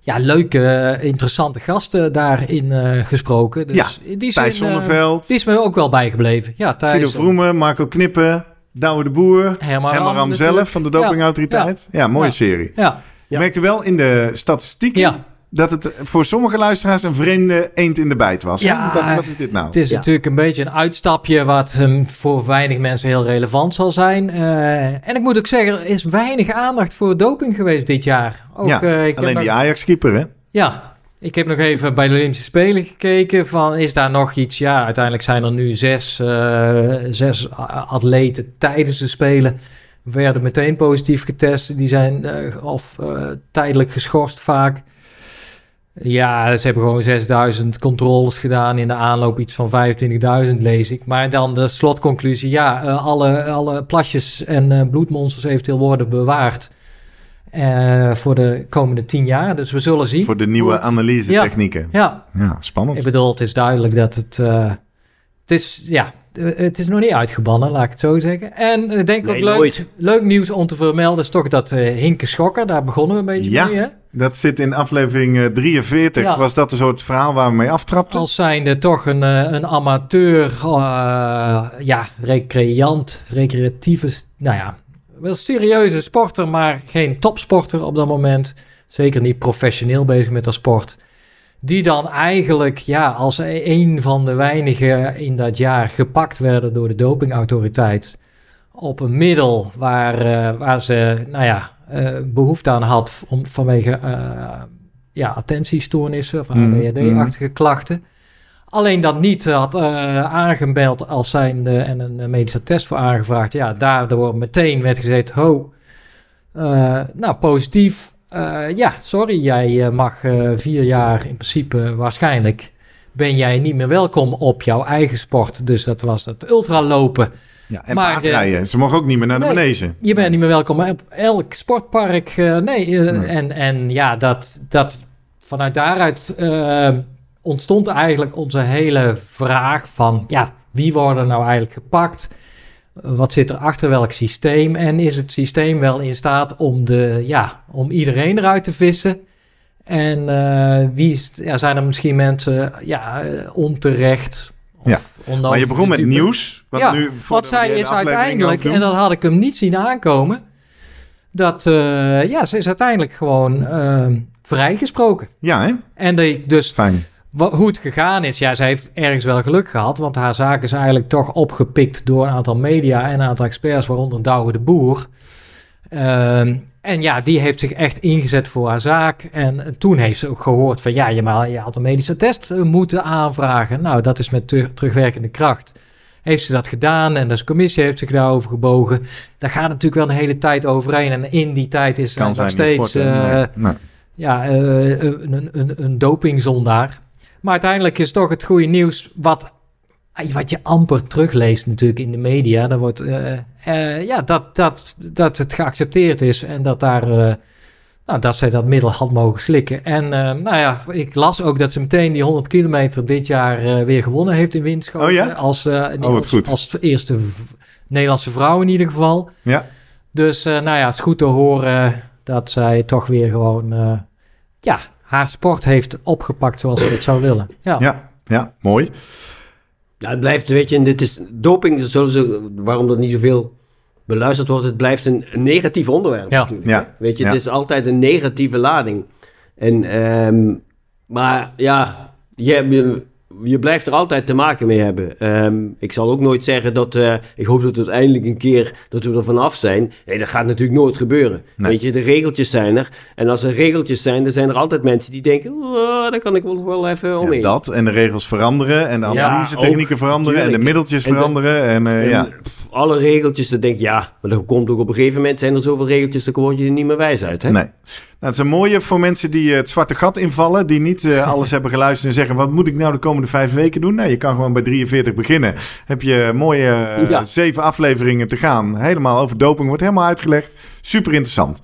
ja, leuke, interessante gasten daarin gesproken. Dus Ja, in die Thijs zin, eh, Zonneveld, die is me ook wel bijgebleven. Ja, Guido Thijs. Vroemen, Marco Knippen, Douwe de Boer, Herman Herman Ram natuurlijk. zelf van de dopingautoriteit. Ja, mooie Ja. serie. Ja, Je merkte wel in de statistieken ja. dat het voor sommige luisteraars een vreemde eend in de bijt was. Ja. Wat, wat is dit nou? Het is Ja. natuurlijk een beetje een uitstapje wat ehm, voor weinig mensen heel relevant zal zijn. Eh, en ik moet ook zeggen, er is weinig aandacht voor doping geweest dit jaar. Ook, Ja, eh, ik heb Alleen nog- die Ajax-keeper, hè? Ja, ik heb nog even bij de Olympische Spelen gekeken van is daar nog iets? Ja, uiteindelijk zijn er nu zes, eh, zes atleten tijdens de Spelen werden meteen positief getest. Die zijn eh, of eh, tijdelijk geschorst vaak. Ja, ze hebben gewoon 6000 controles gedaan in de aanloop, iets van 25.000 lees ik. Maar dan de slotconclusie, ja, alle, alle plasjes en bloedmonsters eventueel worden bewaard eh, voor de komende 10 jaar. Dus we zullen zien. Voor de nieuwe Goed. analyse-technieken. Ja. Ja, spannend. ik bedoel, het is duidelijk dat het... eh, het is, ja, eh, het is nog niet uitgebannen, laat ik het zo zeggen. En ik denk Nee, ook leuk, nooit. leuk nieuws om te vermelden... is toch dat eh Hinke Schokker, daar begonnen we een beetje Ja. mee, hè? Dat zit in aflevering eh, 43. Ja. Was dat een soort verhaal waar we mee aftrapten? Als zijnde toch een, eh, een amateur, eh, ja, recreant, recreatieve, nou ja, wel serieuze sporter, maar geen topsporter op dat moment. Zeker niet professioneel bezig met dat sport. Die dan eigenlijk, ja, als een van de weinigen in dat jaar gepakt werden door de dopingautoriteit. Op een middel waar, eh, waar ze, nou ja, eh, behoefte aan had om, vanwege eh, ja, attentiestoornissen of Mm, ADHD-achtige klachten. Alleen dat niet had eh, aangemeld als zijnde en een eh, medische test voor aangevraagd. Ja, daardoor meteen werd gezegd, ho, eh, nou positief. Eh, ja, sorry, jij eh, mag eh, vier jaar in principe waarschijnlijk ben jij niet meer welkom op jouw eigen sport. Dus dat was het ultralopen. Ja, en maar, paardrijden. Ze mogen ook niet meer naar de nee. manege. Je bent niet meer welkom op elk sportpark. eh, nee, eh, Nee. En, en ja, dat, dat vanuit daaruit eh, ontstond eigenlijk onze hele vraag van... ja, wie worden nou eigenlijk gepakt? Eh, Wat zit er achter welk systeem? En is het systeem wel in staat om, de, ja, om iedereen eruit te vissen? En eh, wie is, ja, zijn er misschien mensen ja, eh, onterecht of onnodig Maar je begon met nieuws. Want Ja, nu, Wat zij is uiteindelijk, en dat had ik hem niet zien aankomen, dat ja, ze is uiteindelijk gewoon vrijgesproken. Ja, hè? En dat ik dus Fijn. Wa- hoe het gegaan is, ja, zij heeft ergens wel geluk gehad, want haar zaak is eigenlijk toch opgepikt door een aantal media en een aantal experts, waaronder Douwe de Boer. Ehm, en ja, die heeft zich echt ingezet voor haar zaak. En toen heeft ze ook gehoord van ja, je, maar, je had een medische test eh, moeten aanvragen. Nou, dat is met ter- terugwerkende kracht. Heeft ze dat gedaan en de commissie heeft zich daarover gebogen. Daar gaat natuurlijk wel een hele tijd overheen. En in die tijd is zijn nog steeds eh, Nee. Nee. ja, eh, een, een, een dopingzondaar. Maar uiteindelijk is toch het goede nieuws wat, wat je amper terugleest natuurlijk in de media. Er wordt, eh, eh, ja, dat, dat, dat het geaccepteerd is en dat daar... eh, nou, dat zij dat middel had mogen slikken. En eh, nou ja, ik las ook dat ze meteen die 100 kilometer dit jaar eh, weer gewonnen heeft in windschoten. Oh ja? Als, eh, wat als, eerste Nederlandse vrouw in ieder geval. Ja. Dus eh, nou ja, het is goed te horen dat zij toch weer gewoon... eh, ja, haar sport heeft opgepakt zoals ze het zou willen. Ja, Ja, ja, mooi. Ja, het blijft, weet je, en dit is doping, zullen ze, waarom dat niet zoveel beluisterd wordt, het blijft een, een negatief onderwerp Ja. natuurlijk. Ja. Weet je, Ja. het is altijd een negatieve lading. En, ehm, maar ja, je, je, je blijft er altijd te maken mee hebben. Ehm, ik zal ook nooit zeggen dat, eh, ik hoop dat uiteindelijk een keer, dat we er vanaf zijn. Nee, dat gaat natuurlijk nooit gebeuren. Nee. Weet je, de regeltjes zijn er. En als er regeltjes zijn, dan zijn er altijd mensen die denken, oh, daar kan ik wel, wel even Ja, omheen. dat en de regels veranderen en de Ja, analyse-technieken ook, veranderen en de middeltjes En de- veranderen. En, eh, ja. pff, alle regeltjes, dan denk ik, ja, maar er komt ook op een gegeven moment zijn er zoveel regeltjes, dan word je er niet meer wijs uit. Hè? Nee. Nou, het is een mooie voor mensen die eh, het zwarte gat invallen, die niet eh, alles hebben geluisterd en zeggen: wat moet ik nou de komende vijf weken doen? Nou, je kan gewoon bij 43 beginnen. Heb je mooie eh, Ja. zeven afleveringen te gaan. Helemaal over doping, wordt helemaal uitgelegd. Super interessant.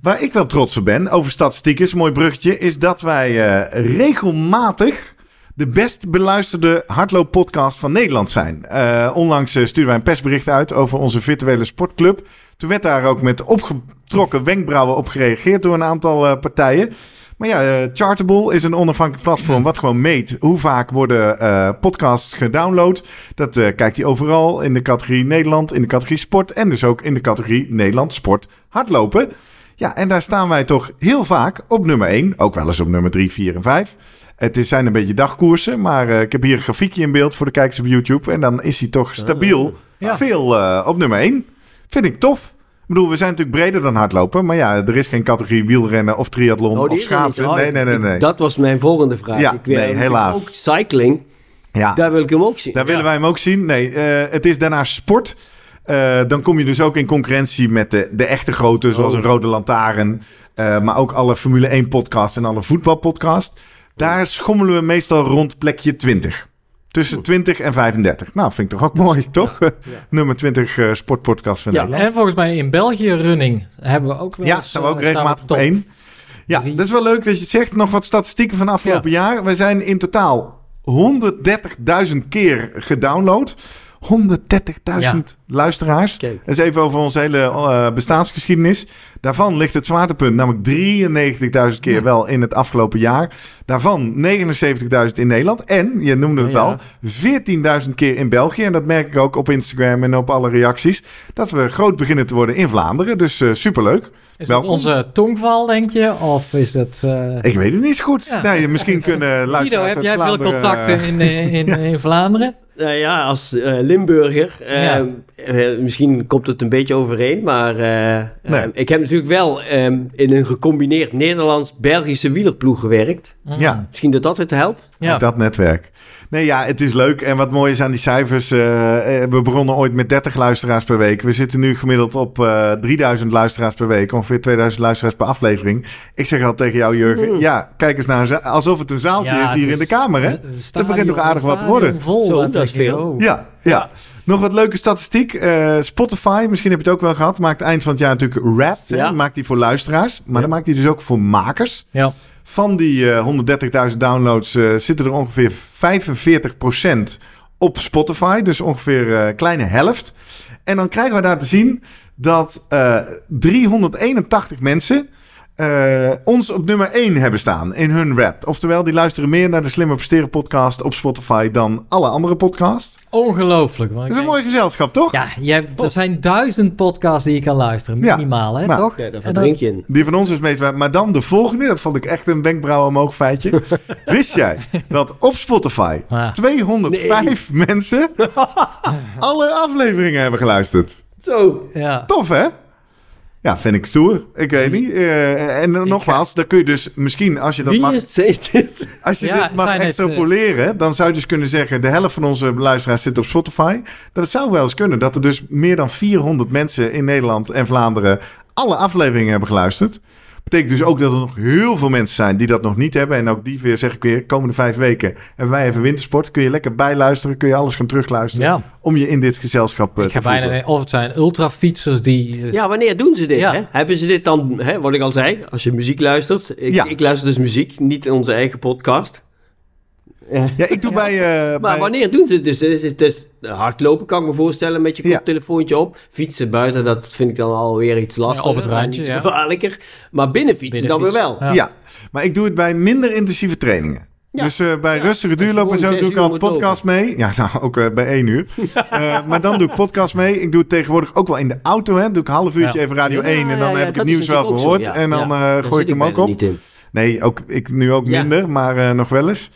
Waar ik wel trots op ben, over statistieken, is een mooi bruggetje, is dat wij regelmatig de best beluisterde hardlooppodcast van Nederland zijn. Onlangs stuurden wij een persbericht uit over onze virtuele sportclub. Toen werd daar ook met opgetrokken wenkbrauwen op gereageerd door een aantal eh, partijen. Maar ja, eh, Chartable is een onafhankelijk platform wat gewoon meet hoe vaak worden eh, podcasts gedownload. Dat kijkt hij overal in de categorie Nederland, in de categorie sport en dus ook in de categorie Nederland sport hardlopen. Ja, en daar staan wij toch heel vaak op nummer 1, ook wel eens op nummer 3, 4 en 5. Het is, zijn een beetje dagkoersen, maar ik heb hier een grafiekje in beeld voor de kijkers op YouTube. En dan is hij toch stabiel Ja. veel op nummer 1. Vind ik tof. Ik bedoel, we zijn natuurlijk breder dan hardlopen. Maar ja, er is geen categorie wielrennen of triathlon Oh, die of schaatsen. Oh, nee, nee, nee, ik- nee. Dat was mijn volgende vraag. Ja, ik wil nee, helaas. Ook cycling, ja, daar wil ik hem ook zien. daar willen wij hem ook zien. Nee, eh, het is daarna sport. Eh, dan kom je dus ook in concurrentie met de, de echte grote, zoals Oh. een Rode Lantaarn. eh, maar ook alle Formule 1 podcasts en alle voetbalpodcasts. Daar schommelen we meestal rond plekje 20. Tussen 20 en 35. Nou, vind ik toch ook mooi, toch? Nummer 20 eh, sportpodcast van Ja, Nederland. En volgens mij in België running hebben we ook wel Ja, eens, staan we ook eh, regelmatig op één. Ja, drie. dat is wel leuk dat je zegt. Nog wat statistieken van afgelopen jaar. We zijn in totaal 130.000 keer gedownload. 130.000 luisteraars. Kijk. Dat is even over onze hele eh, bestaansgeschiedenis. Daarvan ligt het zwaartepunt, namelijk 93.000 keer Ja. wel in het afgelopen jaar. Daarvan 79.000 in Nederland. En, je noemde het al, 14.000 keer in België. En dat merk ik ook op Instagram en op alle reacties. Dat we groot beginnen te worden in Vlaanderen. Dus eh, superleuk. Is Welkom. dat onze tongval, denk je? Of is dat... eh, Ik weet het niet zo goed. Ja. Nee, misschien kunnen luisteraars Guido, heb jij veel contacten in, in, in Vlaanderen? Nou ja, als eh, Limburger, eh, Ja. eh, misschien komt het een beetje overeen, maar eh, eh, Nee. ik heb natuurlijk wel ehm, in een gecombineerd Nederlands-Belgische wielerploeg gewerkt. Ja. Misschien dat dat het helpt. Ja. Dat netwerk. Nee, ja, het is leuk. En wat mooi is aan die cijfers. eh, eh, we begonnen ooit met 30 luisteraars per week. We zitten nu gemiddeld op eh 3000 luisteraars per week. Ongeveer 2000 luisteraars per aflevering. Ik zeg al tegen jou, Jurgen. Ja, kijk eens naar een alsof het een zaaltje Ja, is hier in de kamer, hè? Het stadion- begint nog aardig wat te worden. Vol, Zo, dat is veel. Ja, ja. Nog wat leuke statistiek. Eh, Spotify, misschien heb je het ook wel gehad, maakt eind van het jaar natuurlijk Wrapped. hè? Ja. Maakt die voor luisteraars, maar Ja. dan maakt hij dus ook voor makers. Ja. Van die eh, 130.000 downloads eh, zitten er ongeveer 45% op Spotify. Dus ongeveer een kleine helft. En dan krijgen we daar te zien dat eh 381 mensen eh, ons op nummer 1 hebben staan in hun rap. Oftewel, die luisteren meer naar de Slimmer Presteren podcast op Spotify dan alle andere podcasts. Ongelooflijk. Dat is een denk- mooi gezelschap, toch? Ja, je hebt, er zijn duizend podcasts die je kan luisteren. Ja. Minimaal, hè, Maar- toch? Ja, daar verdrink je in. Die van ons is meest waar. Maar dan de volgende, dat vond ik echt een wenkbrauw omhoog feitje. Wist jij dat op Spotify Ja. 205 mensen alle afleveringen hebben geluisterd? Zo. Ja. Tof, hè? Ja, vind ik stoer. Ik weet niet. Eh, en nogmaals, dan kun je dus misschien, als je dat Wie mag, dit? als je Ja, dit mag het, extrapoleren, dan zou je dus kunnen zeggen, de helft van onze luisteraars zit op Spotify. Dat het zou wel eens kunnen dat er dus meer dan 400 mensen in Nederland en Vlaanderen alle afleveringen hebben geluisterd. Betekent dus ook dat er nog heel veel mensen zijn die dat nog niet hebben. En ook die weer, zeg ik weer, komende vijf weken hebben wij even wintersport. Kun je lekker bijluisteren, kun je alles gaan terugluisteren. Ja, Om je in dit gezelschap eh, ik te voelen. bijna... Of het zijn ultrafietsers die... dus- Ja, wanneer doen ze dit? Ja. Hè? Hebben ze dit dan, hè, wat ik al zei, als je muziek luistert. Ik, Ja. ik luister dus muziek, niet onze eigen podcast. Ja, ik doe bij... eh, maar bij- wanneer doen ze het dus? Dus, dus, dus hardlopen kan ik me voorstellen met je Ja. koptelefoontje op. Fietsen buiten, dat vind ik dan alweer iets lastiger. op het randje, iets ja. gevaarlijker. Maar binnen fietsen dan weer wel. Ja. maar ik doe het bij minder intensieve trainingen. Ja. Dus eh, bij Ja. rustige duurlopen en zo doe ik al podcast mee. Ja, nou, ook eh, bij één uur. Eh, maar dan doe ik podcast mee. Ik doe het tegenwoordig ook wel in de auto. Hè. Doe ik een half uurtje Ja. even Radio Ja, 1 en dan ja, ja, heb ik het nieuws wel zo, gehoord. ja. En dan eh, gooi ik hem ook op. Nee, ook, ik nu ook Ja. minder, maar eh, nog wel eens.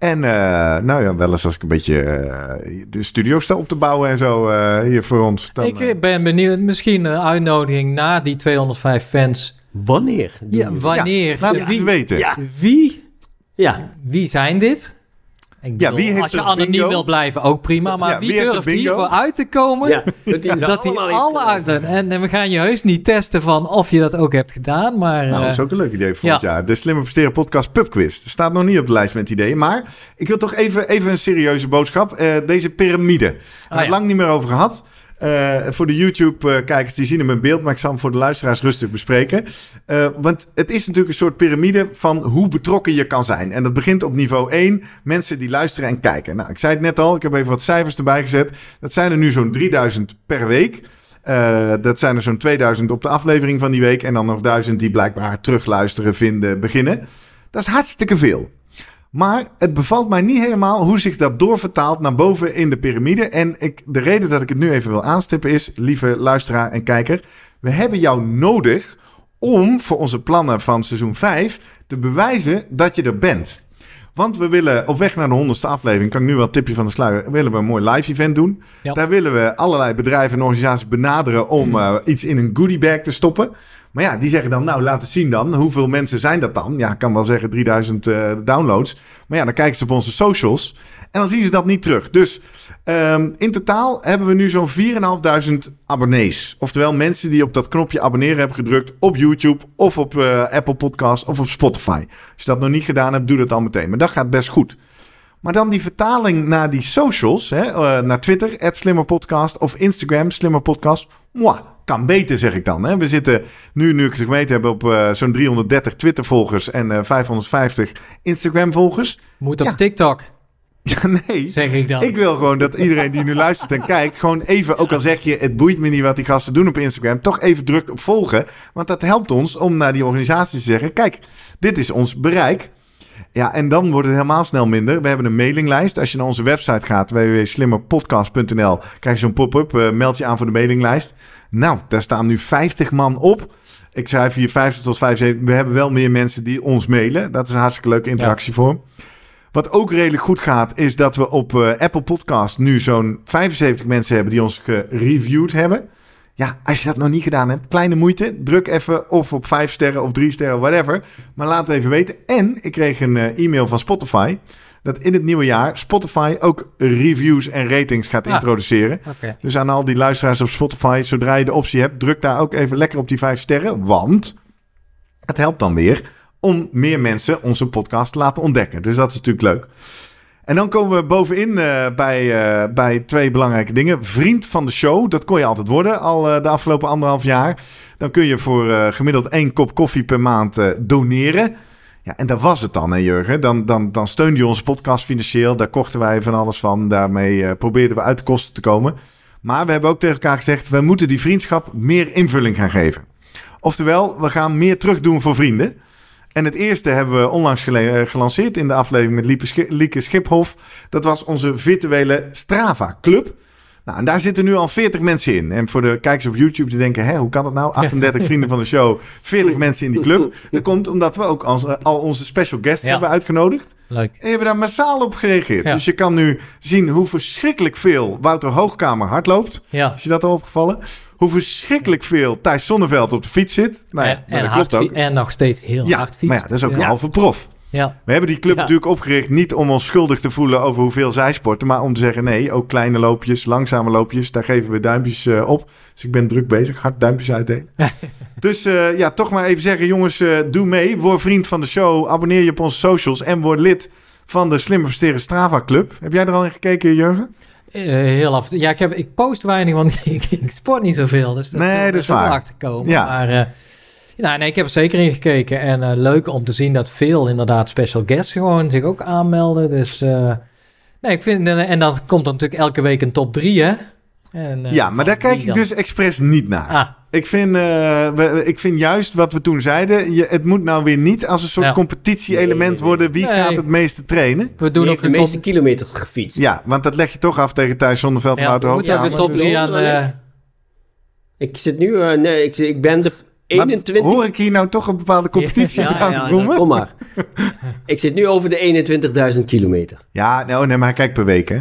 En eh, nou ja, wel eens als ik een beetje eh, de studio sta op te bouwen en zo eh, hier voor ons. Dan, ik ben benieuwd, misschien een uitnodiging na die 205 fans. Wanneer? Ja, wanneer? laat het wie, weten. Ja. wie, Ja, wie zijn dit? Ik bedoel, wie heeft als je er anoniem bingo? wil blijven, ook prima. Maar Ja, wie, durft hiervoor uit te komen? ja. Dat die, alle uit... En, en we gaan je heus niet testen van of je dat ook hebt gedaan, maar... Nou, eh, dat is ook een leuk idee voor ja. het jaar. De Slimmer Presteren podcast pubquiz. Er staat nog niet op de lijst met ideeën. Maar ik wil toch even, even een serieuze boodschap. Eh, deze piramide. Daar hebben we Ah, lang niet meer over gehad. Eh, voor de YouTube-kijkers, die zien hem in beeld. Maar ik zal hem voor de luisteraars rustig bespreken. Eh, want het is natuurlijk een soort piramide van hoe betrokken je kan zijn. En dat begint op niveau 1. Mensen die luisteren en kijken. Nou, ik zei het net al. Ik heb even wat cijfers erbij gezet. Dat zijn er nu zo'n 3000 per week. Eh, dat zijn er zo'n 2000 op de aflevering van die week. En dan nog 1000 die blijkbaar terugluisteren, vinden, beginnen. Dat is hartstikke veel. Maar het bevalt mij niet helemaal hoe zich dat doorvertaalt naar boven in de piramide. En ik, de reden dat ik het nu even wil aanstippen is, lieve luisteraar en kijker, we hebben jou nodig om voor onze plannen van seizoen 5 te bewijzen dat je er bent. Want we willen op weg naar de honderdste aflevering, kan ik nu wel een tipje van de sluier, willen we een mooi live event doen. Ja. Daar willen we allerlei bedrijven en organisaties benaderen om eh, iets in een goodie bag te stoppen. Maar ja, die zeggen dan, nou laat het zien dan. Hoeveel mensen zijn dat dan? Ja, ik kan wel zeggen 3000 eh, downloads. Maar ja, dan kijken ze op onze socials. En dan zien ze dat niet terug. Dus ehm, in totaal hebben we nu zo'n 4.500 abonnees. Oftewel mensen die op dat knopje abonneren hebben gedrukt op YouTube of op eh, Apple Podcast of op Spotify. Als je dat nog niet gedaan hebt, doe dat dan meteen. Maar dat gaat best goed. Maar dan die vertaling naar die socials, hè, eh, naar Twitter, @slimmerpodcast of Instagram, slimmerpodcast. Mwah, kan beter, zeg ik dan. Hè. We zitten nu, nu ik het gemeten heb, op eh, zo'n 330 Twitter-volgers en eh, 550 Instagram-volgers. Moet op Ja. TikTok, Ja, nee. zeg ik dan. Ik wil gewoon dat iedereen die nu luistert en kijkt, gewoon even, ook al zeg je, het boeit me niet wat die gasten doen op Instagram, toch even drukt op volgen. Want dat helpt ons om naar die organisatie te zeggen, kijk, dit is ons bereik. Ja, en dan wordt het helemaal snel minder. We hebben een mailinglijst. Als je naar onze website gaat, www.slimmerpodcast.nl, krijg je zo'n pop-up, eh, meld je aan voor de mailinglijst. Nou, daar staan nu 50 man op. Ik schrijf hier 50 tot 75. We hebben wel meer mensen die ons mailen. Dat is een hartstikke leuke interactievorm. Wat ook redelijk goed gaat, is dat we op eh, Apple Podcast nu zo'n 75 mensen hebben die ons gereviewd hebben. Ja, als je dat nog niet gedaan hebt, kleine moeite. Druk even of op 5 sterren of 3 sterren, whatever. Maar laat het even weten. En ik kreeg een eh, e-mail van Spotify. Dat in het nieuwe jaar Spotify ook reviews en ratings gaat Ah. introduceren. Dus aan al die luisteraars op Spotify, zodra je de optie hebt, druk daar ook even lekker op die 5 sterren. Want het helpt dan weer om meer mensen onze podcast te laten ontdekken. Dus dat is natuurlijk leuk. En dan komen we bovenin eh, bij, eh, bij twee belangrijke dingen. Vriend van de show, dat kon je altijd worden al eh, de afgelopen anderhalf jaar. Dan kun je voor gemiddeld één kop koffie per maand doneren. Ja, en dat was het dan, hè Jurgen. Dan, dan, dan steunde je onze podcast financieel. Daar kochten wij van alles van. Daarmee probeerden we uit de kosten te komen. Maar we hebben ook tegen elkaar gezegd... we moeten die vriendschap meer invulling gaan geven. Oftewel, we gaan meer terug doen voor vrienden. En het eerste hebben we onlangs eh, gelanceerd in de aflevering met Lieke Schiphof. Dat was onze virtuele Strava Club. Nou, en daar zitten nu al 40 mensen in. En voor de kijkers op YouTube die denken, hè, hoe kan dat nou? 38 vrienden van de show, 40 mensen in die club. Dat komt omdat we ook als, al onze special guests Ja. hebben uitgenodigd. Leuk. En hebben daar massaal op gereageerd. Ja. Dus je kan nu zien hoe verschrikkelijk veel Wouter Hoogkamer hardloopt. Ja. Is je dat al opgevallen? Hoe verschrikkelijk veel Thijs Zonneveld op de fiets zit. Nou ja, en, dat klopt ook. en nog steeds heel hard fietsen. maar ja, dat is ook een halve prof. Ja. We hebben die club Ja. natuurlijk opgericht niet om ons schuldig te voelen over hoeveel zij sporten, maar om te zeggen nee, ook kleine loopjes, langzame loopjes, daar geven we duimpjes eh, op. Dus ik ben druk bezig, hard duimpjes uitdelen. dus eh, ja, toch maar even zeggen, jongens, eh, doe mee, word vriend van de show, abonneer je op onze socials en word lid van de Slimmer Presteren Strava Club. Heb jij er al in gekeken, Jurgen? Eh, heel af. Ja, ik, heb, ik post weinig, want ik, ik sport niet zoveel. Dus dat Nee, zal- dat is waar. achterkomen. Ja. Maar uh, nou, nee, ik heb er zeker in gekeken. En uh, leuk om te zien dat veel inderdaad special guests gewoon zich ook aanmelden. Dus uh, nee, ik vind... En dan komt er natuurlijk elke week een top 3, hè? En, uh, ja, maar daar kijk ik dan... dus expres niet naar. Ah, Ik vind, uh, we, ik vind juist wat we toen zeiden, je, het moet nou weer niet als een soort Ja. competitie-element Nee, nee, nee. worden. Wie Nee. gaat het meeste trainen? we doen ook de meeste comp- kilometers gefietst. Ja, want dat leg je toch af tegen Thijs Zonneveld en Ja, Wouter moeten ook Ja, de top 3 aan... eh, Ik zit nu, eh, nee, ik, ik ben de Maar 21... Hoor ik hier nou toch een bepaalde competitie ja, aan ja, voelen? kom maar. ik zit nu over de 21.000 kilometer. Ja, nou, nee, maar hij kijkt per week, hè?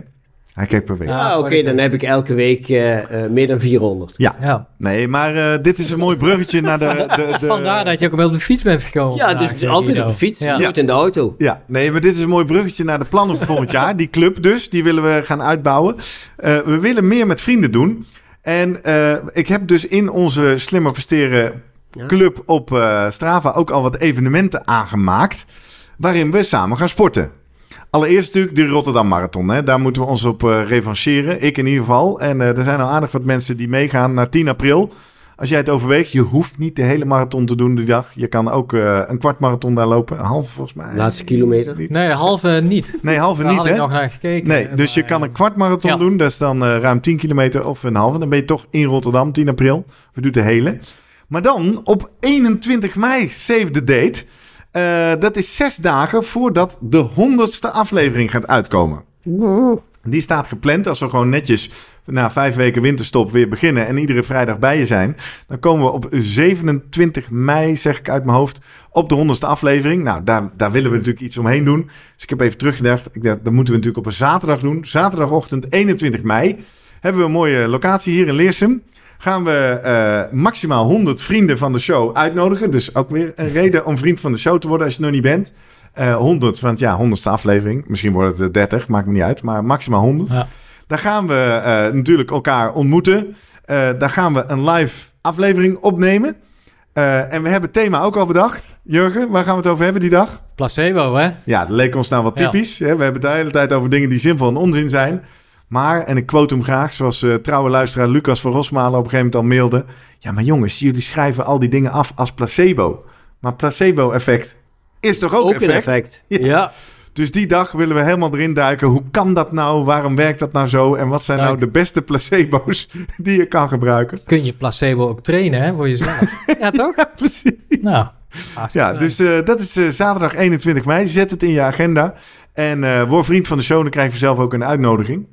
Hij kijkt per week. Ah, oké, dan heb ik elke week eh, eh, meer dan 400. ja. Nee, maar eh, dit is een mooi bruggetje naar de... de, de Vandaar dat je ook wel op de fiets bent gekomen. Ja, vandaag, dus altijd Guido. op de fiets, Ja. nooit in de auto. Ja, nee, maar dit is een mooi bruggetje naar de plannen voor volgend jaar. Die club dus, die willen we gaan uitbouwen. Eh, we willen meer met vrienden doen. En eh, ik heb dus in onze Slimmer Presteren. Club op eh, Strava ook al wat evenementen aangemaakt. Waarin we samen gaan sporten. Allereerst natuurlijk de Rotterdam Marathon. Hè. Daar moeten we ons op eh, revancheren. Ik in ieder geval. En eh, er zijn al aardig wat mensen die meegaan naar 10 april. Als jij het overweegt, je hoeft niet de hele marathon te doen die dag. Je kan ook eh, een kwart marathon daar lopen. Een halve volgens mij. Laatste kilometer. Niet. Nee, de halve niet. Nee, halve Daar niet ik nog naar gekeken. Nee, dus je kan een kwart marathon ja. doen. Dat is dan eh, ruim 10 kilometer of een halve. Dan ben je toch in Rotterdam, 10 april. We doen de hele. Maar dan op 21 mei, save the date. Eh, dat is zes dagen voordat de honderdste aflevering gaat uitkomen. Die staat gepland als we gewoon netjes na vijf weken winterstop weer beginnen en iedere vrijdag bij je zijn. Dan komen we op 27 mei, zeg ik uit mijn hoofd, op de honderdste aflevering. Nou, daar, daar willen we natuurlijk iets omheen doen. Dus ik heb even teruggedacht. Ik dacht, dat moeten we natuurlijk op een zaterdag doen. Zaterdagochtend 21 mei hebben we een mooie locatie hier in Leersum. Gaan we eh, maximaal 100 vrienden van de show uitnodigen. Dus ook weer een reden om vriend van de show te worden als je het nog niet bent. Eh 100, want ja, 100ste aflevering. Misschien wordt het eh, 30, maakt me niet uit. Maar maximaal 100. Ja. Daar gaan we eh, natuurlijk elkaar ontmoeten. Eh, daar gaan we een live aflevering opnemen. Eh, en we hebben het thema ook al bedacht. Jurgen, waar gaan we het over hebben die dag? Placebo, hè? Ja, dat leek ons nou wat typisch. Hè? We hebben het de hele tijd over dingen die zinvol en onzin zijn. Maar, en ik quote hem graag, zoals eh, trouwe luisteraar Lucas van Rosmalen op een gegeven moment al mailde. Ja, maar jongens, jullie schrijven al die dingen af als placebo. Maar placebo-effect is toch ook, Ook, effect? een effect. Ja. Ja. Dus die dag willen we helemaal erin duiken. Hoe kan dat nou? Waarom werkt dat nou zo? En wat zijn nou de beste placebo's die je kan gebruiken? Kun je placebo ook trainen, hè? Voor jezelf. ja, toch? Ja, precies. Nou. Ja, dus eh, dat is eh, zaterdag 21 mei. Zet het in je agenda. En eh word vriend van de show. Dan krijg je zelf ook een uitnodiging.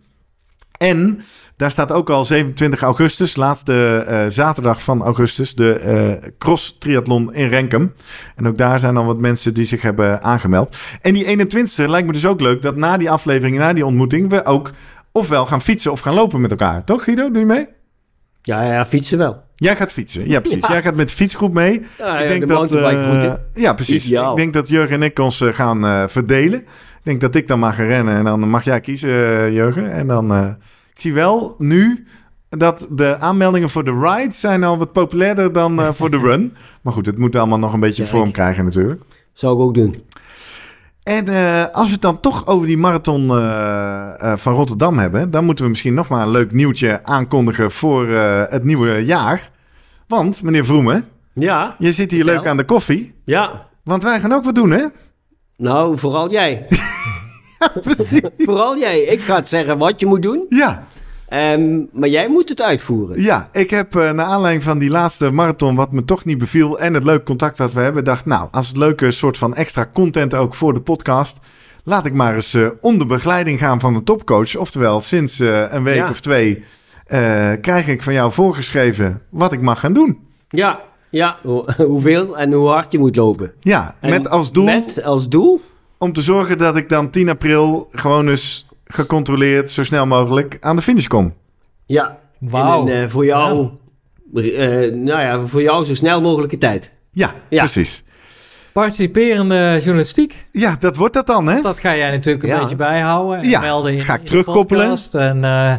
En daar staat ook al 27 augustus, laatste eh, zaterdag van augustus, de eh, cross triathlon in Renkum. En ook daar zijn al wat mensen die zich hebben aangemeld. En die 21ste lijkt me dus ook leuk dat na die aflevering, na die ontmoeting, we ook ofwel gaan fietsen of gaan lopen met elkaar. Toch Guido, doe je mee? Ja, ja, fietsen wel. Jij gaat fietsen, ja precies. Ja. Jij gaat met de fietsgroep mee. Ja, ik denk de dat, eh, ja, precies. Ideaal. Ik denk dat Jurgen en ik ons gaan verdelen. Ik denk dat ik dan mag gaan rennen en dan mag jij kiezen, eh, Jurgen. En dan, eh, ik zie wel nu dat de aanmeldingen voor de ride zijn al wat populairder dan eh, voor de run. Maar goed, het moet allemaal nog een beetje vorm krijgen natuurlijk. Zou ik ook doen. En als we het dan toch over die marathon van Rotterdam hebben, dan moeten we misschien nog maar een leuk nieuwtje aankondigen voor het nieuwe jaar. Want, meneer Vroemen, Ja, je zit hier Vertel. leuk aan de koffie. ja. Want wij gaan ook wat doen, hè? Nou, vooral jij. Precies. vooral jij. Ik ga het zeggen wat je moet doen. Ja, ehm, maar jij moet het uitvoeren. ja, ik heb eh naar aanleiding van die laatste marathon, wat me toch niet beviel, en het leuke contact wat we hebben, dacht, nou, als het leuke soort van extra content ook voor de podcast, laat ik maar eens eh, onder begeleiding gaan van een topcoach. Oftewel, sinds eh, een week Ja. of twee krijg ik van jou voorgeschreven wat ik mag gaan doen. Ja, ja. Hoe- hoeveel en hoe hard je moet lopen. Ja, En met als doel Met als doel? om te zorgen dat ik dan 10 april gewoon eens gecontroleerd, zo snel mogelijk, aan de finish kom. Ja. Wauw. En eh, voor jou, eh, nou ja, voor jou zo snel mogelijke tijd. Ja, Ja. precies. Participerende journalistiek. Ja, dat wordt dat dan, hè? Dat ga jij natuurlijk een Ja. beetje bijhouden. En Ja, melden in, ga ik in de terugkoppelen. podcast. En, eh,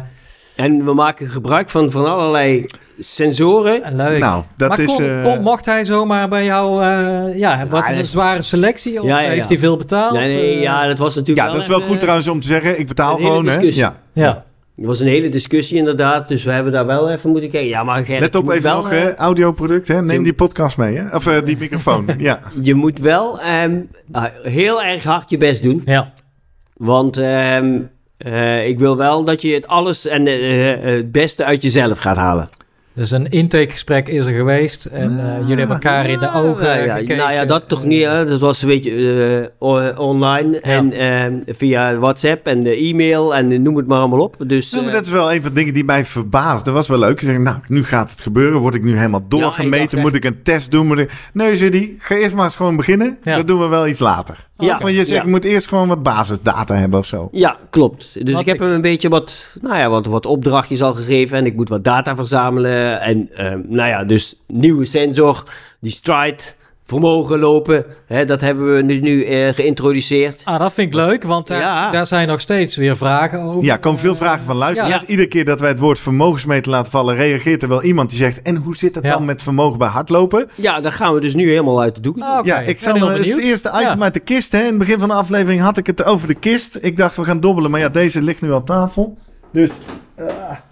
En we maken gebruik van, van allerlei sensoren. en leuk. Nou, dat maar is... kon, eh, kon- mocht hij zomaar bij jou... eh, ja, wat een zware selectie? Of Ja, ja, heeft hij veel betaald? Nee, nee, Eh, ja, dat was natuurlijk ja, dat is wel goed trouwens om te zeggen. Ik betaal een hele gewoon, hè? Ja. Ja. Het was een hele discussie inderdaad, dus we hebben daar wel even moeten kijken. Ja, maar Gerrit, Let op even wel, nog, hè? Audioproduct, hè? Neem je- die podcast mee, hè? Of die microfoon, ja. Je moet wel ehm, ah, heel erg hard je best doen. ja. Want ehm, eh, ik wil wel dat je het alles en eh, eh, het beste uit jezelf gaat halen. Dus een intakegesprek is er geweest. En eh, jullie hebben elkaar in de ogen Nou ja, gekeken. nou ja, dat toch niet. Hè? Dat was een beetje eh, o- online en ehm, via WhatsApp en de e-mail en eh, noem het maar allemaal op. Dus maar eh, dat is wel een van de dingen die mij verbaast. Dat was wel leuk. Ik zeg, nou, nu gaat het gebeuren. Word ik nu helemaal Ja, doorgemeten? ik dacht Moet ik een test doen? Moet ik... Nee, die, ga eerst maar eens gewoon beginnen. Ja. Dat doen we wel iets later. Ja. Want je zegt, Ja. je moet eerst gewoon wat basisdata hebben of zo. Ja, klopt. Dus Wat ik heb ik- hem een beetje wat, nou ja, wat, wat opdrachtjes al gegeven en ik moet wat data verzamelen. En ehm, nou ja, dus nieuwe sensor, die stride, vermogen lopen, hè, dat hebben we nu, nu eh, geïntroduceerd. Ah, dat vind ik leuk, want daar, Ja. daar zijn nog steeds weer vragen over. Ja, er komen veel Eh, vragen van luisteraars. ja. Iedere keer dat wij het woord vermogensmeter laten vallen, reageert er wel iemand die zegt: En hoe zit dat Ja. dan met vermogen bij hardlopen? Ja, daar gaan we dus nu helemaal uit de doeken. doen. Ah, oké. Ja, ik zal, het is het benieuwd. eerste item Ja. uit de kist. Hè. In het begin van de aflevering had ik het over de kist. Ik dacht, we gaan dobbelen, maar ja, deze ligt nu op tafel. Dus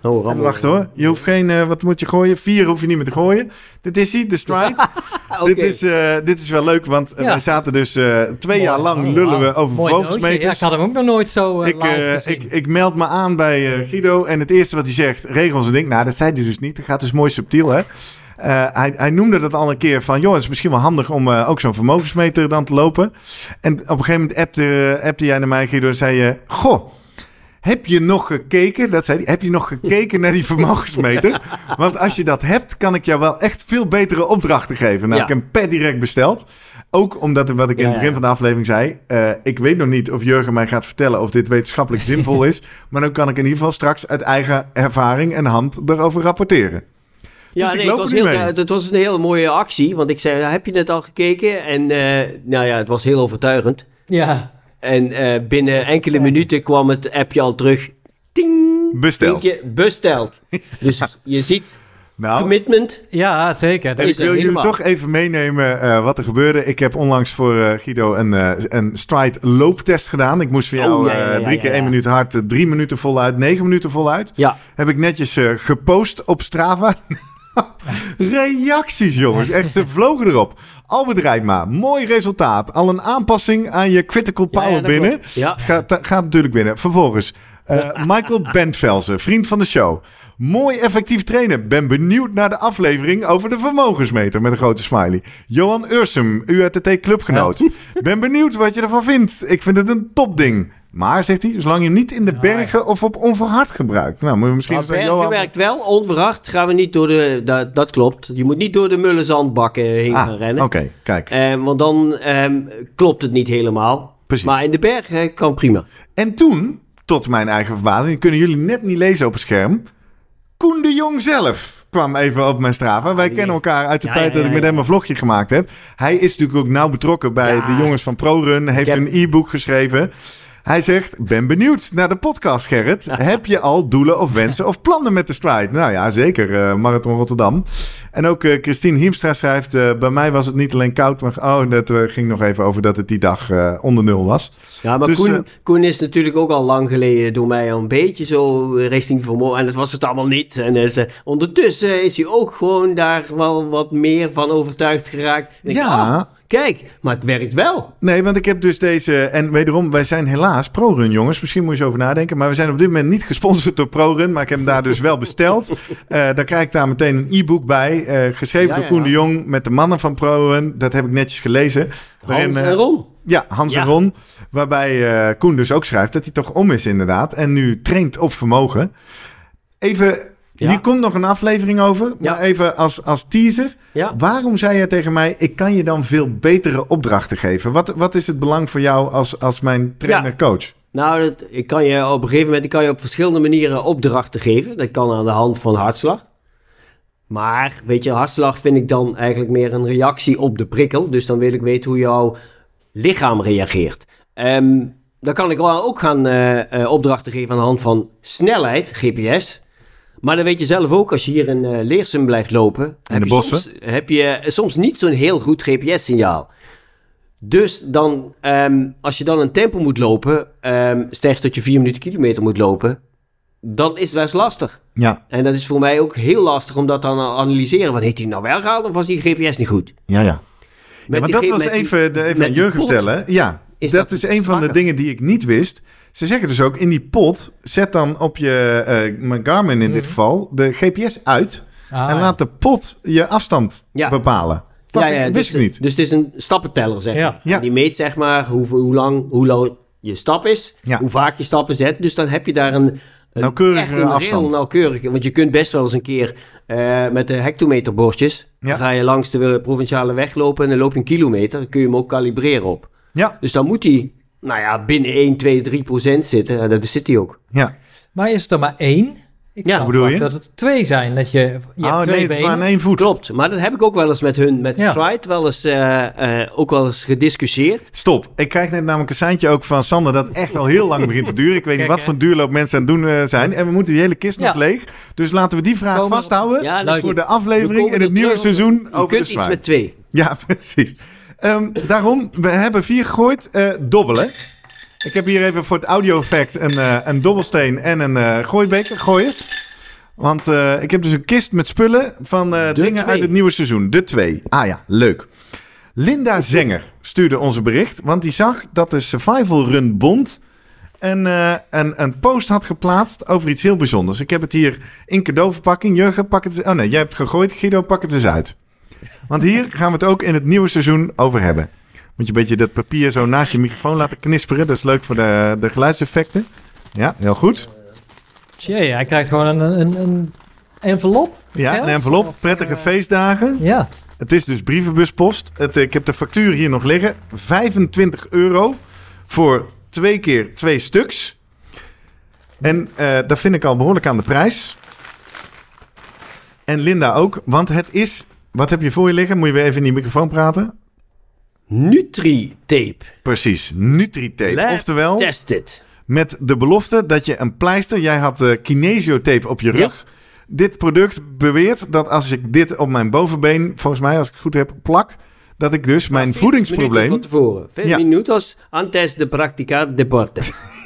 Oh, En rammel. wacht hoor, je hoeft geen, eh, wat moet je gooien? Vier hoef je niet meer te gooien. Dit is hij, de stride. Ah, dit, is, eh, dit is wel leuk, want eh, Ja. wij zaten dus eh, twee jaar lang Oh, lullen we wauw. over nootje. Ja, vermogensmeters. ik had hem ook nog nooit zo ik, eh, ik, ik meld me aan bij eh, Guido en het eerste wat hij zegt, regels en ding. Nou, dat zei hij dus niet. Dat gaat dus mooi subtiel, hè. Eh, hij, hij noemde dat al een keer van, joh, het is misschien wel handig om eh, ook zo'n vermogensmeter dan te lopen. En op een gegeven moment appte, appte jij naar mij, Guido, en zei je, goh, heb je nog gekeken, dat zei hij, heb je nog gekeken naar die vermogensmeter? Want als je dat hebt, kan ik jou wel echt veel betere opdrachten geven. Nou, Ja. ik heb hem per direct besteld. Ook omdat, wat ik in het begin ja. van de aflevering zei, eh, ik weet nog niet of Jurgen mij gaat vertellen of dit wetenschappelijk zinvol is. Maar dan kan ik in ieder geval straks uit eigen ervaring en hand erover rapporteren. Ja, Dus ik nee, het, was heel, het was een hele mooie actie. Want ik zei, heb je het al gekeken? En eh, nou ja, het was heel overtuigend. Ja, En eh, binnen enkele minuten kwam het appje al terug. Ting! Besteld. Vinkje, besteld. dus je ziet Nou, commitment. ja zeker. Dat En ik wil jullie toch even meenemen eh, wat er gebeurde. Ik heb onlangs voor eh, Guido een, eh, een stride looptest gedaan. Ik moest voor jou Oh, ja, ja, eh, ja, drie ja, keer ja. één minuut hard, drie minuten voluit, negen minuten voluit. Ja, Heb ik netjes eh, gepost op Strava. Reacties, jongens. Echt, ze vlogen erop. Albert Rijtma, mooi resultaat. Al een aanpassing aan je critical power ja, binnen. Ja. Het gaat, gaat natuurlijk binnen. Vervolgens, eh, Michael Bentvelsen, vriend van de show. Mooi effectief trainen. Ben benieuwd naar de aflevering over de vermogensmeter met een grote smiley. Johan Ursum, UATT clubgenoot. Ben benieuwd wat je ervan vindt. Ik vind het een topding. Maar, zegt hij, zolang je hem niet in de bergen of op onverhard gebruikt. Nou, moet je misschien Maar zeggen, bergen Johan... werkt wel, onverhard gaan we niet door de... Dat, dat klopt. Je moet niet door de mulle zandbakken heen gaan Ah, rennen. oké, kijk. Eh, want dan ehm, klopt het niet helemaal. Precies. Maar in de bergen kan prima. En toen, tot mijn eigen verbazing, kunnen jullie net niet lezen op het scherm. Koen de Jong zelf kwam even op mijn Strava. Wij die- kennen elkaar uit de Ja, tijd ja, dat ik met hem een vlogje gemaakt heb. Hij is natuurlijk ook nauw betrokken bij Ja. de jongens van ProRun. Heeft heb- een e-book geschreven. Hij zegt, ben benieuwd naar de podcast, Gerrit. Heb je al doelen of wensen of plannen met de stride? Nou ja, zeker. eh, Marathon Rotterdam. En ook eh, Christine Hiemstra schrijft... eh, bij mij was het niet alleen koud, maar... Oh, dat ging nog even over dat het die dag onder nul was. Ja, maar Dus, Koen, Koen is natuurlijk ook al lang geleden door mij al een beetje zo richting vermogen. En dat was het allemaal niet. En ze- ondertussen is hij ook gewoon daar wel wat meer van overtuigd geraakt. Ja. oh, kijk, maar het werkt wel. Nee, want ik heb dus deze... En wederom, wij zijn helaas ProRun, jongens. Misschien moet je eens over nadenken. Maar we zijn op dit moment niet gesponsord door ProRun. Maar ik heb hem daar dus wel besteld. Eh daar krijg ik daar meteen een e-book bij. eh, geschreven Ja, door ja, Koen ja. de Jong met de mannen van ProRun. Dat heb ik netjes gelezen. Waarin, Hans eh, en Ron. Ja, Hans Ja. en Ron. Waarbij eh, Koen dus ook schrijft dat hij toch om is inderdaad. En nu traint op vermogen. Even... Ja. Hier komt nog een aflevering over, Ja. maar even als, als teaser. Ja. Waarom zei je tegen mij, ik kan je dan veel betere opdrachten geven? Wat, wat is het belang voor jou als, als mijn trainer-coach? Nou, dat, ik kan je op een gegeven moment ik kan je op verschillende manieren opdrachten geven. Dat kan aan de hand van hartslag. Maar, weet je, hartslag vind ik dan eigenlijk meer een reactie op de prikkel. Dus dan wil ik weten hoe jouw lichaam reageert. Ehm, dan kan ik wel ook gaan eh, opdrachten geven aan de hand van snelheid, GPS. Maar dan weet je zelf ook, als je hier in eh, Leersum blijft lopen... heb de je bossen. Soms, heb je soms niet zo'n heel goed GPS-signaal. Dus dan, ehm, als je dan een tempo moet lopen, ehm sterk tot je 4 minuten kilometer moet lopen, dan is best lastig. Ja, En dat is voor mij ook heel lastig om dat dan te analyseren. Wat heeft hij nou wel gehaald of was die GPS niet goed? ja, ja. Met die dat was even, de, even met aan Jurgen vertellen. Ja, is dat, dat is een van de dingen die ik niet wist. Ze zeggen dus ook in die pot, zet dan op je eh, mijn Garmin in dit Mhm. geval de GPS uit Ah, en laat de pot je afstand Ja. bepalen. Dat Ja, ja, wist dus, ik niet. Dus het is een stappenteller, zeg Ja. maar. Ja. Die meet zeg maar hoe, hoe, lang, hoe lang je stap is, Ja. hoe vaak je stappen zet. Dus dan heb je daar een, een Nauwkeurige echt een afstand. heel nauwkeurige. Want je kunt best wel eens een keer eh, met de hectometerbordjes, Ja. dan ga je langs de provinciale weg lopen en dan loop je een kilometer. Dan kun je hem ook kalibreren op. Ja, Dus dan moet hij, nou ja, binnen 1, 2, 3 procent zitten. En dat zit hij ook. ja. Maar is het er maar één? Ik Ja, bedoel je? dat het twee zijn. Dat je, je oh twee nee, het is maar aan één voet. Klopt, maar dat heb ik ook wel eens met hun, met Ja. Stride, wel eens, eh, eh, ook wel eens gediscussieerd. Stop. Ik krijg net namelijk een seintje ook van Sander dat echt al heel lang begint te duren. Ik weet niet wat hè. voor duurloop mensen aan het doen eh, zijn. En we moeten die hele kist nog Ja. leeg. Dus laten we die vraag Komen vasthouden Ja, is voor de aflevering in het nieuwe seizoen Je over kunt de iets met twee. Ja, precies. Ehm, daarom, we hebben vier gegooid. eh, dobbelen. Ik heb hier even voor het audio-effect een, eh, een dobbelsteen en een eh gooibeker. Gooi eens. Want ik heb dus een kist met spullen van dingen twee. uit het nieuwe seizoen. De twee. Ah ja, leuk. Linda Zenger stuurde ons een bericht. Want die zag dat de Survival Run Bond een, een, een post had geplaatst over iets heel bijzonders. Ik heb het hier in cadeauverpakking. Jurgen, pak het eens. Oh nee, jij hebt gegooid. Guido, pak het eens uit. Want hier gaan we het ook in het nieuwe seizoen over hebben. Moet je een beetje dat papier zo naast je microfoon laten knisperen. Dat is leuk voor de, de geluidseffecten. Ja, heel goed. Jee, hij krijgt gewoon een, een, een envelop. Ja, een envelop. Prettige eh, feestdagen. Ja. Het is dus brievenbuspost. Het, ik heb de factuur hier nog liggen. 25 euro voor twee keer twee stuks. En eh, dat vind ik al behoorlijk aan de prijs. En Linda ook, want het is... Wat heb je voor je liggen? Moet je weer even in die microfoon praten? Nutri-tape. Precies, Nutritape. Lab Oftewel, Tested. met de belofte dat je een pleister... Jij had eh kinesiotape op je rug. Dit product beweert dat als ik dit op mijn bovenbeen... Volgens mij, als ik het goed heb, plak... Dat ik dus mijn 40 minuten voedingsprobleem... Van tevoren. 5 Ja. minutos antes de practica deporte.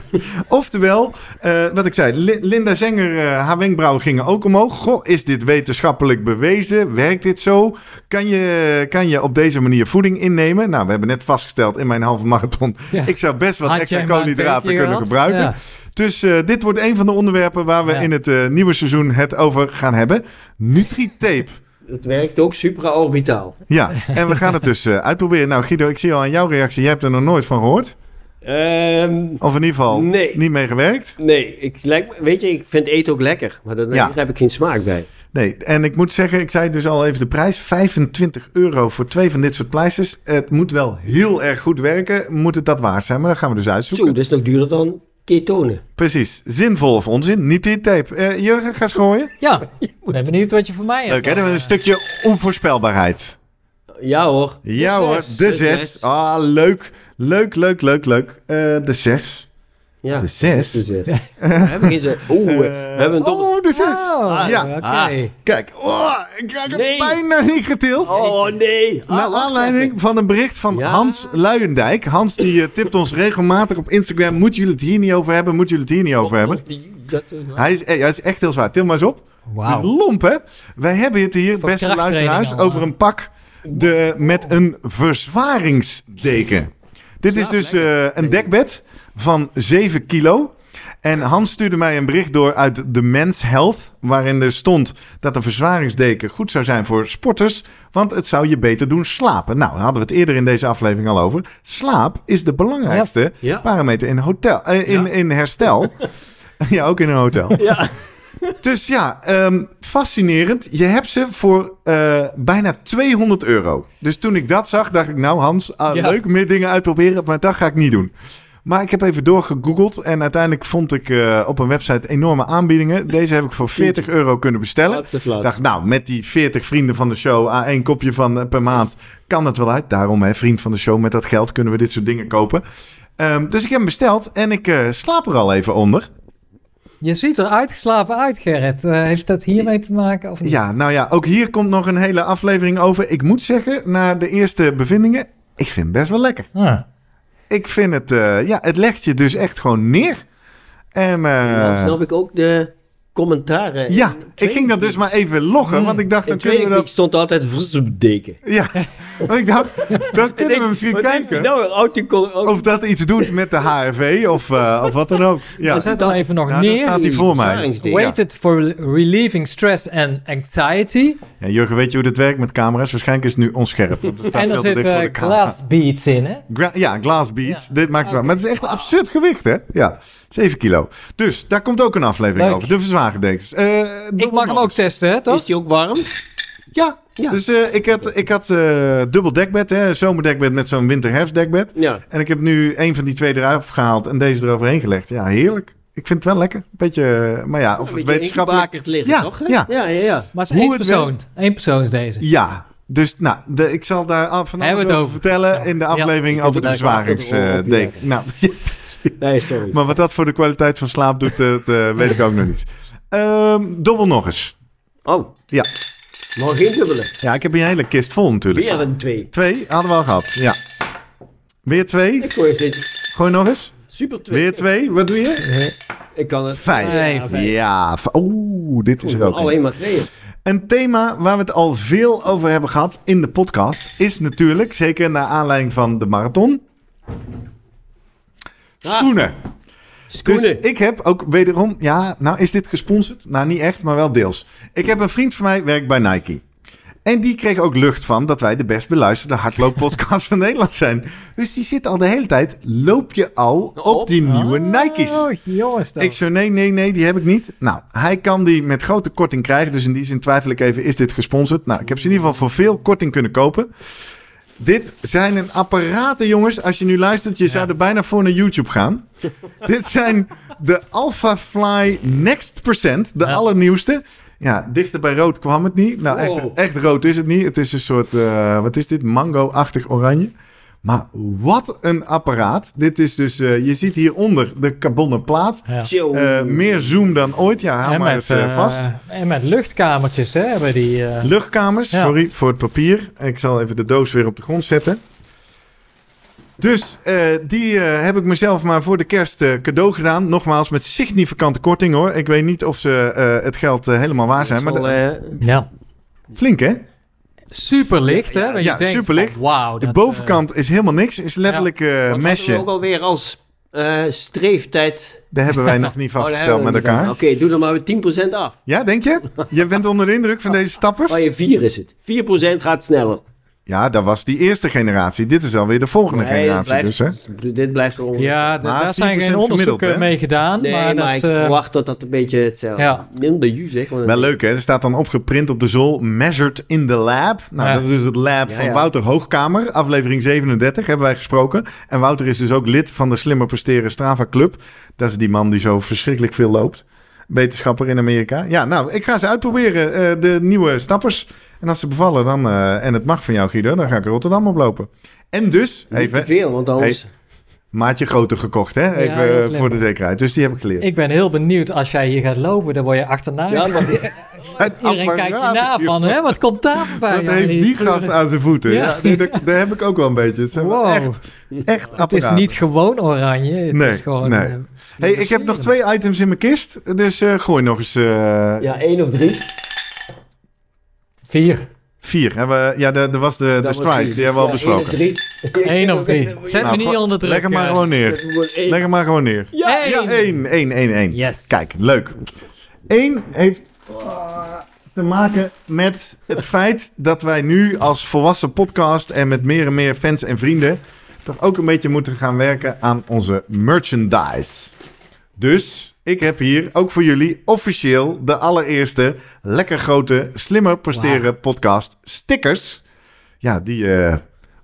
Oftewel, eh, wat ik zei, Li- Linda Zenger, eh, haar wenkbrauwen gingen ook omhoog. Goh, is dit wetenschappelijk bewezen? Werkt dit zo? Kan je, kan je op deze manier voeding innemen? Nou, we hebben net vastgesteld in mijn halve marathon. Ja. Ik zou best wat Had extra koolhydraten kunnen gehad? gebruiken. Ja. Dus eh, dit wordt een van de onderwerpen waar we Ja. in het eh, nieuwe seizoen het over gaan hebben. Nutritape. Het werkt ook supraorbitaal. Ja, en we gaan het dus eh, uitproberen. Nou, Guido, ik zie al aan jouw reactie. Jij hebt er nog nooit van gehoord. Ehm, Of in ieder geval Nee. niet mee gewerkt. nee, ik, lijk- weet je, ik vind eten ook lekker. Maar Ja. daar heb ik geen smaak bij. Nee, en ik moet zeggen, ik zei dus al even de prijs. 25 euro voor twee van dit soort pleisters. Het moet wel heel erg goed werken. Moet het dat waard zijn? Maar dat gaan we dus Zo, uitzoeken. dat is nog duurder dan ketonen. Precies. Zinvol of onzin? Niet die tape. Eh Jurgen, ga eens gooien. Ja, ik ben benieuwd wat je voor mij hebt. Hè? Dan hebben we een stukje onvoorspelbaarheid. Ja hoor. Ja De hoor, zes. de De 6. zes. Ah, leuk. Leuk, leuk, leuk, leuk. Eh, de 6. Ja. De 6. De zes. We hebben geen zes. Oeh, we we hebben een dobbel. Oh, de 6. Oh, Ja. oké. Ah. Kijk, oh, ik krijg het Nee. bijna niet getild. Oh nee. Ah, Naar aanleiding even. van een bericht van Ja. Hans Luijendijk. Hans die eh, tipt ons regelmatig op Instagram. Moeten jullie het hier niet over hebben? Moeten jullie het hier niet over hebben? Waar. Hij is, eh, hij is echt heel zwaar. Til maar eens op. Wauw. Lomp hè? Wij hebben het hier, Voor beste luisteraars, al, over een pak de, met een verzwaringsdeken. Dit is dus eh, een dekbed van 7 kilo. En Hans stuurde mij een bericht door uit de Men's Health. Waarin er stond dat een verzwaringsdeken goed zou zijn voor sporters. Want het zou je beter doen slapen. Nou, daar hadden we het eerder in deze aflevering al over. Slaap is de belangrijkste Ja. parameter in, hotel, eh, in, Ja. in herstel. ja, ook in een hotel. Ja. Dus ja, ehm, fascinerend. Je hebt ze voor eh, bijna 200 euro. Dus toen ik dat zag, dacht ik, nou Hans, ah, Ja. leuk meer dingen uitproberen, maar dat ga ik niet doen. Maar ik heb even doorgegoogeld en uiteindelijk vond ik eh, op een website enorme aanbiedingen. Deze heb ik voor 40 euro kunnen bestellen. Ik dacht, nou, met die 40 vrienden van de show aan één kopje van eh, per maand kan het wel uit. Daarom, hè, vriend van de show, met dat geld kunnen we dit soort dingen kopen. Ehm, dus ik heb hem besteld en ik slaap er al even onder. Je ziet er uitgeslapen uit, Gerrit. Eh, heeft dat hiermee te maken? Of niet? Ja, nou ja, ook hier komt nog een hele aflevering over. Ik moet zeggen, na de eerste bevindingen, ik vind het best wel lekker. Ah. Ik vind het, eh, ja, het legt je dus echt gewoon neer. En En dan snap ik ook de commentaren. ja, ik ging dat dus maar even loggen, want ik dacht, In dan kunnen we dat... stond altijd versdeken. Ja, want ik dacht, dan kunnen we misschien kijken Nou, of dat iets doet met de HRV of, eh, of wat dan ook. Ja, We zetten hem even nog Ja, daar neer. staat hij voor mij. Ervaringsdingen. Waited for relieving stress and anxiety. Ja, Jurgen, weet je hoe dit werkt met camera's? Waarschijnlijk is het nu onscherp, want het staat En er veel te zit dicht voor de camera. glass beads in, hè? Gra- ja, glass beats. Ja. Dit maakt het wel. Maar het is echt een absurd gewicht, hè? Ja, 7 kilo. Dus daar komt ook een aflevering Leuk. over. De verzwagerdekens. Eh Ik mag hem ook testen, hè, Is toch? die ook warm? Ja. Ja. Dus eh, ik had, ik had eh, dubbel dekbed, hè? Zomerdekbed met zo'n winter-herfstdekbed. Ja. En ik heb nu een van die twee eruit gehaald en deze eroverheen gelegd. Ja, heerlijk. Ik vind het wel lekker. Beetje, eh, maar ja, of het wetenschappelijk... Bakers liggen, Ja, toch? hè? ja. ja, ja. ja. Maar het is Hoe één het persoon. Eén persoon is deze. Ja, dus nou, de, ik zal daar af- van Hebben alles we het over over. vertellen Ja. in de aflevering over de verzwaringsdeken. nou, Nee, sorry. maar wat dat voor de kwaliteit van slaap doet, dat eh, weet ik ook nog niet. Ehm dobbel nog eens. Oh. Ja. Maar geen dubbele. Ja, ik heb een hele kist vol natuurlijk. Weer een twee. Twee hadden we al gehad, ja. Weer twee. Ik gooi steeds Gooi nog eens. super twee. Weer twee. Wat doe je? Ik kan het. Vijf. Vijf. Ja, oeh, dit is er ook een. Alleen maar twee. Een thema waar we het al veel over hebben gehad in de podcast is natuurlijk, zeker naar aanleiding van de marathon, Ah. schoenen. Schoenen. Dus ik heb ook wederom, ja, nou is dit gesponsord? Nou, niet echt, maar wel deels. Ik heb een vriend van mij, werkt bij Nike. En die kreeg ook lucht van dat wij de best beluisterde hardlooppodcast van Nederland zijn. Dus die zit al de hele tijd, loop je al op Op? die nieuwe Nike's? Oh, jongens toch. Ik zo, nee, nee, nee, die heb ik niet. Nou, hij kan die met grote korting krijgen. Dus in die zin twijfel ik even, is dit gesponsord? Nou, ik heb ze in ieder geval voor veel korting kunnen kopen. Dit zijn een apparaten, jongens. Als je nu luistert, je zou er bijna voor naar YouTube gaan. dit zijn de Alpha Fly Next Percent, de Ja. allernieuwste. Ja, dichter bij rood kwam het niet. Nou, echt, Wow. echt rood is het niet. Het is een soort, eh, wat is dit? Mango-achtig oranje. Maar wat een apparaat. Dit is dus, eh, je ziet hieronder de carbonnen plaat. Ja. Eh, meer zoom dan ooit. Ja, hou En maar met, eens eh, vast. en met luchtkamertjes, hè, hebben die... eh, Luchtkamers, Ja. sorry voor het papier. Ik zal even de doos weer op de grond zetten. Dus eh, die eh, heb ik mezelf maar voor de kerst eh, cadeau gedaan. Nogmaals, met significante korting hoor. Ik weet niet of ze eh, het geld helemaal waar zijn. Maar de- eh, ja. flink hè? Super licht, hè? Want Ja, je denkt superlicht. van, Wauw. De dat, bovenkant is helemaal niks. Is letterlijk eh wat hadden we mesje. ook alweer als eh, streeftijd. Daar hebben wij nog niet Oh, vastgesteld met elkaar. Oké, doe er maar weer 10% af. Ja, denk je? Je bent onder de indruk van deze stappers? Oh, je 4 is het. 4% gaat sneller. Ja, dat was die eerste generatie. Dit is alweer de volgende Nee, generatie dit dus hè? blijft, Dit blijft er Ja, daar zijn 4% geen onderzoeken mee gedaan. Nee, maar, maar, dat, ik eh, verwacht dat dat een beetje hetzelfde Ja. Zeg. want- Wel leuk hè, er staat dan opgeprint op de zool, measured in the lab. Nou, Ja. dat is dus het lab Ja, van ja. Wouter Hoogkamer, aflevering 37 hebben wij gesproken. En Wouter is dus ook lid van de Slimmer Presteren Strava Club. Dat is die man die zo verschrikkelijk veel loopt. Wetenschapper in Amerika. Ja, nou, ik ga ze uitproberen, eh, de nieuwe stappers. En als ze bevallen dan, eh, en het mag van jou Guido, dan ga ik in Rotterdam oplopen. En dus, Niet te even, veel, want anders... maatje groter gekocht hè, even eh, voor de zekerheid. Dus die heb ik geleerd. Ik ben heel benieuwd als jij hier gaat lopen, dan word je achterna. Ja, maar Iedereen kijkt je na van, hè? Wat komt daar voorbij? Wat Ja, heeft die gast aan zijn voeten? Ja. Ja. nee, dat, dat heb ik ook wel een beetje. Het zijn Wow. echt, echt Het is niet gewoon oranje. Het Nee, is gewoon... nee. eh, Hey, ik heb nog twee items in mijn kist. Dus eh, gooi nog eens eh, ja, één of drie. Vier. Vier. Hebben we, ja, er was de, de strike. Die hebben we al besproken. één of drie. Eén of drie. Zet Nou, me niet gewoon- onder druk. Leg hem maar eh. gewoon neer. Één. Leg hem maar gewoon neer. Ja, Eén. Ja, één. één, één, één. Yes. Kijk, leuk. Eén heeft eh, te maken met het feit dat wij nu als volwassen podcast en met meer en meer fans en vrienden toch ook een beetje moeten gaan werken aan onze merchandise. Dus ik heb hier ook voor jullie officieel de allereerste lekker grote, slimmer presteren podcast stickers. Ja, die eh,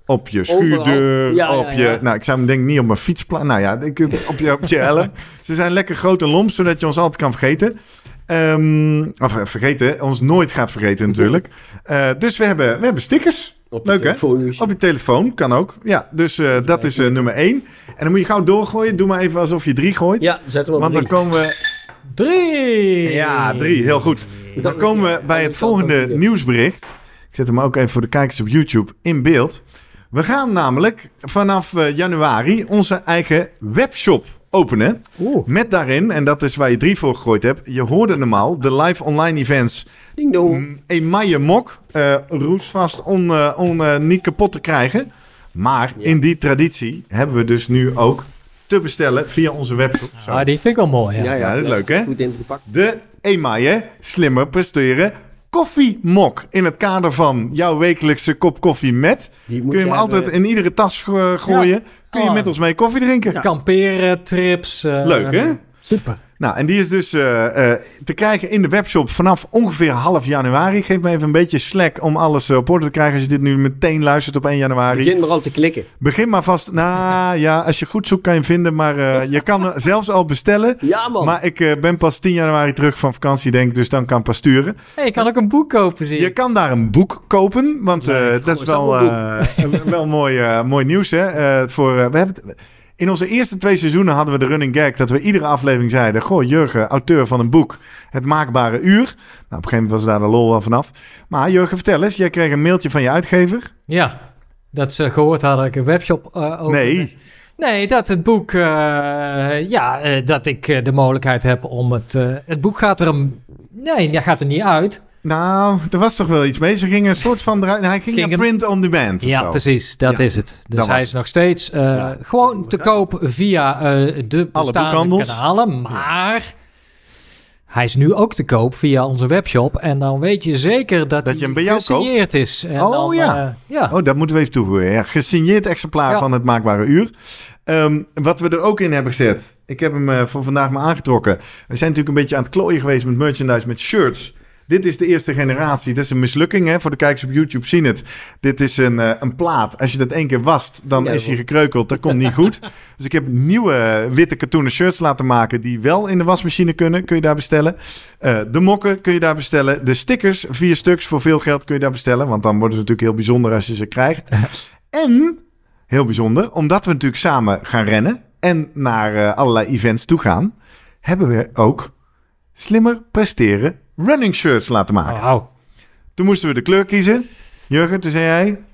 op je schuurdeur, Ja, ja, op je... ja. Nou, ik zou hem denk ik niet op mijn fietsplan... Nou ja, ik, op, je, op je helm. Ze zijn lekker groot en lomp, zodat je ons altijd kan vergeten. Ehm, of eh, vergeten, ons nooit gaat vergeten natuurlijk. Eh, dus we hebben, we hebben stickers. Op Leuk, hè? Op je telefoon, kan ook. Ja, dus eh, dat is eh, nummer één. En dan moet je gauw doorgooien. Doe maar even alsof je drie gooit. Ja, zet hem op Want dan drie. komen we... Drie! Ja, drie, heel goed. Dan komen we bij het volgende nieuwsbericht. Ik zet hem ook even voor de kijkers op YouTube in beeld. We gaan namelijk vanaf eh, januari onze eigen webshop openen. Oeh. Met daarin, en dat is waar je drie voor gegooid hebt. Je hoorde hem al, de live online events. Ding dong. Mm, Emaille mok, eh roestvast, on, eh, on, eh, niet kapot te krijgen. Maar Ja. in die traditie hebben we dus nu ook te bestellen via onze webshop. Zo. Ah, die vind ik wel mooi. Ja. Ja, dat is leuk, hè? Goed ingepakt. De Emaille Slimmer Presteren Koffiemok. In het kader van jouw wekelijkse kop koffie met. Die moet Kun je hem hebben. altijd in iedere tas gooien. Kun je Oh. met ons mee koffie drinken. Kamperen, trips. eh, Leuk, hè? Super. Nou, en die is dus eh, eh, te krijgen in de webshop vanaf ongeveer half januari. Geef me even een beetje slack om alles eh, op orde te krijgen als je dit nu meteen luistert op 1 januari. Begin maar al te klikken. Begin maar vast. Nou ja, als je goed zoekt kan je hem vinden, maar eh, je kan zelfs al bestellen. Ja, man. Maar ik eh, ben pas 10 januari terug van vakantie, denk ik, dus dan kan ik pas sturen. Hey, je kan ook een boek kopen, zie Je je. kan daar een boek kopen, want eh, dat is wel, eh, wel mooi, eh, mooi nieuws. Hè? Eh, voor, eh, we hebben, het- in onze eerste twee seizoenen hadden we de running gag dat we iedere aflevering zeiden... Goh, Jurgen, auteur van een boek, Het Maakbare Uur. Nou, op een gegeven moment was daar de lol wel vanaf. Maar Jurgen, vertel eens, jij kreeg een mailtje van je uitgever? Ja, dat ze gehoord hadden dat ik een webshop eh opende. Nee. Nee, dat het boek, eh, ja, eh, dat ik de mogelijkheid heb om het, het boek gaat er een, nee, dat gaat er niet uit. Nou, er was toch wel iets mee. Ze gingen een soort van. Hij ging Ging naar een- print on demand. Ja, zo. precies, dat Ja, is het. Dus dat hij is het. nog steeds eh, Ja. gewoon te koop via eh, de bestaande boekhandels. kanalen, maar hij is nu ook te koop via onze webshop en dan weet je zeker dat, Dat hij je hem bij jou gesigneerd is. En Oh, dan, ja. eh, ja. Oh, dat moeten we even toevoegen. Ja, gesigneerd exemplaar Ja. van het Maakbare Uur. Ehm, wat we er ook in hebben gezet. Ik heb hem eh, voor vandaag maar aangetrokken. We zijn natuurlijk een beetje aan het klooien geweest met merchandise, met shirts. Dit is de eerste generatie. Dat is een mislukking hè? voor de kijkers op YouTube. Zien het. Dit is een, eh, een plaat. Als je dat één keer wast, dan Ja, is hij gekreukeld. Dat komt niet goed. Dus ik heb nieuwe witte katoenen shirts laten maken... die wel in de wasmachine kunnen. Kun je daar bestellen. Eh, de mokken kun je daar bestellen. De stickers, vier stuks voor veel geld kun je daar bestellen. Want dan worden ze natuurlijk heel bijzonder als je ze krijgt. en, heel bijzonder, omdat we natuurlijk samen gaan rennen... en naar eh, allerlei events toe gaan... hebben we ook slimmer presteren running shirts laten maken. Oh. Toen moesten we de kleur kiezen. Jurgen, toen zei jij...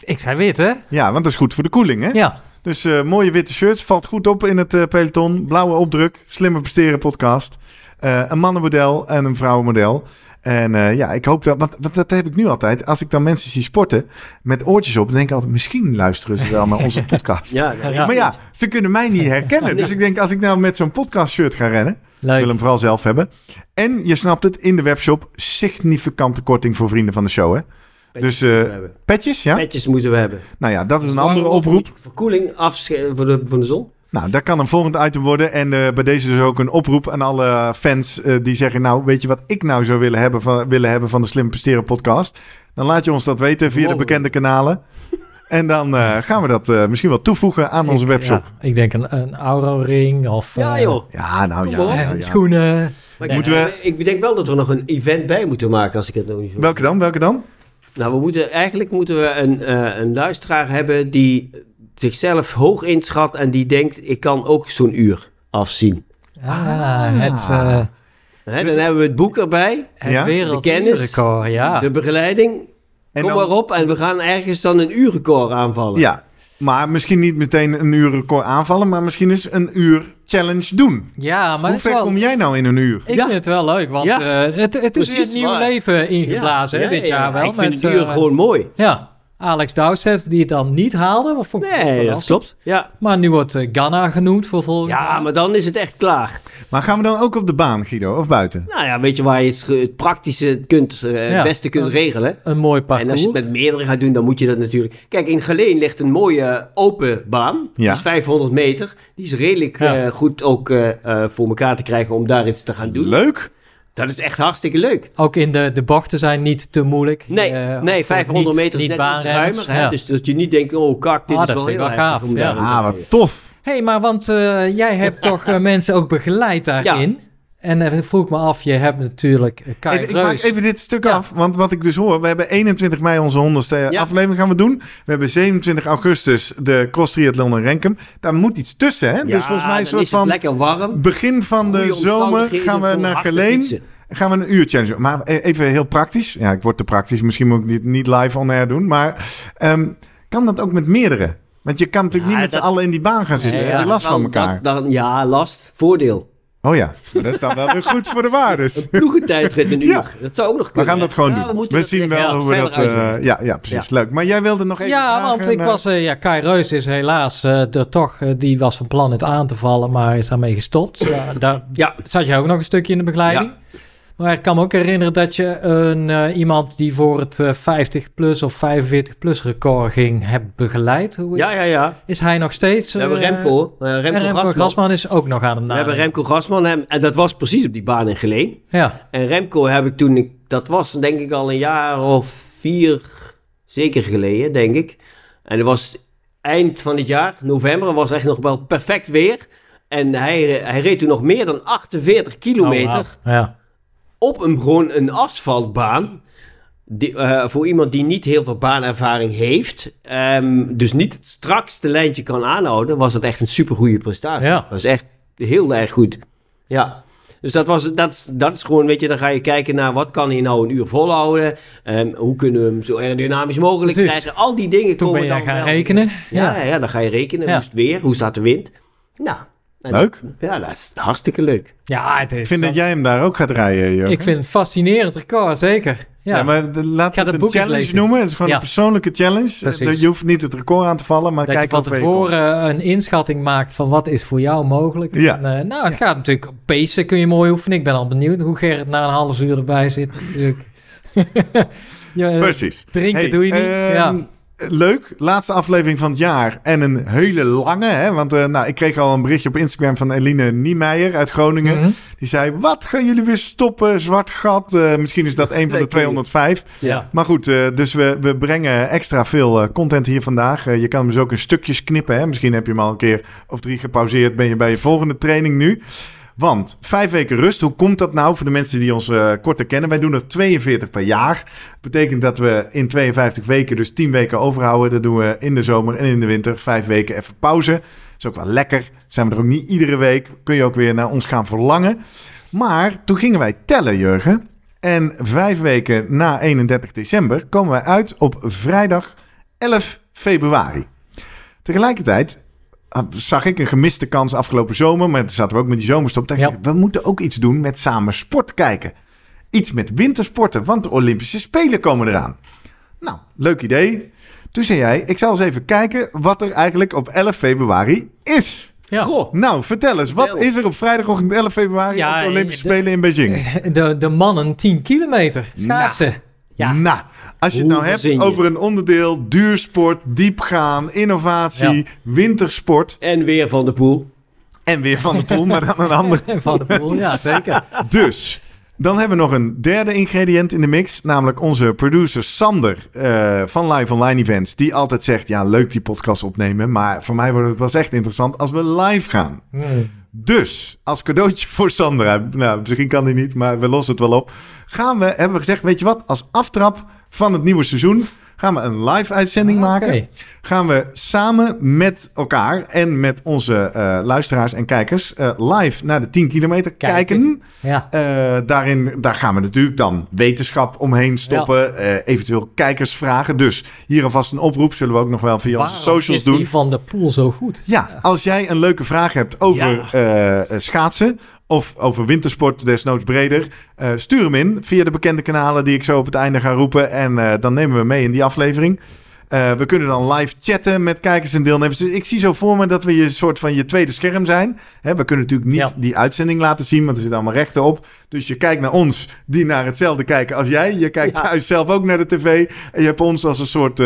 Ik zei wit, hè? Ja, want dat is goed voor de koeling, hè? Ja. Dus eh, mooie witte shirts. Valt goed op in het eh, peloton. Blauwe opdruk. Slimmer presteren podcast. Eh, een mannenmodel en een vrouwenmodel. En eh, ja, ik hoop dat... Want, want dat heb ik nu altijd. Als ik dan mensen zie sporten met oortjes op... dan denk ik altijd, misschien luisteren ze wel naar onze podcast. Ja, dat- Ja. Maar ja, ze kunnen mij niet herkennen. Dus ik denk, als ik nou met zo'n podcast shirt ga rennen... Ik Leuk. wil hem vooral zelf hebben. En je snapt het, in de webshop significante korting voor vrienden van de show, hè? Petjes Dus, eh. Petjes, ja? Petjes moeten we hebben. Nou ja, dat is een andere oproep. Verkoeling afschermen voor de, voor de zon. Nou, dat kan een volgend item worden. En eh, bij deze dus ook een oproep aan alle fans eh, die zeggen... nou, weet je wat ik nou zou willen hebben van, willen hebben van de Slim Presteren podcast? Dan laat je ons dat weten via de bekende kanalen. En dan eh, gaan we dat eh, misschien wel toevoegen aan onze Ik- webshop. ja, ik denk een, een Auro-ring of Ja, eh, joh. Ja, nou ja. Schoenen. Maar ik, Moeten we- ik denk wel dat we nog een event bij moeten maken als ik het nog niet zo. Welke dan? Welke dan? Nou, we moeten, eigenlijk moeten we een, eh, een luisteraar hebben die zichzelf hoog inschat en die denkt, ik kan ook zo'n uur afzien. Ah, het, eh Hè, Dus- dan hebben we het boek erbij, het Ja? wereldrecord, ja. de begeleiding, En kom dan- maar op en we gaan ergens dan een uurrecord aanvallen. Ja, maar misschien niet meteen een uur record aanvallen... maar misschien eens een uur challenge doen. Ja, maar Hoe ver wel, kom jij nou in een uur? ik Ja. vind het wel leuk, want Ja. eh, het, het is weer een nieuw waar. leven ingeblazen hè, dit ja, jaar wel. Ik vind met, het uur eh, gewoon mooi. Ja, Alex Dowsett die het dan niet haalde. Wat vond ik Nee, dat verrassend. klopt. Ja. Maar nu wordt eh, Ghana genoemd voor volgend ja, jaar. maar dan is het echt klaar. Maar gaan we dan ook op de baan, Guido, of buiten? Nou ja, weet je waar je het, praktische kunt, eh, het Ja. beste kunt regelen? Een mooi En parcours. als je het met meerdere gaat doen, dan moet je dat natuurlijk... Kijk, in Geleen ligt een mooie open baan. Die Ja. is 500 meter. Die is redelijk Ja. eh, goed ook eh, eh, voor elkaar te krijgen om daar iets te gaan doen. Leuk. Dat is echt hartstikke leuk. Ook in de, de bochten zijn niet te moeilijk. Nee, Eh, nee voor 500 niet- meter is niet net iets. Hè? Ja. Dus dat je niet denkt, oh kak, dit Ah, is dat wel heel gaaf, ja. Ah, wat tof. Hé, hey, maar want eh, jij hebt toch eh, mensen ook begeleid daarin? En eh, vroeg me af, je hebt natuurlijk eh, Kai Even, ik maak even dit stuk Ja. af, want wat ik dus hoor, we hebben 21 mei onze 100ste Ja. aflevering gaan we doen. We hebben 27 augustus de cross triathlon in Renkum. Daar moet iets tussen, hè? Ja, dus volgens mij een dan soort is het van lekker warm. begin van de zomer gaan we naar Geleen. Gaan we een uur challenge doen. Maar e- even heel praktisch. Ja, ik word te praktisch. Misschien moet ik dit niet live on air doen. Maar ehm, kan dat ook met meerdere? Want je kan natuurlijk Ja, niet met dat- z'n allen in die baan gaan zitten. Nee, Dan heb je ja. last van elkaar. dat- dan- ja, last. Voordeel. Oh ja, dat is dan wel weer goed voor de waardes. Ploegentijdrit een uur. Ja. Dat zou ook nog We kunnen. gaan dat gewoon Ja, doen. We, We, zien wel hoe we dat... eh, uitwerken. ja, ja, precies. Leuk. Maar jij wilde nog even Ja, vragen want ik naar- was... eh, ja, Kai Reus is helaas eh, er toch... eh, die was van plan het aan te vallen, maar is daarmee gestopt. Ja, daar Ja, zat je ook nog een stukje in de begeleiding. Maar ik kan me ook herinneren dat je een, eh, iemand die voor het eh, 50 plus of 45 plus record ging, hebt begeleid. Hoe is, ja, ja. ja. is hij nog steeds? We hebben eh, Remco. eh, Remco, Remco Grasman. Grasman is ook nog aan het We hebben. Remco Grasman. En, en dat was precies op die baan in Geleen. Ja, En Remco heb ik toen... ik- Dat was denk ik al een jaar of vier zeker geleden, denk ik. En het was eind van het jaar, november, was echt nog wel perfect weer. En hij, hij reed toen nog meer dan 48 kilometer Oh, ja. Op een, gewoon een asfaltbaan. Die, eh, voor iemand die niet heel veel baanervaring heeft, ehm, dus niet het strakste lijntje kan aanhouden, was het echt een supergoeie prestatie. Ja. Dat was echt heel erg goed. Ja. Dus dat, was, dat, is- dat is gewoon, weet je, dan ga je kijken naar wat kan hij nou een uur volhouden. ehm, hoe kunnen we hem zo aerodynamisch mogelijk krijgen. Al die dingen Toen komen ben je dan gaan wel- rekenen. Ja, Ja. ja. dan ga je rekenen. Ja. Hoe is het weer? Hoe staat de wind? Nou. En- Leuk. Ja, dat is hartstikke leuk. Ja, het is Ik vind zo- dat jij hem daar ook gaat rijden, Jurgen. Ik vind het fascinerend record, zeker. Ja, Ja, maar de- laat het een challenge lezen. noemen. Het is gewoon Ja. een persoonlijke challenge. Precies. Eh, Je hoeft niet het record aan te vallen, maar dat kijk van je komt. tevoren een inschatting maakt van wat is voor jou mogelijk. Ja. En, eh, nou, het gaat natuurlijk pacen, kun je mooi oefenen. Ik ben al benieuwd hoe Gerrit na een half uur erbij zit. natuurlijk. ja, eh, Precies. Drinken Hey, doe je niet. ehm, ja. Leuk, laatste aflevering van het jaar. En een hele lange, hè? Want eh, nou, ik kreeg al een berichtje op Instagram van Eline Niemeyer uit Groningen. Mhm. Die zei, wat gaan jullie weer stoppen? Zwart gat. Eh, misschien is dat een van de Lekker. 205. Ja. Maar goed, eh, dus we, we brengen extra veel eh, content hier vandaag. Je kan hem dus ook in stukjes knippen. Hè? Misschien heb je hem al een keer of drie gepauzeerd. Ben je bij je volgende training nu. Want vijf weken rust, hoe komt dat nou voor de mensen die ons eh, korter kennen? Wij doen er 42 per jaar. Dat betekent dat we in 52 weken dus 10 weken overhouden. Dat doen we in de zomer en in de winter. Vijf weken even pauze. Is ook wel lekker. Zijn we er ook niet iedere week. Kun je ook weer naar ons gaan verlangen. Maar toen gingen wij tellen, Jurgen. En vijf weken na 31 december komen wij uit op vrijdag 11 februari. Tegelijkertijd zag ik een gemiste kans afgelopen zomer, maar toen zaten we ook met die zomerstop. Dacht Ja. ik, we moeten ook iets doen met samen sport kijken. Iets met wintersporten, want de Olympische Spelen komen eraan. Nou, leuk idee. Toen zei jij, ik zal eens even kijken wat er eigenlijk op 11 februari is. Ja. Goh. Nou, vertel eens, wat is er op vrijdagochtend 11 februari Ja, op de Olympische de- Spelen in Beijing? De, de mannen 10 kilometer schaatsen. Ja. Nou, als je het nou hebt je? over een onderdeel duursport, diepgaan, innovatie, Ja. wintersport En weer van de poel. en weer van de poel, maar dan een ander. Van de poel, ja zeker. Dus, dan hebben we nog een derde ingrediënt in de mix, namelijk onze producer Sander eh, van Live Online Events, die altijd zegt, ja leuk die podcast opnemen, maar voor mij wordt het pas echt interessant als we live gaan. Hmm. Dus, als cadeautje voor Sandra, nou, misschien kan die niet, maar we lossen het wel op. Gaan we, hebben we gezegd, weet je wat, als aftrap van het nieuwe seizoen gaan we een live uitzending Ah, maken. Gaan we samen met elkaar en met onze eh, luisteraars en kijkers eh, live naar de 10 kilometer kijken. Kijken. Ja. Eh, daarin, daar gaan we natuurlijk dan wetenschap omheen stoppen. eventueel kijkers vragen. Dus hier alvast een oproep. Zullen we ook nog wel via onze Waarom socials is doen. die van de poel zo goed? Ja, als jij een leuke vraag hebt over schaatsen of over wintersport, desnoods breder, eh, stuur hem in via de bekende kanalen die ik zo op het einde ga roepen. En eh, dan nemen we mee in die aflevering. Eh, we kunnen dan live chatten met kijkers en deelnemers. Dus ik zie zo voor me dat we je soort van je tweede scherm zijn. Hè, we kunnen natuurlijk niet Ja. die uitzending laten zien, want er zitten allemaal rechten op. Dus je kijkt naar ons, die naar hetzelfde kijken als jij. Je kijkt Ja. thuis zelf ook naar de tv. En je hebt ons als een soort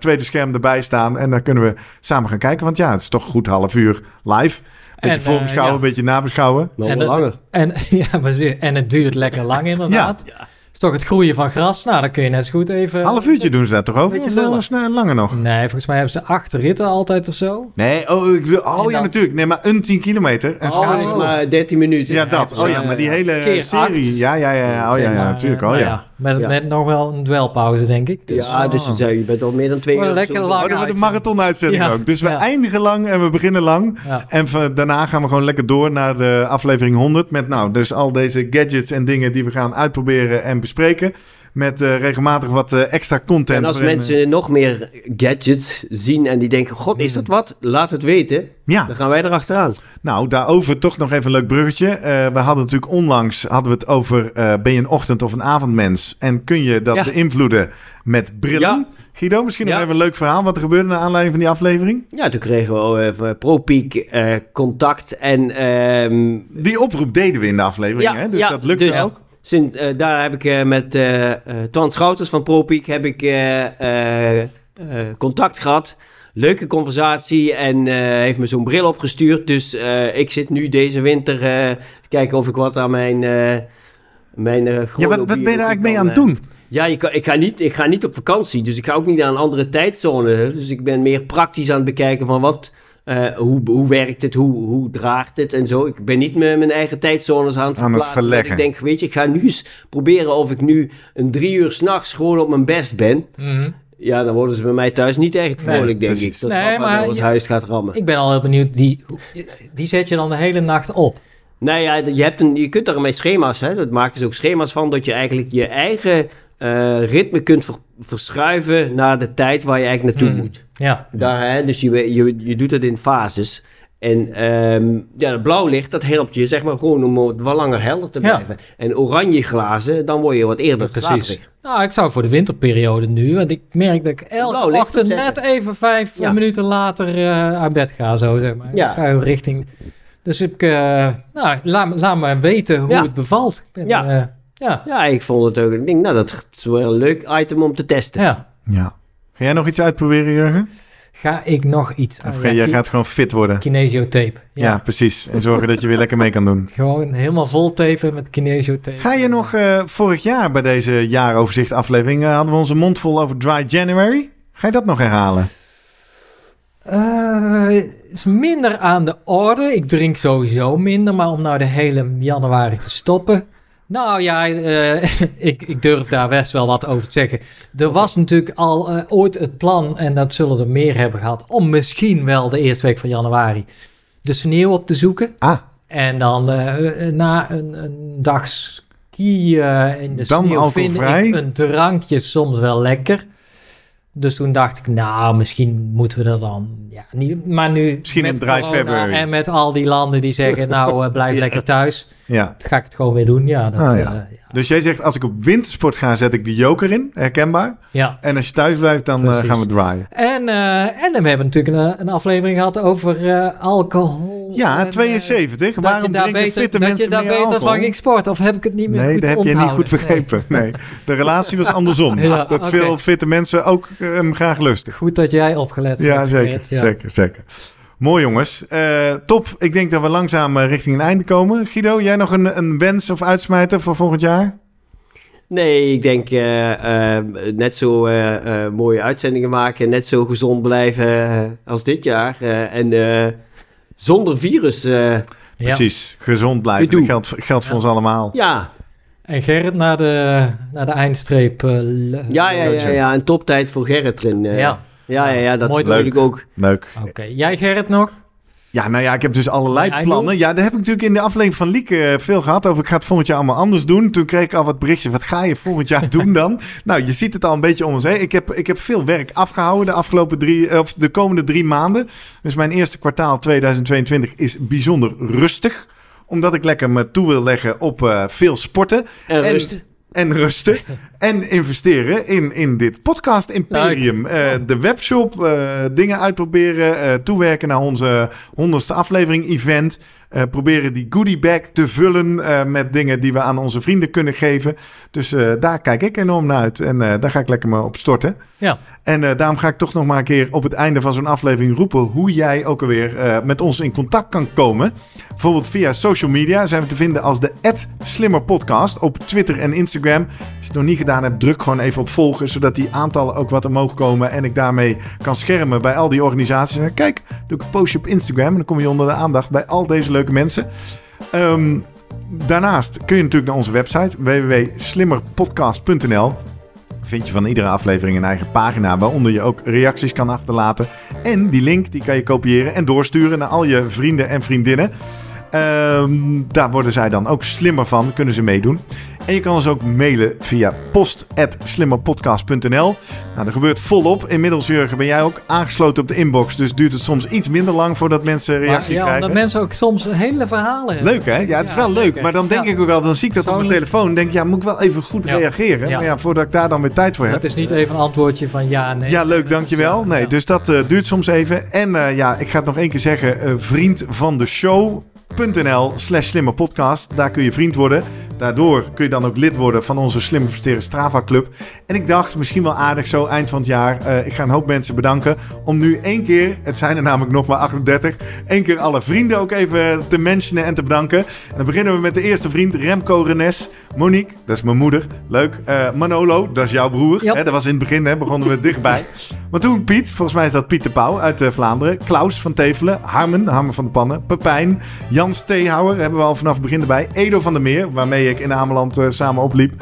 tweede scherm erbij staan. En dan kunnen we samen gaan kijken. Want ja, het is toch goed half uur live. Beetje En, voorbeschouwen, eh, een beetje nabeschouwen. Nog En dat- langer. En, ja, maar zeer- en het duurt lekker lang inderdaad. Is toch het groeien van gras? Nou, dan kun je net zo goed even... Half uurtje doen ze daar toch over? Beetje Of wel lullen. snel langer nog? Nee, volgens mij hebben ze acht ritten altijd of zo. Nee, oh, ik wil, oh En ja, dan- natuurlijk. Nee, maar een 10 kilometer. En Oh, maar 13 minuten. Ja, dat. Oh ja, maar die hele Keer serie. acht. Ja, ja, ja. Oh ja, ja, natuurlijk. eh, Oh nou ja. Met, Ja. met nog wel een dwelpauze, denk ik. Dus, ja, dus zei, je bent al meer dan twee uur. lekker lang. Oh, wordt een uitzending. marathon-uitzending Ja. ook. Dus we Ja. eindigen lang en we beginnen lang. ja. En van- daarna gaan we gewoon lekker door naar de aflevering 100. Met nou, dus al deze gadgets en dingen die we gaan uitproberen en bespreken. Met eh, regelmatig wat eh, extra content. En als waarin, mensen nog meer gadgets zien en die denken, god, is dat wat? Laat het weten. eh, Ja, Dan gaan wij erachteraan. nou, daarover toch nog even een leuk bruggetje. Eh, we hadden natuurlijk onlangs hadden we het over... eh, ben je een ochtend- of een avondmens? En kun je dat Ja. beïnvloeden met brillen? Ja. Guido, misschien nog Ja. even een leuk verhaal... wat er gebeurde naar aanleiding van die aflevering? Ja, toen kregen we even ProPeak eh, contact en... ehm, Die oproep deden we in de aflevering, hè? Dus dat lukte dus ook. Sinds, eh, daar heb ik eh, met eh Twan Schouters van ProPeak heb ik contact gehad. Leuke conversatie en heeft me zo'n bril opgestuurd. Dus ik zit nu deze winter te kijken of ik wat aan mijn... mijn Ja, wat, wat ben je daar eigenlijk mee aan het doen? Ja, kan, ik, ga niet, ik ga niet op vakantie, dus ik ga ook niet naar een andere tijdzone. Dus ik ben meer praktisch aan het bekijken van wat, eh, hoe, hoe werkt het, hoe, hoe draagt het en zo. Ik ben niet met mijn eigen tijdzones aan het Aan het verleggen. Ik denk, weet je, ik ga nu eens proberen of ik nu een drie uur s'nachts gewoon op mijn best ben. Mhm. Ja, dan worden ze bij mij thuis niet echt Nee, vrolijk, denk precies. ik. Dat Nee, papa maar het je- huis gaat rammen. Ik ben al heel benieuwd. Die, die zet je dan de hele nacht op. Nou ja, je, hebt een, je kunt daarmee schema's, hè, dat maken ze ook schema's van, dat je eigenlijk je eigen eh, ritme kunt ver- verschuiven naar de tijd waar je eigenlijk naartoe Mhm. moet. Ja. Daar, hè, dus je, je, je doet het in fases. En ehm, ja, het blauw licht, dat helpt je zeg maar gewoon om wat langer helder te Ja. blijven. En oranje glazen, dan word je wat eerder Precies. slaperig. Nou, ik zou voor de winterperiode nu, want ik merk dat ik elke ochtend net even vijf Ja. minuten later eh, uit bed ga, zo zeg maar. Ja. Ga richting. Dus ik, eh, nou, laat, laat me weten hoe het bevalt. Ik ben, Ja. Ja. Ja, ik vond het ook. Ik denk, nou, dat is wel een leuk item om te testen. ja. Ja. Ga jij nog iets uitproberen, Jurgen? Ga ik nog iets Of ga, Ja, jij gaat gewoon fit worden? kinesiotape. Ja. Ja. precies. En zorgen dat je weer lekker mee kan doen. Gewoon helemaal vol tapen met kinesiotape. Ga je nog eh, vorig jaar bij deze jaaroverzicht aflevering... eh, hadden we onze mond vol over Dry January? Ga je dat nog herhalen? Eh, is minder aan de orde. Ik drink sowieso minder, maar om nou de hele januari te stoppen. Nou ja, eh, ik, ik durf daar best wel wat over te zeggen. Er was natuurlijk al eh, ooit het plan, en dat zullen er meer hebben gehad, om misschien wel de eerste week van januari de sneeuw op te zoeken. Ah, En dan eh, na een, een dag skiën in de Dan sneeuw vind ik een drankje soms wel lekker. Dus toen dacht ik, nou, misschien moeten we dat dan... Ja, niet, maar nu Misschien dry corona February. En met al die landen die zeggen, nou, blijf Ja. lekker thuis. Ja. Ga ik het gewoon weer doen. Ja, dat, Ah, eh, ja. ja. Dus jij zegt, als ik op wintersport ga, zet ik de joker in. Herkenbaar. ja. En als je thuis blijft, dan eh, gaan we draaien. En, eh, en we hebben natuurlijk een, een aflevering gehad over alcohol. Ja, en, eh, 72. dat Waarom je daar beter, fitte dat je daar beter van ging sporten. Of heb ik het niet meer Nee, goed dat heb je niet goed begrepen. Nee. De relatie was andersom. Ja, dat veel fitte mensen ook hem graag lusten. Goed dat jij opgelet Ja, hebt, zeker, ja. zeker, zeker. Mooi jongens. Eh, top. Ik denk dat we langzaam eh, richting een einde komen. Guido, jij nog een, een wens of uitsmijter voor volgend jaar? Nee, ik denk eh, net zo mooie uitzendingen maken, net zo gezond blijven als dit jaar. eh, en eh, zonder virus. eh, Ja. Precies. Gezond blijven. Dat geldt, geldt voor Ja. ons allemaal. ja, En Gerrit naar de, naar de eindstreep. eh, ja, ja, ja, ja, een toptijd voor Gerrit eh. Ja, ja, ja, ja, dat Mooi is natuurlijk leuk. ook. Leuk. oké. Jij Gerrit nog? Ja, nou ja, ik heb dus allerlei Ja, plannen. Ja, daar heb ik natuurlijk in de aflevering van Lieke eh, veel gehad over. Ik ga het volgend jaar allemaal anders doen. Toen kreeg ik al wat berichtjes. Wat ga je volgend jaar doen dan? nou, je ziet het al een beetje om ons heen. Ik heb, ik heb veel werk afgehouden de afgelopen drie, eh, of de komende drie maanden. Dus mijn eerste kwartaal 2022 is bijzonder rustig. Omdat ik lekker me toe wil leggen op eh, veel sporten. En, En- rusten. en rusten. En investeren in, in dit podcast imperium. Eh, de webshop, eh, dingen uitproberen, eh, toewerken naar onze honderdste aflevering event. Proberen die goodie bag te vullen met dingen die we aan onze vrienden kunnen geven. Dus daar kijk ik enorm naar uit. En daar ga ik lekker me op storten. Ja. En daarom ga ik toch nog maar een keer op het einde van zo'n aflevering roepen hoe jij ook alweer met ons in contact kan komen. Bijvoorbeeld via social media zijn we te vinden als de Slimmer Podcast op Twitter en Instagram. Als je het nog niet gedaan hebt, druk gewoon even op volgen, zodat die aantallen ook wat omhoog komen en ik daarmee kan schermen bij al die organisaties. En kijk, doe ik een postje op Instagram en dan kom je onder de aandacht bij al deze leuke mensen. Ehm, daarnaast kun je natuurlijk naar onze website www.slimmerpodcast.nl vind je van iedere aflevering een eigen pagina waaronder je ook reacties kan achterlaten. En die link die kan je kopiëren en doorsturen naar al je vrienden en vriendinnen. Ehm, daar worden zij dan ook slimmer van, kunnen ze meedoen. En je kan ons ook mailen via post.slimmerpodcast.nl. Nou, er gebeurt volop. Inmiddels, Jurgen, ben jij ook aangesloten op de inbox. Dus duurt het soms iets minder lang voordat mensen Maar reactie ja, krijgen. omdat mensen ook soms hele verhalen hebben. Leuk hè? Ja, het is Ja, wel leuk. zeker. Maar dan denk Ja. ik ook wel, dan zie ik dat op mijn telefoon. Denk ja, moet ik wel even goed Ja. reageren. Ja. Maar ja, voordat ik daar dan weer tijd voor heb. Het is niet even een antwoordje van ja, nee. Ja, leuk, dankjewel. Nee, Ja. dus dat eh, duurt soms even. En eh, ja, ik ga het nog één keer zeggen. eh, vriend van de show.nl slash slimme podcast. Daar kun je vriend worden. Daardoor kun je dan ook lid worden van onze Slimmer Presteren Strava Club. En ik dacht, misschien wel aardig zo eind van het jaar. eh, ik ga een hoop mensen bedanken om nu één keer, het zijn er namelijk nog maar 38, één keer alle vrienden ook even te mentionen en te bedanken. En dan beginnen we met de eerste vriend, Remco Renes. Monique, dat is mijn moeder. Leuk. Eh, Manolo, dat is jouw broer. Hè, dat was in het begin, hè, begonnen we dichtbij. Maar toen Piet, volgens mij is dat Piet de Pauw uit eh, Vlaanderen. Klaus van Tevelen. Harmen, Harmen van de Pannen. Pepijn. Jan Steehouwer hebben we al vanaf het begin erbij. Edo van der Meer, waarmee in Ameland eh, samen opliep.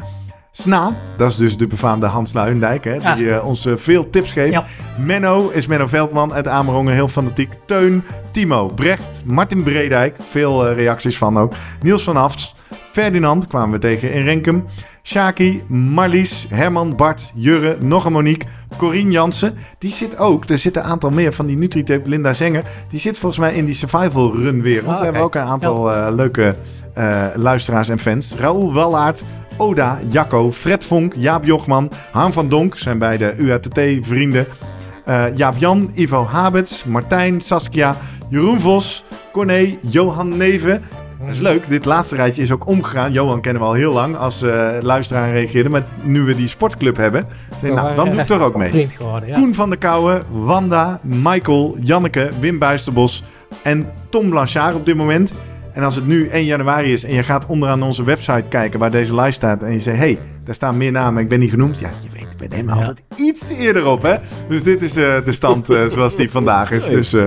Sna, dat is dus de befaamde Hans Luijendijk, hè, die Ja. eh, ons eh, veel tips geeft. Ja. Menno is Menno Veldman uit Amerongen, heel fanatiek. Teun, Timo, Brecht, Martin Bredijk, veel reacties van ook. Niels van Afts, Ferdinand kwamen we tegen in Renkum. Shaki, Marlies, Herman, Bart, Jurre, nog een Monique, Corine Jansen. Die zit ook, er zitten een aantal meer van die Nutritip, Linda Zenger. Die zit volgens mij in die survival run wereld. Ah, We hebben ook een aantal leuke eh, luisteraars en fans. Raoul Wallaert, Oda, Jacco, Fred Vonk, Jaap Jochman, Han van Donk zijn beide UATT-vrienden. Eh, Jaap-Jan, Ivo Habets, Martijn, Saskia, Jeroen Vos, Corné, Johan Neven. Dat is leuk, dit laatste rijtje is ook omgegaan. Johan kennen we al heel lang als eh, luisteraar reageerde. Maar nu we die sportclub hebben, zei, nou, dan doe ik toch ook mee. Vriend geworden, ja. Koen van der Kouwen, Wanda, Michael, Janneke, Wim Buisterbos en Tom Blanchard op dit moment. En als het nu 1 januari is en je gaat onderaan onze website kijken waar deze lijst staat en je zegt, hey, daar staan meer namen, ik ben niet genoemd. Ja, je weet, we nemen Ja. altijd iets eerder op, hè. Dus dit is eh, de stand eh, zoals die vandaag is. Dus eh,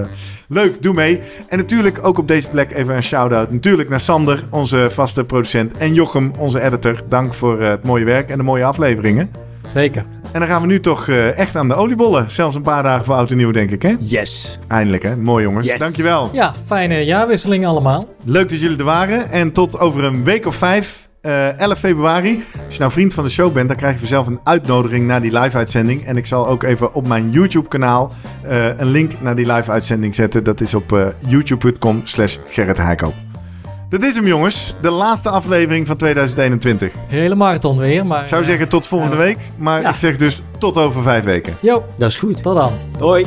leuk, doe mee. En natuurlijk ook op deze plek even een shout-out natuurlijk naar Sander, onze vaste producent, en Jochem, onze editor. Dank voor het mooie werk en de mooie afleveringen. Zeker. En dan gaan we nu toch eh, echt aan de oliebollen. Zelfs een paar dagen voor oud en nieuw, denk ik, hè? Yes. Eindelijk, hè? Mooi, jongens. Yes. Dankjewel. Ja, fijne jaarwisseling allemaal. Leuk dat jullie er waren. En tot over een week of vijf, eh 11 februari. Als je nou vriend van de show bent, dan krijg je vanzelf een uitnodiging naar die live-uitzending. En ik zal ook even op mijn YouTube-kanaal eh, een link naar die live-uitzending zetten. Dat is op youtube.com slash Gerrit Heikoop. Dat is hem, jongens. De laatste aflevering van 2021. Hele marathon weer, maar... Ik zou eh, zeggen tot volgende week. Maar Ja. ik zeg dus tot over vijf weken. Jo, Dat is goed. tot dan. Hoi.